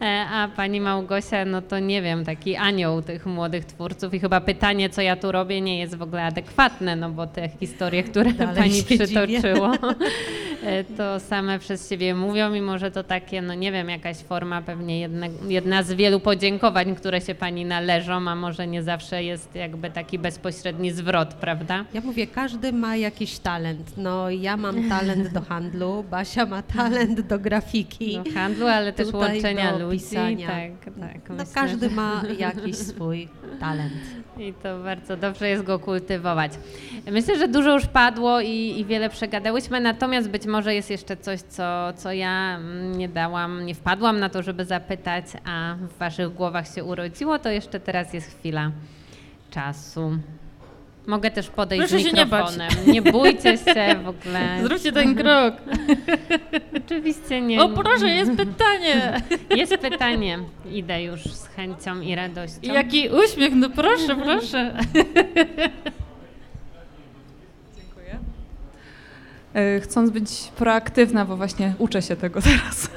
[SPEAKER 2] E, A pani Małgosia, no to nie wiem, taki anioł tych młodych twórców i chyba pytanie, co ja tu robię, nie jest w ogóle adekwatne, no bo te historie, które
[SPEAKER 4] Dalej (laughs)
[SPEAKER 2] pani
[SPEAKER 4] się dziwię.
[SPEAKER 2] przytoczyło, (laughs) e, to same przez siebie mówią, mimo że to takie, no nie wiem, jakaś forma, pewnie jedne, jedna z wielu podziękowań, które się pani należą, a może nie zawsze jest jakby taki bezpośredni zwrot, prawda?
[SPEAKER 4] Ja mówię, każdy ma jakiś talent. No ja mam talent do handlu, Basia ma talent do grafiki.
[SPEAKER 2] Do handlu, ale też
[SPEAKER 4] Tutaj
[SPEAKER 2] łączenia ludzi.
[SPEAKER 4] pisania.
[SPEAKER 2] Tak, tak.
[SPEAKER 4] No
[SPEAKER 2] myślę,
[SPEAKER 4] każdy
[SPEAKER 2] że-
[SPEAKER 4] ma jakiś swój talent.
[SPEAKER 2] I to bardzo dobrze jest go kultywować. Myślę, że dużo już padło i, i wiele przegadałyśmy, natomiast być może jest jeszcze coś, co, co ja mm, nie dałam, nie wpadłam na to, żeby zapytać, a w waszych głowach się urodziło, to jeszcze teraz jest chwila czasu. Mogę też podejść
[SPEAKER 3] Proszę
[SPEAKER 2] z
[SPEAKER 3] się nie bać.
[SPEAKER 2] mikrofonem. Nie, bójcie się w ogóle. (laughs)
[SPEAKER 3] Zróbcie ten krok. (laughs)
[SPEAKER 2] Oczywiście nie.
[SPEAKER 3] O proszę, jest pytanie. (laughs)
[SPEAKER 2] Jest pytanie. Idę już z chęcią i radością.
[SPEAKER 3] I jaki uśmiech, no proszę, proszę.
[SPEAKER 5] E, Chcąc być proaktywna, bo właśnie uczę się tego teraz,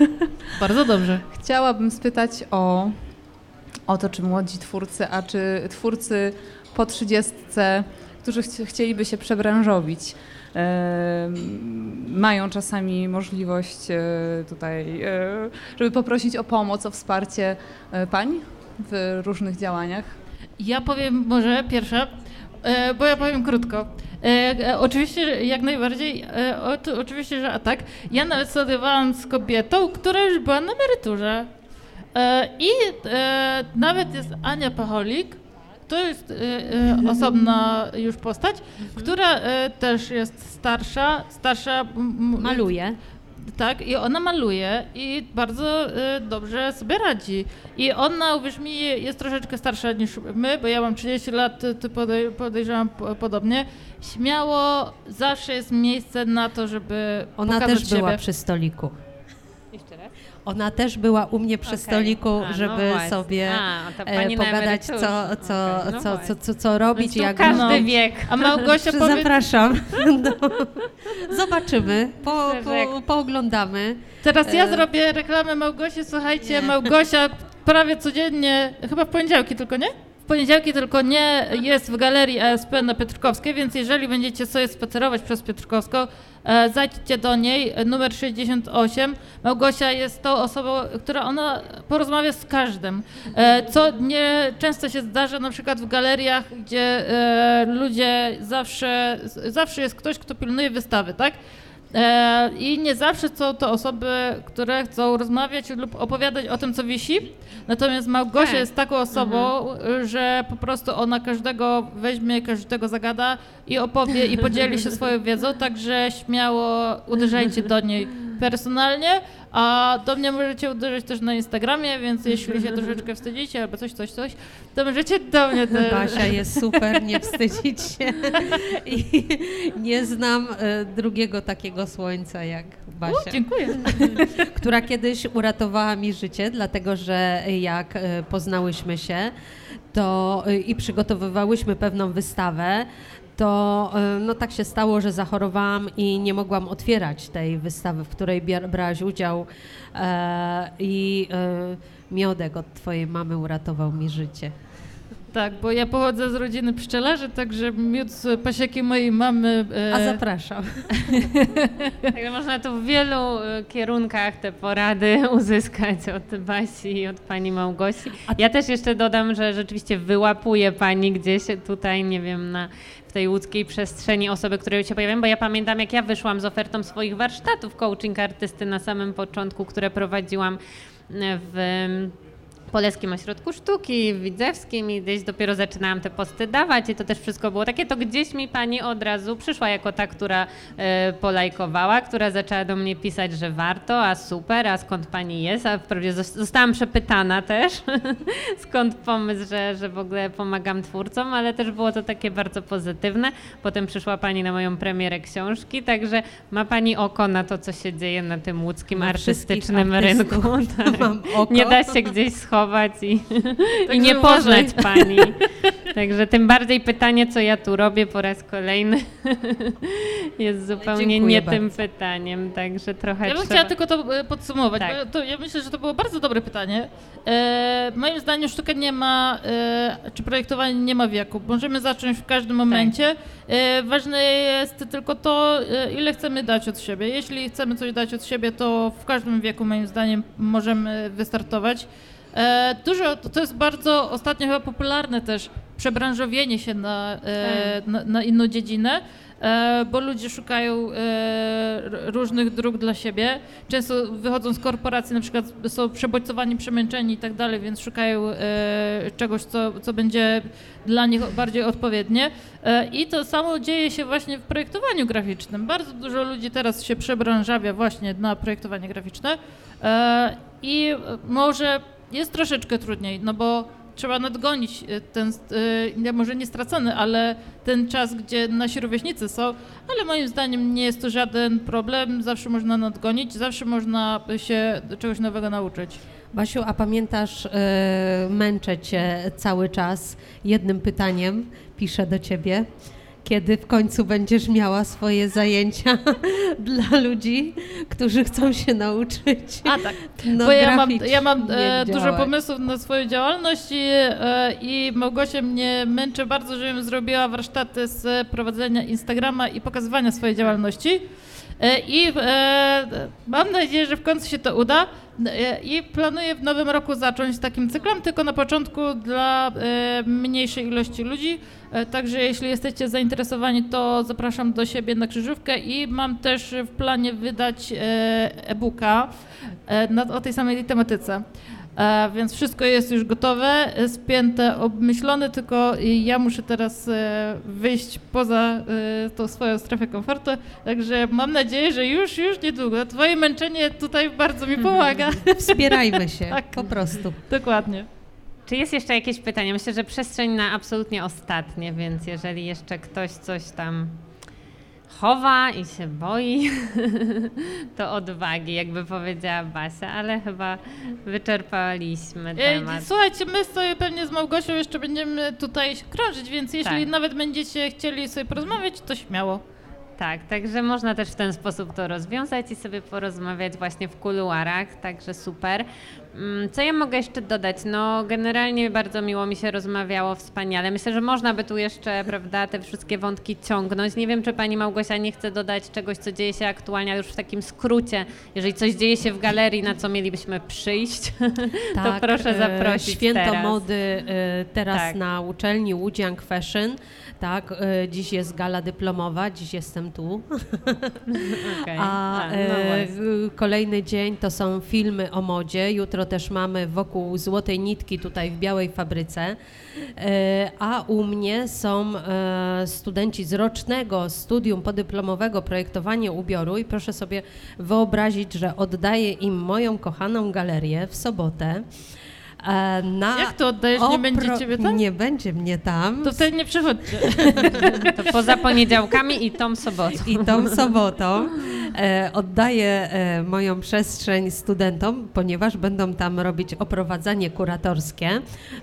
[SPEAKER 3] Bardzo dobrze.
[SPEAKER 5] chciałabym spytać o o to, czy młodzi twórcy, a czy twórcy po trzydziestce, którzy chci- chcieliby się przebranżowić, e, mają czasami możliwość e, tutaj, e, żeby poprosić o pomoc, o wsparcie e, pań w różnych działaniach.
[SPEAKER 3] Ja powiem może pierwsza, e, bo ja powiem krótko. E, oczywiście, jak najbardziej, o, oczywiście, że a tak. Ja nawet studiowałam z kobietą, która już była na emeryturze. I nawet jest Ania Pacholik, to jest e, e, osobna już postać, która e, też jest starsza, starsza...
[SPEAKER 4] Maluje.
[SPEAKER 3] tak, i ona maluje i bardzo y, dobrze sobie radzi. I ona, uwierz mi, jest troszeczkę starsza niż my, bo ja mam 30 lat, ty- ty podej- podejrzewam po- podobnie. Śmiało zawsze jest miejsce na to, żeby
[SPEAKER 4] Ona też była
[SPEAKER 3] siebie.
[SPEAKER 4] przy stoliku. Ona też była u mnie przy stoliku,
[SPEAKER 2] no
[SPEAKER 4] żeby sobie e, pogadać, co, co,
[SPEAKER 2] no
[SPEAKER 4] co,
[SPEAKER 2] właśnie.
[SPEAKER 4] co, co, co robić,
[SPEAKER 2] tu
[SPEAKER 4] jak
[SPEAKER 2] każdy
[SPEAKER 3] no.
[SPEAKER 2] wiek.
[SPEAKER 3] A Małgosia powie...
[SPEAKER 4] Zapraszam. (laughs) No. Zobaczymy, po, po, pooglądamy.
[SPEAKER 3] Teraz ja
[SPEAKER 4] E.
[SPEAKER 3] zrobię reklamę Małgosi. Słuchajcie. Małgosia prawie codziennie, chyba w poniedziałki tylko, nie? W poniedziałki tylko nie jest w galerii ASP na Piotrkowskiej, więc jeżeli będziecie sobie spacerować przez Piotrkowską, e, zajdźcie do niej, e, numer 68. Małgosia jest tą osobą, która ona porozmawia z każdym, e, co nie często się zdarza na przykład w galeriach, gdzie ludzie zawsze, zawsze jest ktoś, kto pilnuje wystawy, tak? E, I nie zawsze są to osoby, które chcą rozmawiać lub opowiadać o tym, co wisi. Natomiast Małgosia
[SPEAKER 2] Tak.
[SPEAKER 3] jest taką osobą, że po prostu ona każdego weźmie, każdego zagada i opowie i podzieli się swoją wiedzą, także śmiało uderzajcie do niej personalnie, a do mnie możecie uderzyć też na Instagramie, więc jeśli się troszeczkę wstydzicie albo coś, coś, coś, to możecie do mnie też.
[SPEAKER 4] Basia jest super, nie wstydzić się. I nie znam e, drugiego takiego słońca jak Basia.
[SPEAKER 3] Dziękuję.
[SPEAKER 4] która kiedyś uratowała mi życie, dlatego że jak e, poznałyśmy się to e, i przygotowywałyśmy pewną wystawę, to e, no tak się stało, że zachorowałam i nie mogłam otwierać tej wystawy, w której brałaś udział e, i e, miodek od twojej mamy uratował mi życie.
[SPEAKER 3] Tak, bo ja pochodzę z rodziny pszczelarzy, także miód z pasieki mojej mamy. e,
[SPEAKER 4] A zapraszam. (laughs)
[SPEAKER 2] Także można tu w wielu e, kierunkach te porady (laughs) uzyskać od Basi i od pani Małgosi. Ja też jeszcze dodam, że rzeczywiście wyłapuje pani gdzieś tutaj, nie wiem, na, tej łódzkiej przestrzeni osoby, które się pojawiają, bo ja pamiętam, jak ja wyszłam z ofertą swoich warsztatów coaching artysty na samym początku, które prowadziłam e, w Polskim Ośrodku Sztuki, w Widzewskim i gdzieś dopiero zaczynałam te posty dawać i to też wszystko było takie, to gdzieś mi pani od razu przyszła jako ta, która e, polajkowała, która zaczęła do mnie pisać, że warto, a super, a skąd pani jest, a wprawdzie zos- zostałam przepytana też, (laughs) skąd pomysł, że, że w ogóle pomagam twórcom, ale też było to takie bardzo pozytywne. Potem przyszła pani na moją premierę książki, także ma pani oko na to, co się dzieje na tym łódzkim artystycznym rynku. Tak. (laughs)
[SPEAKER 4] Mam oko.
[SPEAKER 2] Nie da się gdzieś schować i, (laughs) i
[SPEAKER 3] Także
[SPEAKER 2] nie
[SPEAKER 3] uważaj.
[SPEAKER 2] poznać pani. (laughs) Także tym bardziej pytanie, co ja tu robię po raz kolejny, (laughs) jest zupełnie
[SPEAKER 4] Dziękuję
[SPEAKER 2] nie
[SPEAKER 4] bardzo.
[SPEAKER 2] tym pytaniem. Także trochę
[SPEAKER 3] Ja bym
[SPEAKER 2] trzeba...
[SPEAKER 3] chciała tylko to e, podsumować,
[SPEAKER 2] Tak.
[SPEAKER 3] to, ja myślę, że to było bardzo dobre pytanie. E, moim zdaniem sztuka nie ma, e, czy projektowanie nie ma wieku. Możemy zacząć w każdym momencie. E, ważne jest tylko to, e, ile chcemy dać od siebie. Jeśli chcemy coś dać od siebie, to w każdym wieku moim zdaniem możemy wystartować. E, dużo, to to jest bardzo ostatnio chyba popularne też, przebranżowienie się na, e, na, na inną dziedzinę. E, bo ludzie szukają różnych dróg dla siebie. Często wychodzą z korporacji, na przykład są przebodźcowani, przemęczeni i tak dalej, więc szukają czegoś, co, co będzie dla nich bardziej odpowiednie. I to samo dzieje się właśnie w projektowaniu graficznym. Bardzo dużo ludzi teraz się przebranżawia właśnie na projektowanie graficzne i może jest troszeczkę trudniej, no bo trzeba nadgonić e, ten, nie, może nie stracony, ale ten czas, gdzie nasi rówieśnicy są, ale moim zdaniem nie jest to żaden problem, zawsze można nadgonić, zawsze można się czegoś nowego nauczyć.
[SPEAKER 4] Basiu, a pamiętasz, e, męczę cię cały czas jednym pytaniem, piszę do ciebie. Kiedy w końcu będziesz miała swoje zajęcia (laughs) dla ludzi, którzy chcą się nauczyć.
[SPEAKER 3] A tak,
[SPEAKER 4] no,
[SPEAKER 3] bo ja mam, ja mam e, dużo pomysłów na swoją działalność i, e, i Małgosia mnie męczy bardzo, żebym zrobiła warsztaty z prowadzenia Instagrama i pokazywania swojej działalności. E, I e, mam nadzieję, że w końcu się to uda. E, I planuję w nowym roku zacząć takim cyklem, tylko na początku dla mniejszej ilości ludzi. Także jeśli jesteście zainteresowani, to zapraszam do siebie na krzyżówkę i mam też w planie wydać e-booka o tej samej tematyce. E, więc wszystko jest już gotowe, spięte, obmyślone, tylko ja muszę teraz e, wyjść poza e, tą swoją strefę komfortu. Także mam nadzieję, że już, już niedługo. Twoje męczenie tutaj bardzo mi pomaga. (laughs)
[SPEAKER 4] Wspierajmy się,
[SPEAKER 3] Tak.
[SPEAKER 4] po prostu.
[SPEAKER 3] Dokładnie.
[SPEAKER 2] Czy jest jeszcze jakieś pytanie? Myślę, że przestrzeń na absolutnie ostatnie, więc jeżeli jeszcze ktoś coś tam chowa i się boi, (laughs) to odwagi, jakby powiedziała Basia, ale chyba wyczerpaliśmy temat.
[SPEAKER 3] Słuchajcie, my sobie pewnie z Małgosią jeszcze będziemy tutaj krążyć, więc jeśli
[SPEAKER 2] Tak.
[SPEAKER 3] nawet będziecie chcieli sobie porozmawiać, to śmiało.
[SPEAKER 2] Tak, także można też w ten sposób to rozwiązać i sobie porozmawiać właśnie w kuluarach, także super. Mm, Co ja mogę jeszcze dodać? No generalnie bardzo miło mi się rozmawiało, wspaniale. Myślę, że można by tu jeszcze, prawda, te wszystkie wątki ciągnąć. Nie wiem, czy pani Małgosia nie chce dodać czegoś, co dzieje się aktualnie, już w takim skrócie. Jeżeli coś dzieje się w galerii, na co mielibyśmy przyjść, (laughs) to proszę
[SPEAKER 4] e,
[SPEAKER 2] zaprosić
[SPEAKER 4] Święto
[SPEAKER 2] teraz.
[SPEAKER 4] mody e, teraz
[SPEAKER 2] Tak.
[SPEAKER 4] na uczelni Łudziang Fashion. Tak, e, dziś jest gala dyplomowa, dziś jestem tu. (laughs)
[SPEAKER 2] Okej.
[SPEAKER 4] A
[SPEAKER 2] A, no
[SPEAKER 4] e, kolejny dzień to są filmy o modzie. Jutro też mamy wokół Złotej Nitki tutaj w Białej Fabryce. E, a u mnie są studenci z rocznego studium podyplomowego projektowanie ubioru i proszę sobie wyobrazić, że oddaję im moją kochaną galerię w sobotę. E, na
[SPEAKER 3] Jak to oddajesz? Nie będzie ciebie tam?
[SPEAKER 4] Nie będzie mnie tam.
[SPEAKER 3] To wtedy nie przychodźcie.
[SPEAKER 2] To poza poniedziałkami i tą sobotą.
[SPEAKER 4] I tą sobotą e, oddaję e, moją przestrzeń studentom, ponieważ będą tam robić oprowadzanie kuratorskie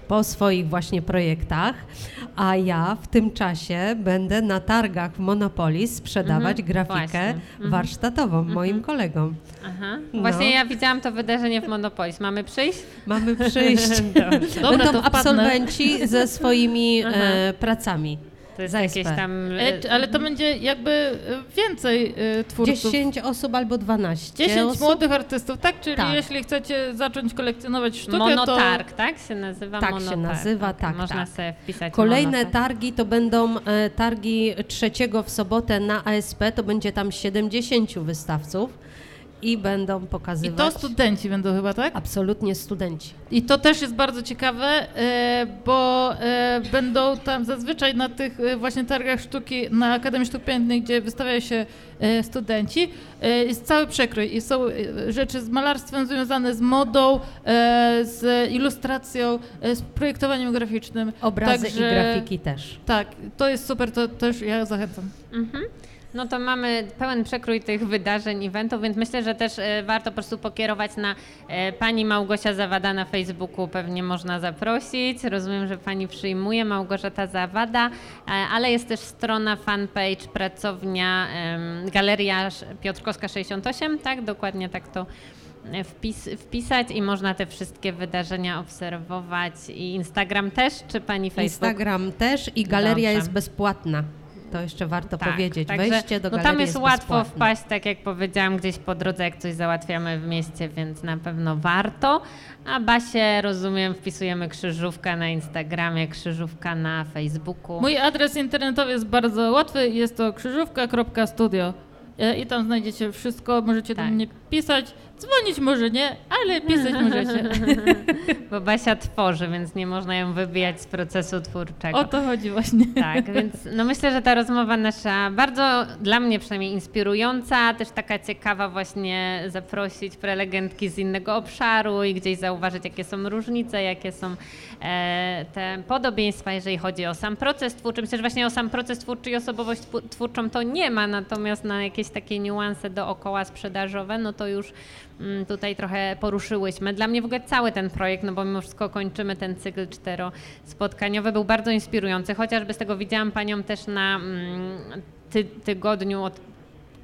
[SPEAKER 4] po swoich właśnie projektach, a ja w tym czasie będę na targach w Monopolis sprzedawać
[SPEAKER 2] Mhm,
[SPEAKER 4] grafikę
[SPEAKER 2] właśnie. Mhm.
[SPEAKER 4] warsztatową moim kolegom.
[SPEAKER 2] Aha.
[SPEAKER 4] No.
[SPEAKER 2] Właśnie ja widziałam to wydarzenie w Monopolis. Mamy przyjść?
[SPEAKER 4] Mamy przyjść. (laughs)
[SPEAKER 3] Dobra,
[SPEAKER 4] Będą
[SPEAKER 3] to
[SPEAKER 4] absolwenci ze (laughs) swoimi e, pracami.
[SPEAKER 2] To jest jakieś
[SPEAKER 4] SP.
[SPEAKER 2] tam...
[SPEAKER 3] E, ale to będzie jakby e, więcej e, twórców.
[SPEAKER 4] 10 osób albo 12
[SPEAKER 3] 10
[SPEAKER 4] osób.
[SPEAKER 3] młodych artystów, tak? Czyli
[SPEAKER 4] Tak.
[SPEAKER 3] jeśli chcecie zacząć kolekcjonować sztukę,
[SPEAKER 2] Monotarg, tak się nazywa?
[SPEAKER 4] Tak się
[SPEAKER 2] monotarg.
[SPEAKER 4] nazywa,
[SPEAKER 2] Okej,
[SPEAKER 4] tak,
[SPEAKER 2] Można
[SPEAKER 4] tak.
[SPEAKER 2] sobie wpisać
[SPEAKER 4] Kolejne
[SPEAKER 2] monotarg.
[SPEAKER 4] targi to będą e, targi trzeciego w sobotę na ASP, to będzie tam 70 wystawców i będą
[SPEAKER 3] I
[SPEAKER 4] pokazywać
[SPEAKER 3] to studenci będą chyba, tak?
[SPEAKER 4] absolutnie studenci.
[SPEAKER 3] I to też jest bardzo ciekawe, e, bo e, będą tam zazwyczaj na tych e, właśnie targach sztuki na Akademii Sztuk Pięknych, gdzie wystawiają się studenci, jest cały przekrój i są rzeczy z malarstwem związane z modą, z ilustracją, z projektowaniem graficznym.
[SPEAKER 4] Obrazy
[SPEAKER 3] Także-
[SPEAKER 4] i grafiki też.
[SPEAKER 3] Tak, to jest super, to też ja zachęcam.
[SPEAKER 2] Mhm. No to mamy pełen przekrój tych wydarzeń, eventów, więc myślę, że też e, warto po prostu pokierować na e, pani Małgosia Zawada na Facebooku, pewnie można zaprosić. Rozumiem, że pani przyjmuje Małgorzata Zawada, e, ale jest też strona, fanpage, pracownia, Galeria Piotrkowska 68, tak? Dokładnie tak to wpis, wpisać i można te wszystkie wydarzenia obserwować. I Instagram też, czy pani Facebook?
[SPEAKER 4] Instagram też i galeria
[SPEAKER 2] Dobrze.
[SPEAKER 4] jest bezpłatna. To jeszcze warto powiedzieć.
[SPEAKER 2] także,
[SPEAKER 4] Wejście do
[SPEAKER 2] no
[SPEAKER 4] galerii
[SPEAKER 2] tam jest,
[SPEAKER 4] jest
[SPEAKER 2] łatwo
[SPEAKER 4] bezpłatne.
[SPEAKER 2] wpaść, tak jak powiedziałam, gdzieś po drodze, jak coś załatwiamy w mieście, więc na pewno warto. A Basie, rozumiem, wpisujemy krzyżówka na Instagramie, krzyżówka na Facebooku.
[SPEAKER 3] Mój adres internetowy jest bardzo łatwy, jest to krzyżówka.studio. E, I tam znajdziecie wszystko, możecie do
[SPEAKER 2] Tak.
[SPEAKER 3] mnie pisać, dzwonić może nie, ale pisać możecie. (laughs)
[SPEAKER 2] Bo Basia tworzy, więc nie można ją wybijać z procesu twórczego.
[SPEAKER 3] O to chodzi właśnie.
[SPEAKER 2] Tak, więc no myślę, że ta rozmowa nasza bardzo dla mnie przynajmniej inspirująca, też taka ciekawa właśnie zaprosić prelegentki z innego obszaru i gdzieś zauważyć, jakie są różnice, jakie są e, te podobieństwa, jeżeli chodzi o sam proces twórczy. Myślę, że właśnie o sam proces twórczy i osobowość twórczą to nie ma, natomiast na jakieś takie niuanse dookoła sprzedażowe, no to już tutaj trochę poruszyłyśmy. Dla mnie w ogóle cały ten projekt, no bo mimo wszystko kończymy ten cykl czterospotkaniowy, był bardzo inspirujący, chociażby z tego widziałam Panią też na mm, ty tygodniu od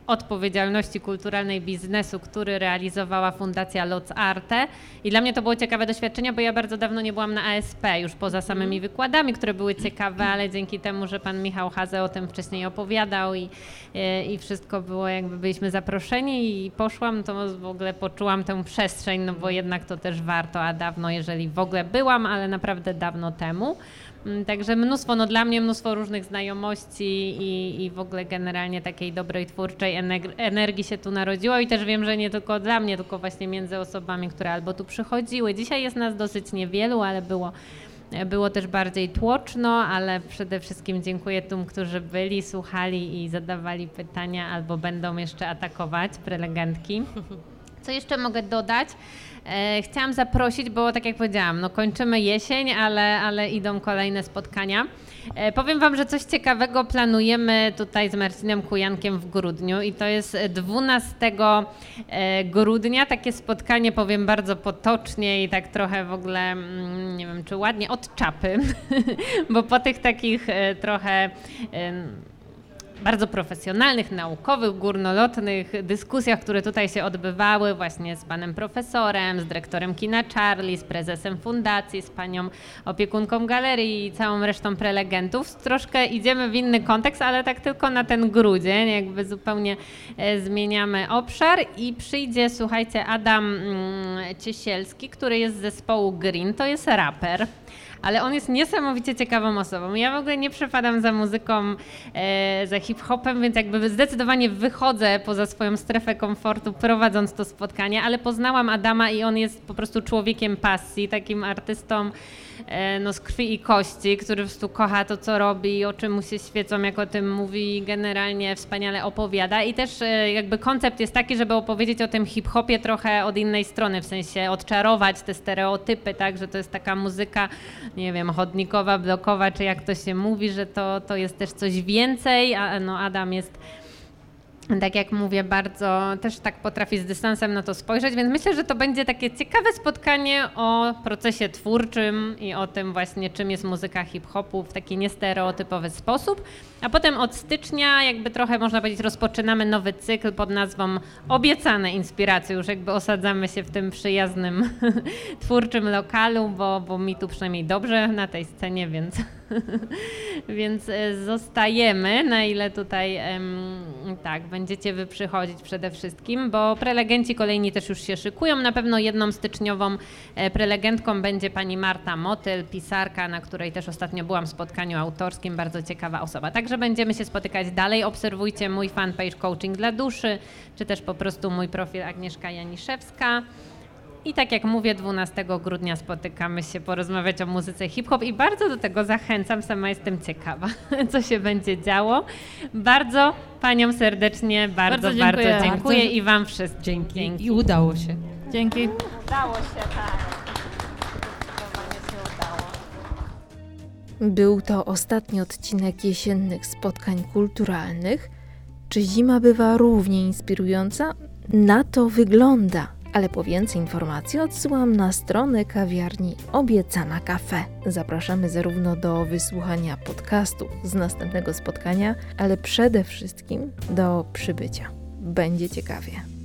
[SPEAKER 2] odpowiedzialności kulturalnej biznesu, który realizowała Fundacja Loc Arte. I dla mnie to było ciekawe doświadczenie, bo ja bardzo dawno nie byłam na ASP, już poza samymi wykładami, które były ciekawe, ale dzięki temu, że pan Michał Haze o tym wcześniej opowiadał i, i wszystko było, jakby byliśmy zaproszeni i poszłam, to w ogóle poczułam tę przestrzeń, no bo jednak to też warto, a dawno, jeżeli w ogóle byłam, ale naprawdę dawno temu. Mm, także mnóstwo, no dla mnie mnóstwo różnych znajomości i, i w ogóle generalnie takiej dobrej twórczej energii się tu narodziło i też wiem, że nie tylko dla mnie, tylko właśnie między osobami, które albo tu przychodziły. Dzisiaj jest nas dosyć niewielu, ale było było też bardziej tłoczno, ale przede wszystkim dziękuję tym, którzy byli, słuchali i zadawali pytania albo będą jeszcze atakować prelegentki. (laughs) Co jeszcze mogę dodać? E, chciałam zaprosić, bo tak jak powiedziałam, no kończymy jesień, ale, ale idą kolejne spotkania. E, powiem Wam, że coś ciekawego planujemy tutaj z Marcinem Kujankiem w grudniu i to jest 12 e, grudnia takie spotkanie, powiem bardzo potocznie i tak trochę w ogóle, mm, nie wiem czy ładnie, od czapy, (laughs) bo po tych takich trochę bardzo profesjonalnych, naukowych, górnolotnych dyskusjach, które tutaj się odbywały właśnie z panem profesorem, z dyrektorem kina Charlie, z prezesem fundacji, z panią opiekunką galerii i całą resztą prelegentów. Troszkę idziemy w inny kontekst, ale tak tylko na ten grudzień, jakby zupełnie e, zmieniamy obszar. I przyjdzie, słuchajcie, Adam mm, Ciesielski, który jest z zespołu Green, to jest raper ale on jest niesamowicie ciekawą osobą. Ja w ogóle nie przepadam za muzyką, e, za hip-hopem, więc jakby zdecydowanie wychodzę poza swoją strefę komfortu prowadząc to spotkanie, ale poznałam Adama i on jest po prostu człowiekiem pasji, takim artystą no, z krwi i kości, który po prostu kocha to, co robi, o czym mu się świecą, jak o tym mówi, generalnie wspaniale opowiada. I też e, jakby koncept jest taki, żeby opowiedzieć o tym hip-hopie trochę od innej strony, w sensie odczarować te stereotypy, tak, że to jest taka muzyka, nie wiem, chodnikowa, blokowa, czy jak to się mówi, że to, to jest też coś więcej, a no Adam jest tak jak mówię, bardzo też tak potrafi z dystansem na to spojrzeć, więc myślę, że to będzie takie ciekawe spotkanie o procesie twórczym i o tym właśnie, czym jest muzyka hip-hopu w taki niestereotypowy sposób. A potem od stycznia jakby trochę można powiedzieć rozpoczynamy nowy cykl pod nazwą Obiecane Inspiracje. Już jakby osadzamy się w tym przyjaznym (laughs) twórczym lokalu, bo, bo mi tu przynajmniej dobrze na tej scenie, więc, (laughs) więc e, zostajemy, na ile tutaj tak, będziecie wy przychodzić przede wszystkim, bo prelegenci kolejni też już się szykują. Na pewno jedną styczniową e, prelegentką będzie pani Marta Motyl, pisarka, na której też ostatnio byłam w spotkaniu autorskim, bardzo ciekawa osoba. Tak Także będziemy się spotykać dalej. Obserwujcie mój fanpage Coaching dla Duszy, czy też po prostu mój profil Agnieszka Janiszewska. I tak jak mówię, 12 grudnia spotykamy się porozmawiać o muzyce hip-hop i bardzo do tego zachęcam, sama jestem ciekawa, (laughs) co się będzie działo. Bardzo Paniom serdecznie, bardzo, bardzo dziękuję, bardzo dziękuję i Wam wszystkim.
[SPEAKER 4] Dzięki. Dzięki. I udało się.
[SPEAKER 3] Dzięki.
[SPEAKER 2] Udało się, tak.
[SPEAKER 1] Był to ostatni odcinek jesiennych spotkań kulturalnych. Czy zima bywa równie inspirująca? Na to wygląda. Ale po więcej informacji odsyłam na stronę kawiarni Obiecana Cafe. Zapraszamy zarówno do wysłuchania podcastu z następnego spotkania, ale przede wszystkim do przybycia. Będzie ciekawie.